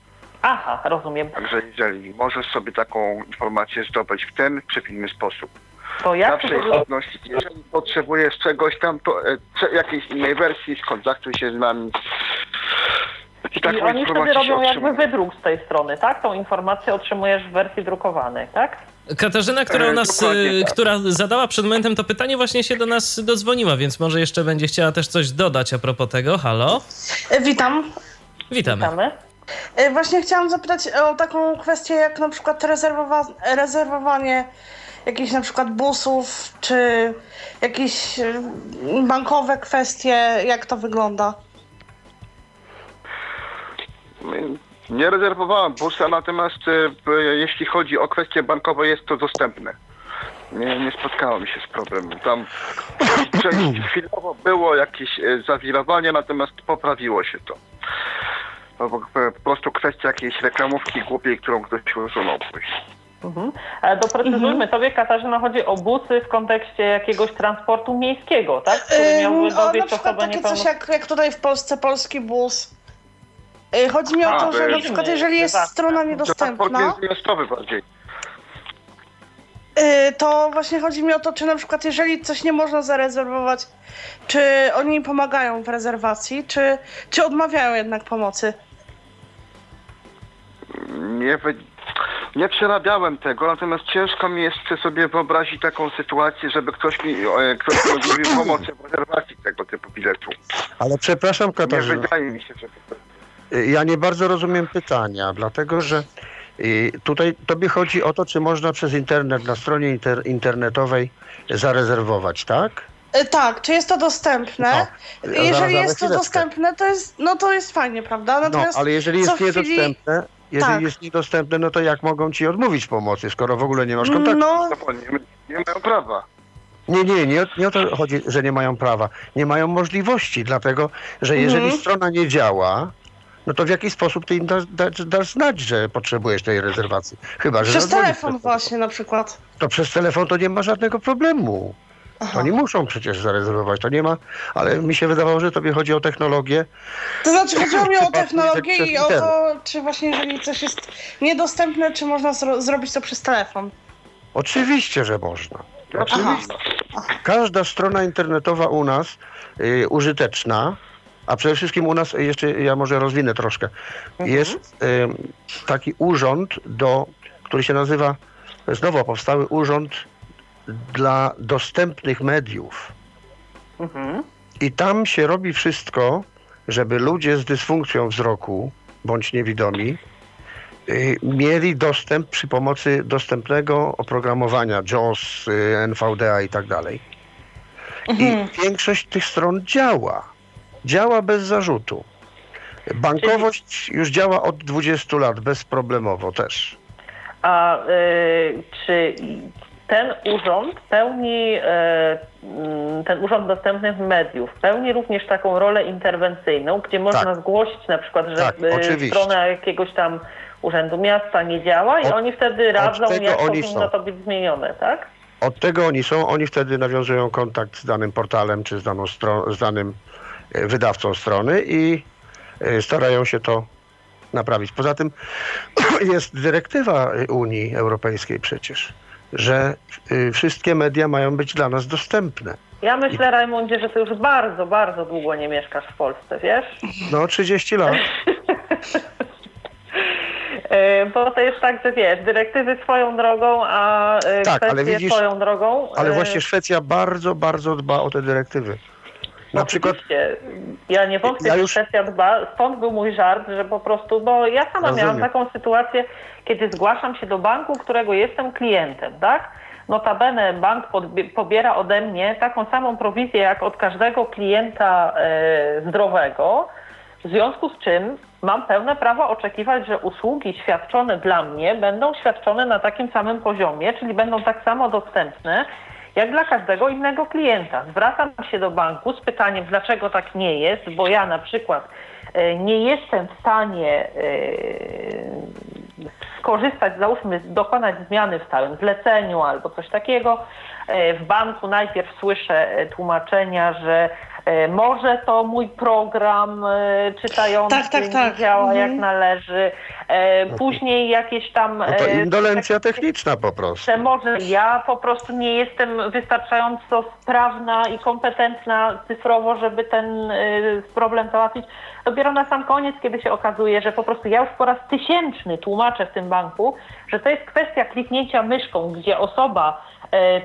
Aha, rozumiem. Także jeżeli możesz sobie taką informację zdobyć w ten czy w inny sposób. To jak Zawsze jest odnosić. Jeżeli potrzebujesz czegoś tam, to e, jakiejś innej wersji, skontaktuj się z nami. I I oni wtedy robią jakby wydruk z tej strony, tak? Tą informację otrzymujesz w wersji drukowanej, tak? Katarzyna, która, u E, nas, y, tak. która zadała przed momentem to pytanie, właśnie się do nas dodzwoniła, więc może jeszcze będzie chciała też coś dodać a propos tego. Halo? E, Witam. Witamy. Witamy. E, Właśnie chciałam zapytać o taką kwestię jak na przykład rezerwowa- rezerwowanie jakichś na przykład busów, czy jakieś e, bankowe kwestie, jak to wygląda? Nie rezerwowałem busa, natomiast e, e, jeśli chodzi o kwestie bankowe, jest to dostępne. Nie, nie spotkałem się z problemem. Tam część chwilowo było jakieś zawirowanie, natomiast poprawiło się to. To po, po prostu kwestia jakiejś reklamówki głupiej, którą ktoś usunął później. Mhm. Ale doprecyzujmy, tobie Katarzyna chodzi o busy w kontekście jakiegoś transportu miejskiego, tak? Który miałby o, na dowieść przykład osobę takie coś jak, jak tutaj w Polsce polski bus. E, Chodzi mi o to, że na przykład jeżeli jest tak. strona niedostępna, międzymiastowy bardziej. e, to właśnie chodzi mi o to, czy na przykład jeżeli coś nie można zarezerwować, czy oni pomagają w rezerwacji, czy, czy odmawiają jednak pomocy? Nie, nie przerabiałem tego, natomiast ciężko mi jest sobie wyobrazić taką sytuację, żeby ktoś mi, e, ktoś mi pomocy w rezerwacji tego typu biletu. Ale przepraszam Nie Katarzyna, wydaje mi się, że... ja nie bardzo rozumiem pytania, dlatego że y, tutaj tobie chodzi o to, czy można przez internet na stronie inter, internetowej zarezerwować, tak? E, Tak, czy jest to dostępne? O, zaraz, jeżeli zaraz, jest to dostępne, to jest, no to jest fajnie, prawda? No, Natomiast ale jeżeli co jest chwili- niedostępne, jeżeli Tak. jest niedostępne, no to jak mogą ci odmówić pomocy, skoro w ogóle nie masz kontaktu? No, No, nie, nie mają prawa. Nie, nie, nie, o- nie o to chodzi, że nie mają prawa. Nie mają możliwości, dlatego że jeżeli Mhm. strona nie działa, no to w jaki sposób ty im dasz, dasz, dasz znać, że potrzebujesz tej rezerwacji? Chyba, że przez telefon właśnie na przykład. To przez telefon to nie ma żadnego problemu. Aha. Oni muszą przecież zarezerwować, to nie ma, ale mi się wydawało, że tobie chodzi o technologię. To znaczy chodziło mi o technologię i o to, czy właśnie jeżeli coś jest niedostępne, czy można zro- zrobić to przez telefon. Oczywiście, że można. Oczywiście. Każda strona internetowa u nas y, użyteczna, a przede wszystkim u nas, jeszcze ja może rozwinę troszkę, jest y, taki urząd, do, który się nazywa, jest nowo powstały urząd dla dostępnych mediów. Mhm. I tam się robi wszystko, żeby ludzie z dysfunkcją wzroku bądź niewidomi y, mieli dostęp przy pomocy dostępnego oprogramowania JAWS, y, NVDA i tak dalej. Mhm. I większość tych stron działa. Działa bez zarzutu. Bankowość już działa od 20 lat bezproblemowo też. A y, czy ten urząd pełni, y, mm, ten urząd dostępnych mediów, pełni również taką rolę interwencyjną, gdzie można Tak. zgłosić na przykład, że Tak, oczywiście. strona jakiegoś tam urzędu miasta nie działa i Od- oni wtedy radzą, jak powinno są. to być zmienione, tak? Od tego oni są, oni wtedy nawiązują kontakt z danym portalem czy z, daną z danym e, wydawcą strony i e, starają się to naprawić. Poza tym jest dyrektywa Unii Europejskiej przecież, że y, wszystkie media mają być dla nas dostępne. Ja myślę, Rajmundzie, że ty już bardzo, bardzo długo nie mieszkasz w Polsce, wiesz? No 30 lat. E, Bo to jest tak, że wiesz, dyrektywy swoją drogą, a e, Tak, ale kwestie widzisz, swoją drogą. Ale właśnie Szwecja bardzo, bardzo dba o te dyrektywy. Na przykład Oczywiście. Ja nie wątpię, Ja że już- kwestia dba. Stąd był mój żart, że po prostu, bo ja sama Rozumiem. miałam taką sytuację, kiedy zgłaszam się do banku, którego jestem klientem, tak? Notabene bank pobiera ode mnie taką samą prowizję jak od każdego klienta e, zdrowego, w związku z czym mam pełne prawo oczekiwać, że usługi świadczone dla mnie będą świadczone na takim samym poziomie, czyli będą tak samo dostępne jak dla każdego innego klienta. Zwracam się do banku z pytaniem, dlaczego tak nie jest, bo ja na przykład e, nie jestem w stanie e, skorzystać, załóżmy, dokonać zmiany w stałym zleceniu albo coś takiego. E, W banku najpierw słyszę tłumaczenia, że może to mój program e, czytający Tak, tak, tak. nie działa jak Mhm. należy. E, Później jakieś tam... No to e, indolencja techniczna po prostu. że może ja po prostu nie jestem wystarczająco sprawna i kompetentna cyfrowo, żeby ten problem załatwić. Dopiero na sam koniec, kiedy się okazuje, że po prostu ja już po raz tysięczny tłumaczę w tym banku, że to jest kwestia kliknięcia myszką, gdzie osoba e,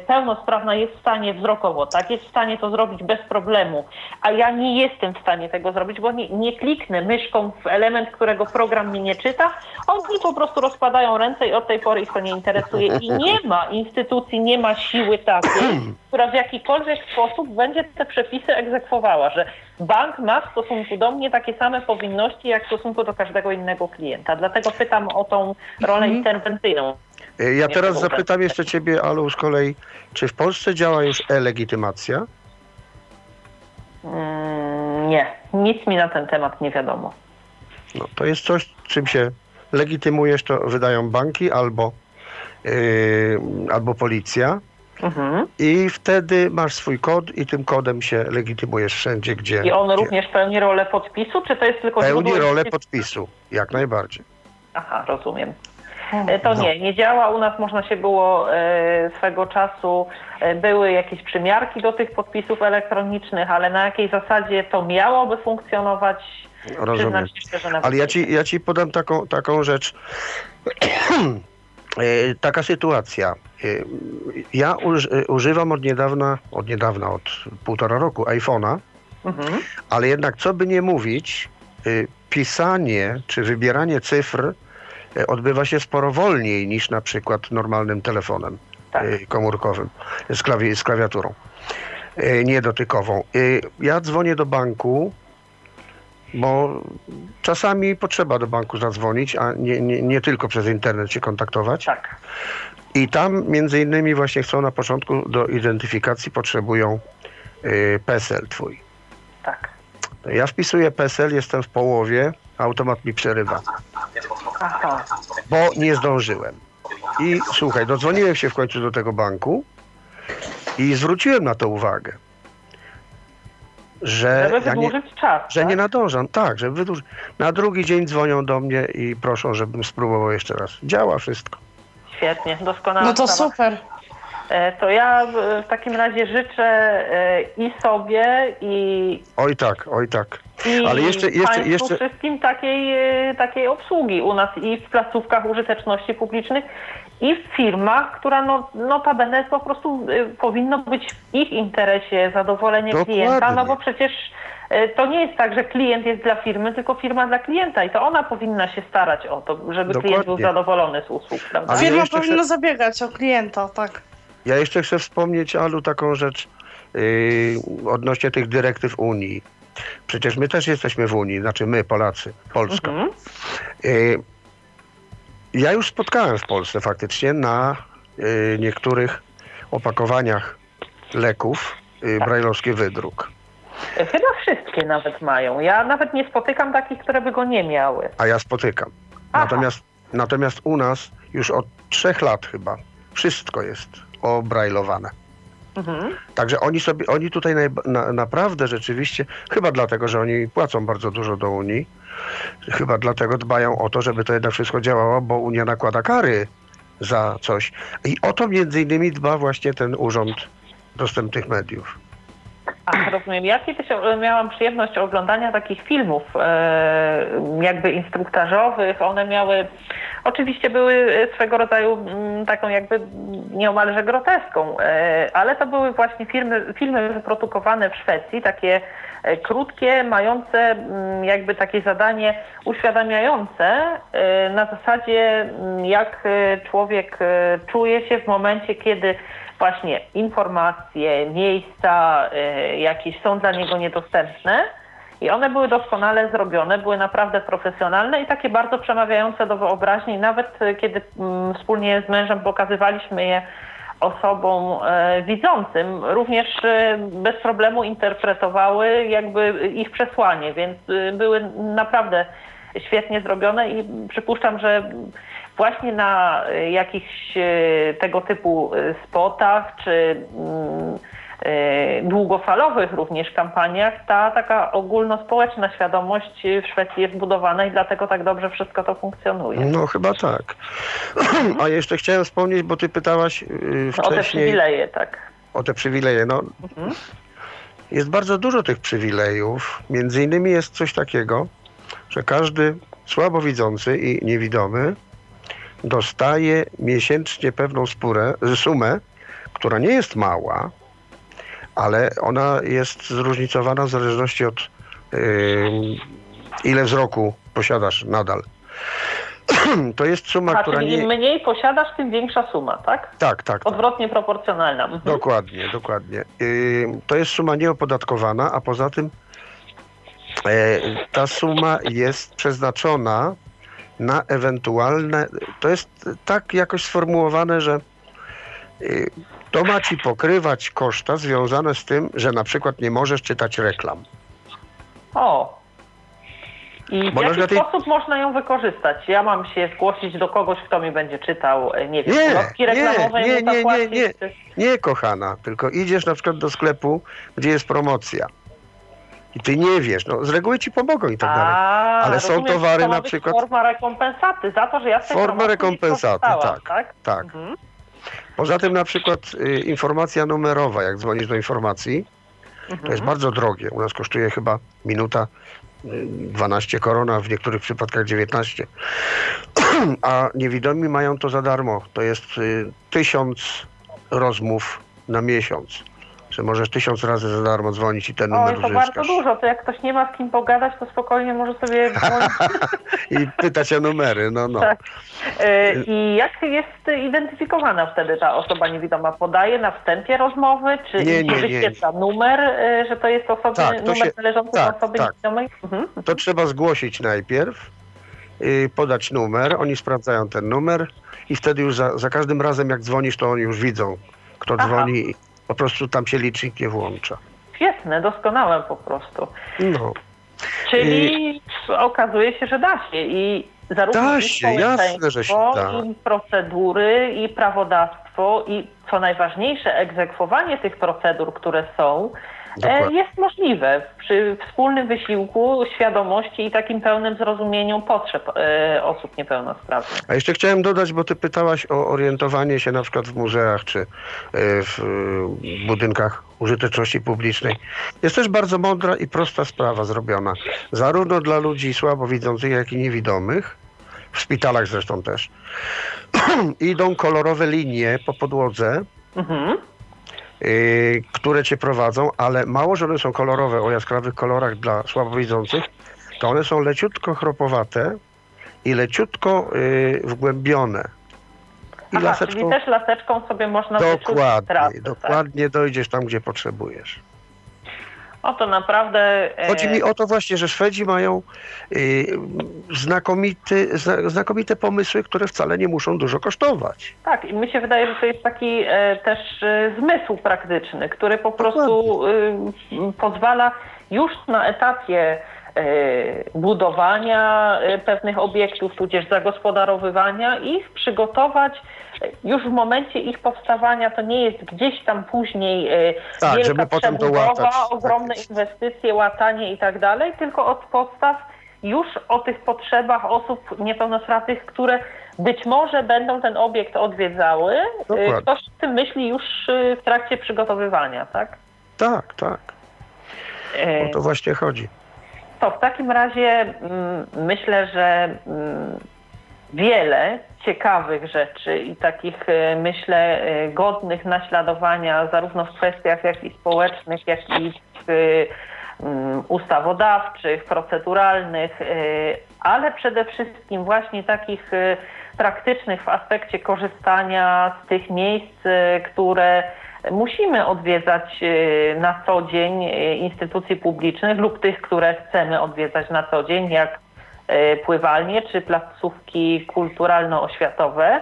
pełnosprawna jest w stanie wzrokowo, tak, jest w stanie to zrobić bez problemu, a ja nie jestem w stanie tego zrobić, bo nie, nie kliknę myszką w element, którego program mnie nie czyta, oni po prostu rozkładają ręce i od tej pory ich to nie interesuje. I nie ma instytucji, nie ma siły takiej, która w jakikolwiek sposób będzie te przepisy egzekwowała, że bank ma w stosunku do mnie takie same powinności, jak w stosunku do każdego innego klienta. Dlatego pytam o tą rolę interwencyjną. E, Ja teraz tego zapytam jeszcze ciebie, Alu, z kolei, czy w Polsce działa już e-legitymacja? Mm, nie, nic mi na ten temat nie wiadomo. No, to jest coś, czym się legitymujesz, to wydają banki albo, yy, albo policja Mhm. i wtedy masz swój kod i tym kodem się legitymujesz wszędzie, gdzie, I on gdzie również pełni rolę podpisu, czy to jest tylko pełni rolę podpisu, jak najbardziej. Aha, rozumiem. E, To nie, nie działa. U nas można się było e, swego czasu, e, były jakieś przymiarki do tych podpisów elektronicznych, ale na jakiej zasadzie to miałoby funkcjonować, Rozumiem. szczerze, Ale ja ci, ja ci podam taką, taką rzecz. Taka sytuacja. Ja uż, używam od niedawna, od niedawna, od półtora roku iPhone'a, Mhm. ale jednak co by nie mówić, pisanie czy wybieranie cyfr odbywa się sporo wolniej niż na przykład normalnym telefonem Tak. y, komórkowym z, klawi- z klawiaturą y, niedotykową. Ja dzwonię do banku, bo czasami potrzeba do banku zadzwonić, a nie, nie, nie tylko przez internet się kontaktować. Tak. I tam między innymi właśnie chcą na początku do identyfikacji potrzebują PESEL twój. Tak. Ja wpisuję PESEL, jestem w połowie, automat mi przerywa, Aha. bo nie zdążyłem. I słuchaj, dodzwoniłem się w końcu do tego banku i zwróciłem na to uwagę, że, Żeby ja nie, wydłużyć czas. że tak? nie nadążam. Tak, żeby wydłużyć. Na drugi dzień dzwonią do mnie i proszą, żebym spróbował jeszcze raz. Działa wszystko. Świetnie, doskonale. No to super. To ja w w takim razie życzę e, i sobie, i Oj tak, oj tak. I Ale jeszcze- jeszcze- jeszcze- wszystkim takiej, e, takiej obsługi u nas i w placówkach użyteczności publicznych i w firmach, która no, notabene po prostu e, powinno być w ich interesie zadowolenie Dokładnie. klienta, no bo przecież e, to nie jest tak, że klient jest dla firmy, tylko firma dla klienta i to ona powinna się starać o to, żeby klient był Dokładnie. zadowolony z usług, prawda? Firma powinna chcę- zabiegać o klienta, tak. Ja jeszcze chcę wspomnieć, Alu, taką rzecz yy, odnośnie tych dyrektyw Unii. Przecież my też jesteśmy w Unii, znaczy my, Polacy, Polska. Mhm. Yy, ja już spotkałem w Polsce faktycznie na yy, niektórych opakowaniach leków yy, brajlowski wydruk. Chyba wszystkie nawet mają. Ja nawet nie spotykam takich, które by go nie miały. a ja spotykam. Aha. Natomiast, natomiast u nas już od trzech lat chyba wszystko jest obrajlowane. Mhm. Także oni sobie, oni tutaj najba- na, naprawdę rzeczywiście, chyba dlatego, że oni płacą bardzo dużo do Unii, chyba dlatego dbają o to, żeby to jednak wszystko działało, bo Unia nakłada kary za coś. I o to między innymi dba właśnie ten Urząd Dostępnych Mediów. A, rozumiem. Ja kiedyś miałam przyjemność oglądania takich filmów e, jakby instruktażowych. One miały, oczywiście były e, swego rodzaju mm, taką jakby nieomalże groteską, e, ale to były właśnie filmy, filmy wyprodukowane w Szwecji, takie e, krótkie, mające mm, jakby takie zadanie uświadamiające na zasadzie mm, jak człowiek czuje się w momencie, kiedy właśnie informacje, miejsca jakieś są dla niego niedostępne i one były doskonale zrobione, były naprawdę profesjonalne i takie bardzo przemawiające do wyobraźni. Nawet y, kiedy mm, wspólnie z mężem pokazywaliśmy je osobom e, widzącym, również e, bez problemu interpretowały jakby ich przesłanie, więc były naprawdę świetnie zrobione i przypuszczam, że właśnie na jakichś tego typu spotach czy mm, długofalowych również kampaniach ta taka ogólnospołeczna świadomość w Szwecji jest budowana i dlatego tak dobrze wszystko to funkcjonuje. No chyba tak. A jeszcze chciałem wspomnieć, bo ty pytałaś wcześniej... No, o te przywileje, tak. O te przywileje, no. Mhm. Jest bardzo dużo tych przywilejów. Między innymi jest coś takiego, że każdy słabowidzący i niewidomy dostaje miesięcznie pewną spórę, sumę, która nie jest mała, ale ona jest zróżnicowana w zależności od yy, ile wzroku posiadasz nadal. To jest suma, A, która czyli nie... im mniej posiadasz, tym większa suma, tak? Tak, tak. tak. Odwrotnie proporcjonalna. Mhm. Dokładnie, dokładnie. Yy, to jest suma nieopodatkowana, a poza tym yy, ta suma jest przeznaczona na ewentualne... To jest tak jakoś sformułowane, że yy, to ma ci pokrywać koszta związane z tym, że na przykład nie możesz czytać reklam. O, i w Bo na jaki przykład sposób można ją wykorzystać? Ja mam się zgłosić do kogoś, kto mi będzie czytał, e, nie wiem, Nie, ulotki reklamowe nie, i mu nie, nie, zapłacić? nie, nie. Nie, kochana, tylko idziesz na przykład do sklepu, gdzie jest promocja. I ty nie wiesz, no z reguły ci pomogą i tak dalej. A, Ale są rozumiem, towary to ma na być przykład- forma rekompensaty za to, że ja z tej Forma promocji rekompensaty, skorzystałam, tak. tak? Tak. Mhm. Poza tym na przykład y, informacja numerowa, jak dzwonisz do informacji, to Mhm. jest bardzo drogie. U nas kosztuje chyba minuta y, 12 korona, w niektórych przypadkach 19. A niewidomi mają to za darmo. To jest y, tysiąc rozmów na miesiąc. Że możesz tysiąc razy za darmo dzwonić i ten Oj, numer to bardzo uzyskasz. dużo. To jak ktoś nie ma z kim pogadać, to spokojnie może sobie dzwonić. I pytać o numery, no no. Tak. E, I jak jest identyfikowana wtedy ta osoba niewidoma? Podaje na wstępie rozmowy, czy Nie, nie, wyświetla numer, e, że to jest osobny, Tak, to numer się- należący tak, do osoby tak. niewidomej? Mhm. To trzeba zgłosić najpierw, y, podać numer, oni sprawdzają ten numer i wtedy już za, za każdym razem jak dzwonisz, to oni już widzą, kto Aha. dzwoni po prostu tam się licznik nie włącza. Świetne, doskonałe po prostu. No. Czyli okazuje się, że da się i zarówno Da i się, jasne, że się da. i procedury, i prawodawstwo, i co najważniejsze, egzekwowanie tych procedur, które są, Dokładnie. jest możliwe przy wspólnym wysiłku, świadomości i takim pełnym zrozumieniu potrzeb e, osób niepełnosprawnych. A jeszcze chciałem dodać, bo ty pytałaś o orientowanie się na przykład w muzeach czy y, w budynkach użyteczności publicznej. Jest też bardzo mądra i prosta sprawa zrobiona. Zarówno dla ludzi słabowidzących, jak i niewidomych, w szpitalach zresztą też. Idą kolorowe linie po podłodze, Mhm. Y, które cię prowadzą, ale mało, że one są kolorowe o jaskrawych kolorach dla słabowidzących, to one są leciutko chropowate i leciutko y, wgłębione. I Aha, laseczką czyli też laseczką sobie można wyczuć dokładnie, trasy, tak? dokładnie dojdziesz tam, gdzie potrzebujesz. O to naprawdę... e, Chodzi mi o to właśnie, że Szwedzi mają y, znakomity, zna, znakomite pomysły, które wcale nie muszą dużo kosztować. Tak, i mi się wydaje, że to jest taki e, też e, zmysł praktyczny, który po prostu e, pozwala już na etapie e, budowania e, pewnych obiektów, tudzież zagospodarowywania ich, przygotować e, już w momencie ich powstawania, to nie jest gdzieś tam później e, Tak, wielka żeby potem to łatać. ogromne Tak jest. inwestycje, łatanie i tak dalej, tylko od podstaw już o tych potrzebach osób niepełnosprawnych, które być może będą ten obiekt odwiedzały. Dokładnie. Ktoś o tym myśli już w trakcie przygotowywania, tak? Tak, tak. O to właśnie chodzi. To w takim razie mm, myślę, że mm, wiele ciekawych rzeczy i takich y, myślę y, godnych naśladowania zarówno w kwestiach jak i społecznych, jak i w y, mm, ustawodawczych, proceduralnych, ale przede wszystkim właśnie takich praktycznych w aspekcie korzystania z tych miejsc, które musimy odwiedzać y, na co dzień y, instytucji publicznych lub tych, które chcemy odwiedzać na co dzień, jak y, pływalnie czy placówki kulturalno-oświatowe.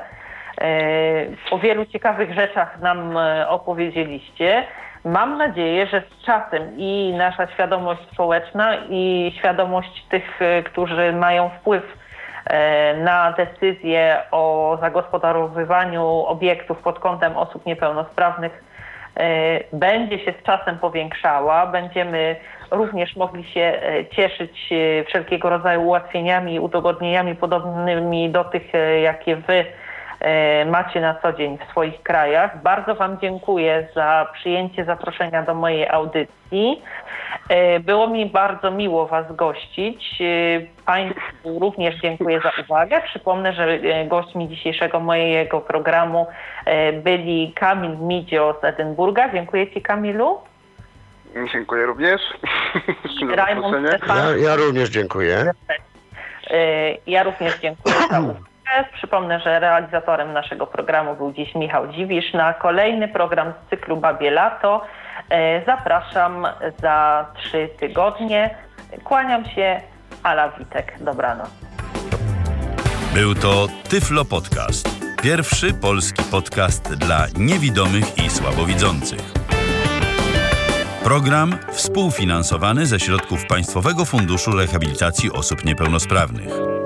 O wielu ciekawych rzeczach nam opowiedzieliście. Mam nadzieję, że z czasem i nasza świadomość społeczna i świadomość tych, którzy mają wpływ na decyzje o zagospodarowywaniu obiektów pod kątem osób niepełnosprawnych będzie się z czasem powiększała. Będziemy również mogli się cieszyć wszelkiego rodzaju ułatwieniami udogodnieniami podobnymi do tych, jakie wy macie na co dzień w swoich krajach. Bardzo Wam dziękuję za przyjęcie zaproszenia do mojej audycji. E, było mi bardzo miło Was gościć. E, państwu również dziękuję za uwagę. Przypomnę, że e, gośćmi dzisiejszego mojego programu byli Kamil Midzio z Edynburga. Dziękuję Ci Kamilu. Dziękuję również. I Rajmund ja, ja również dziękuję. Ja również dziękuję za uwagę. Przypomnę, że realizatorem naszego programu był dziś Michał Dziwisz. Na kolejny program z cyklu Babie Lato E, zapraszam za trzy tygodnie. Kłaniam się, Ala Witek. Dobranoc. Był to Tyflo Podcast. Pierwszy polski podcast dla niewidomych i słabowidzących. Program współfinansowany ze środków Państwowego Funduszu Rehabilitacji Osób Niepełnosprawnych.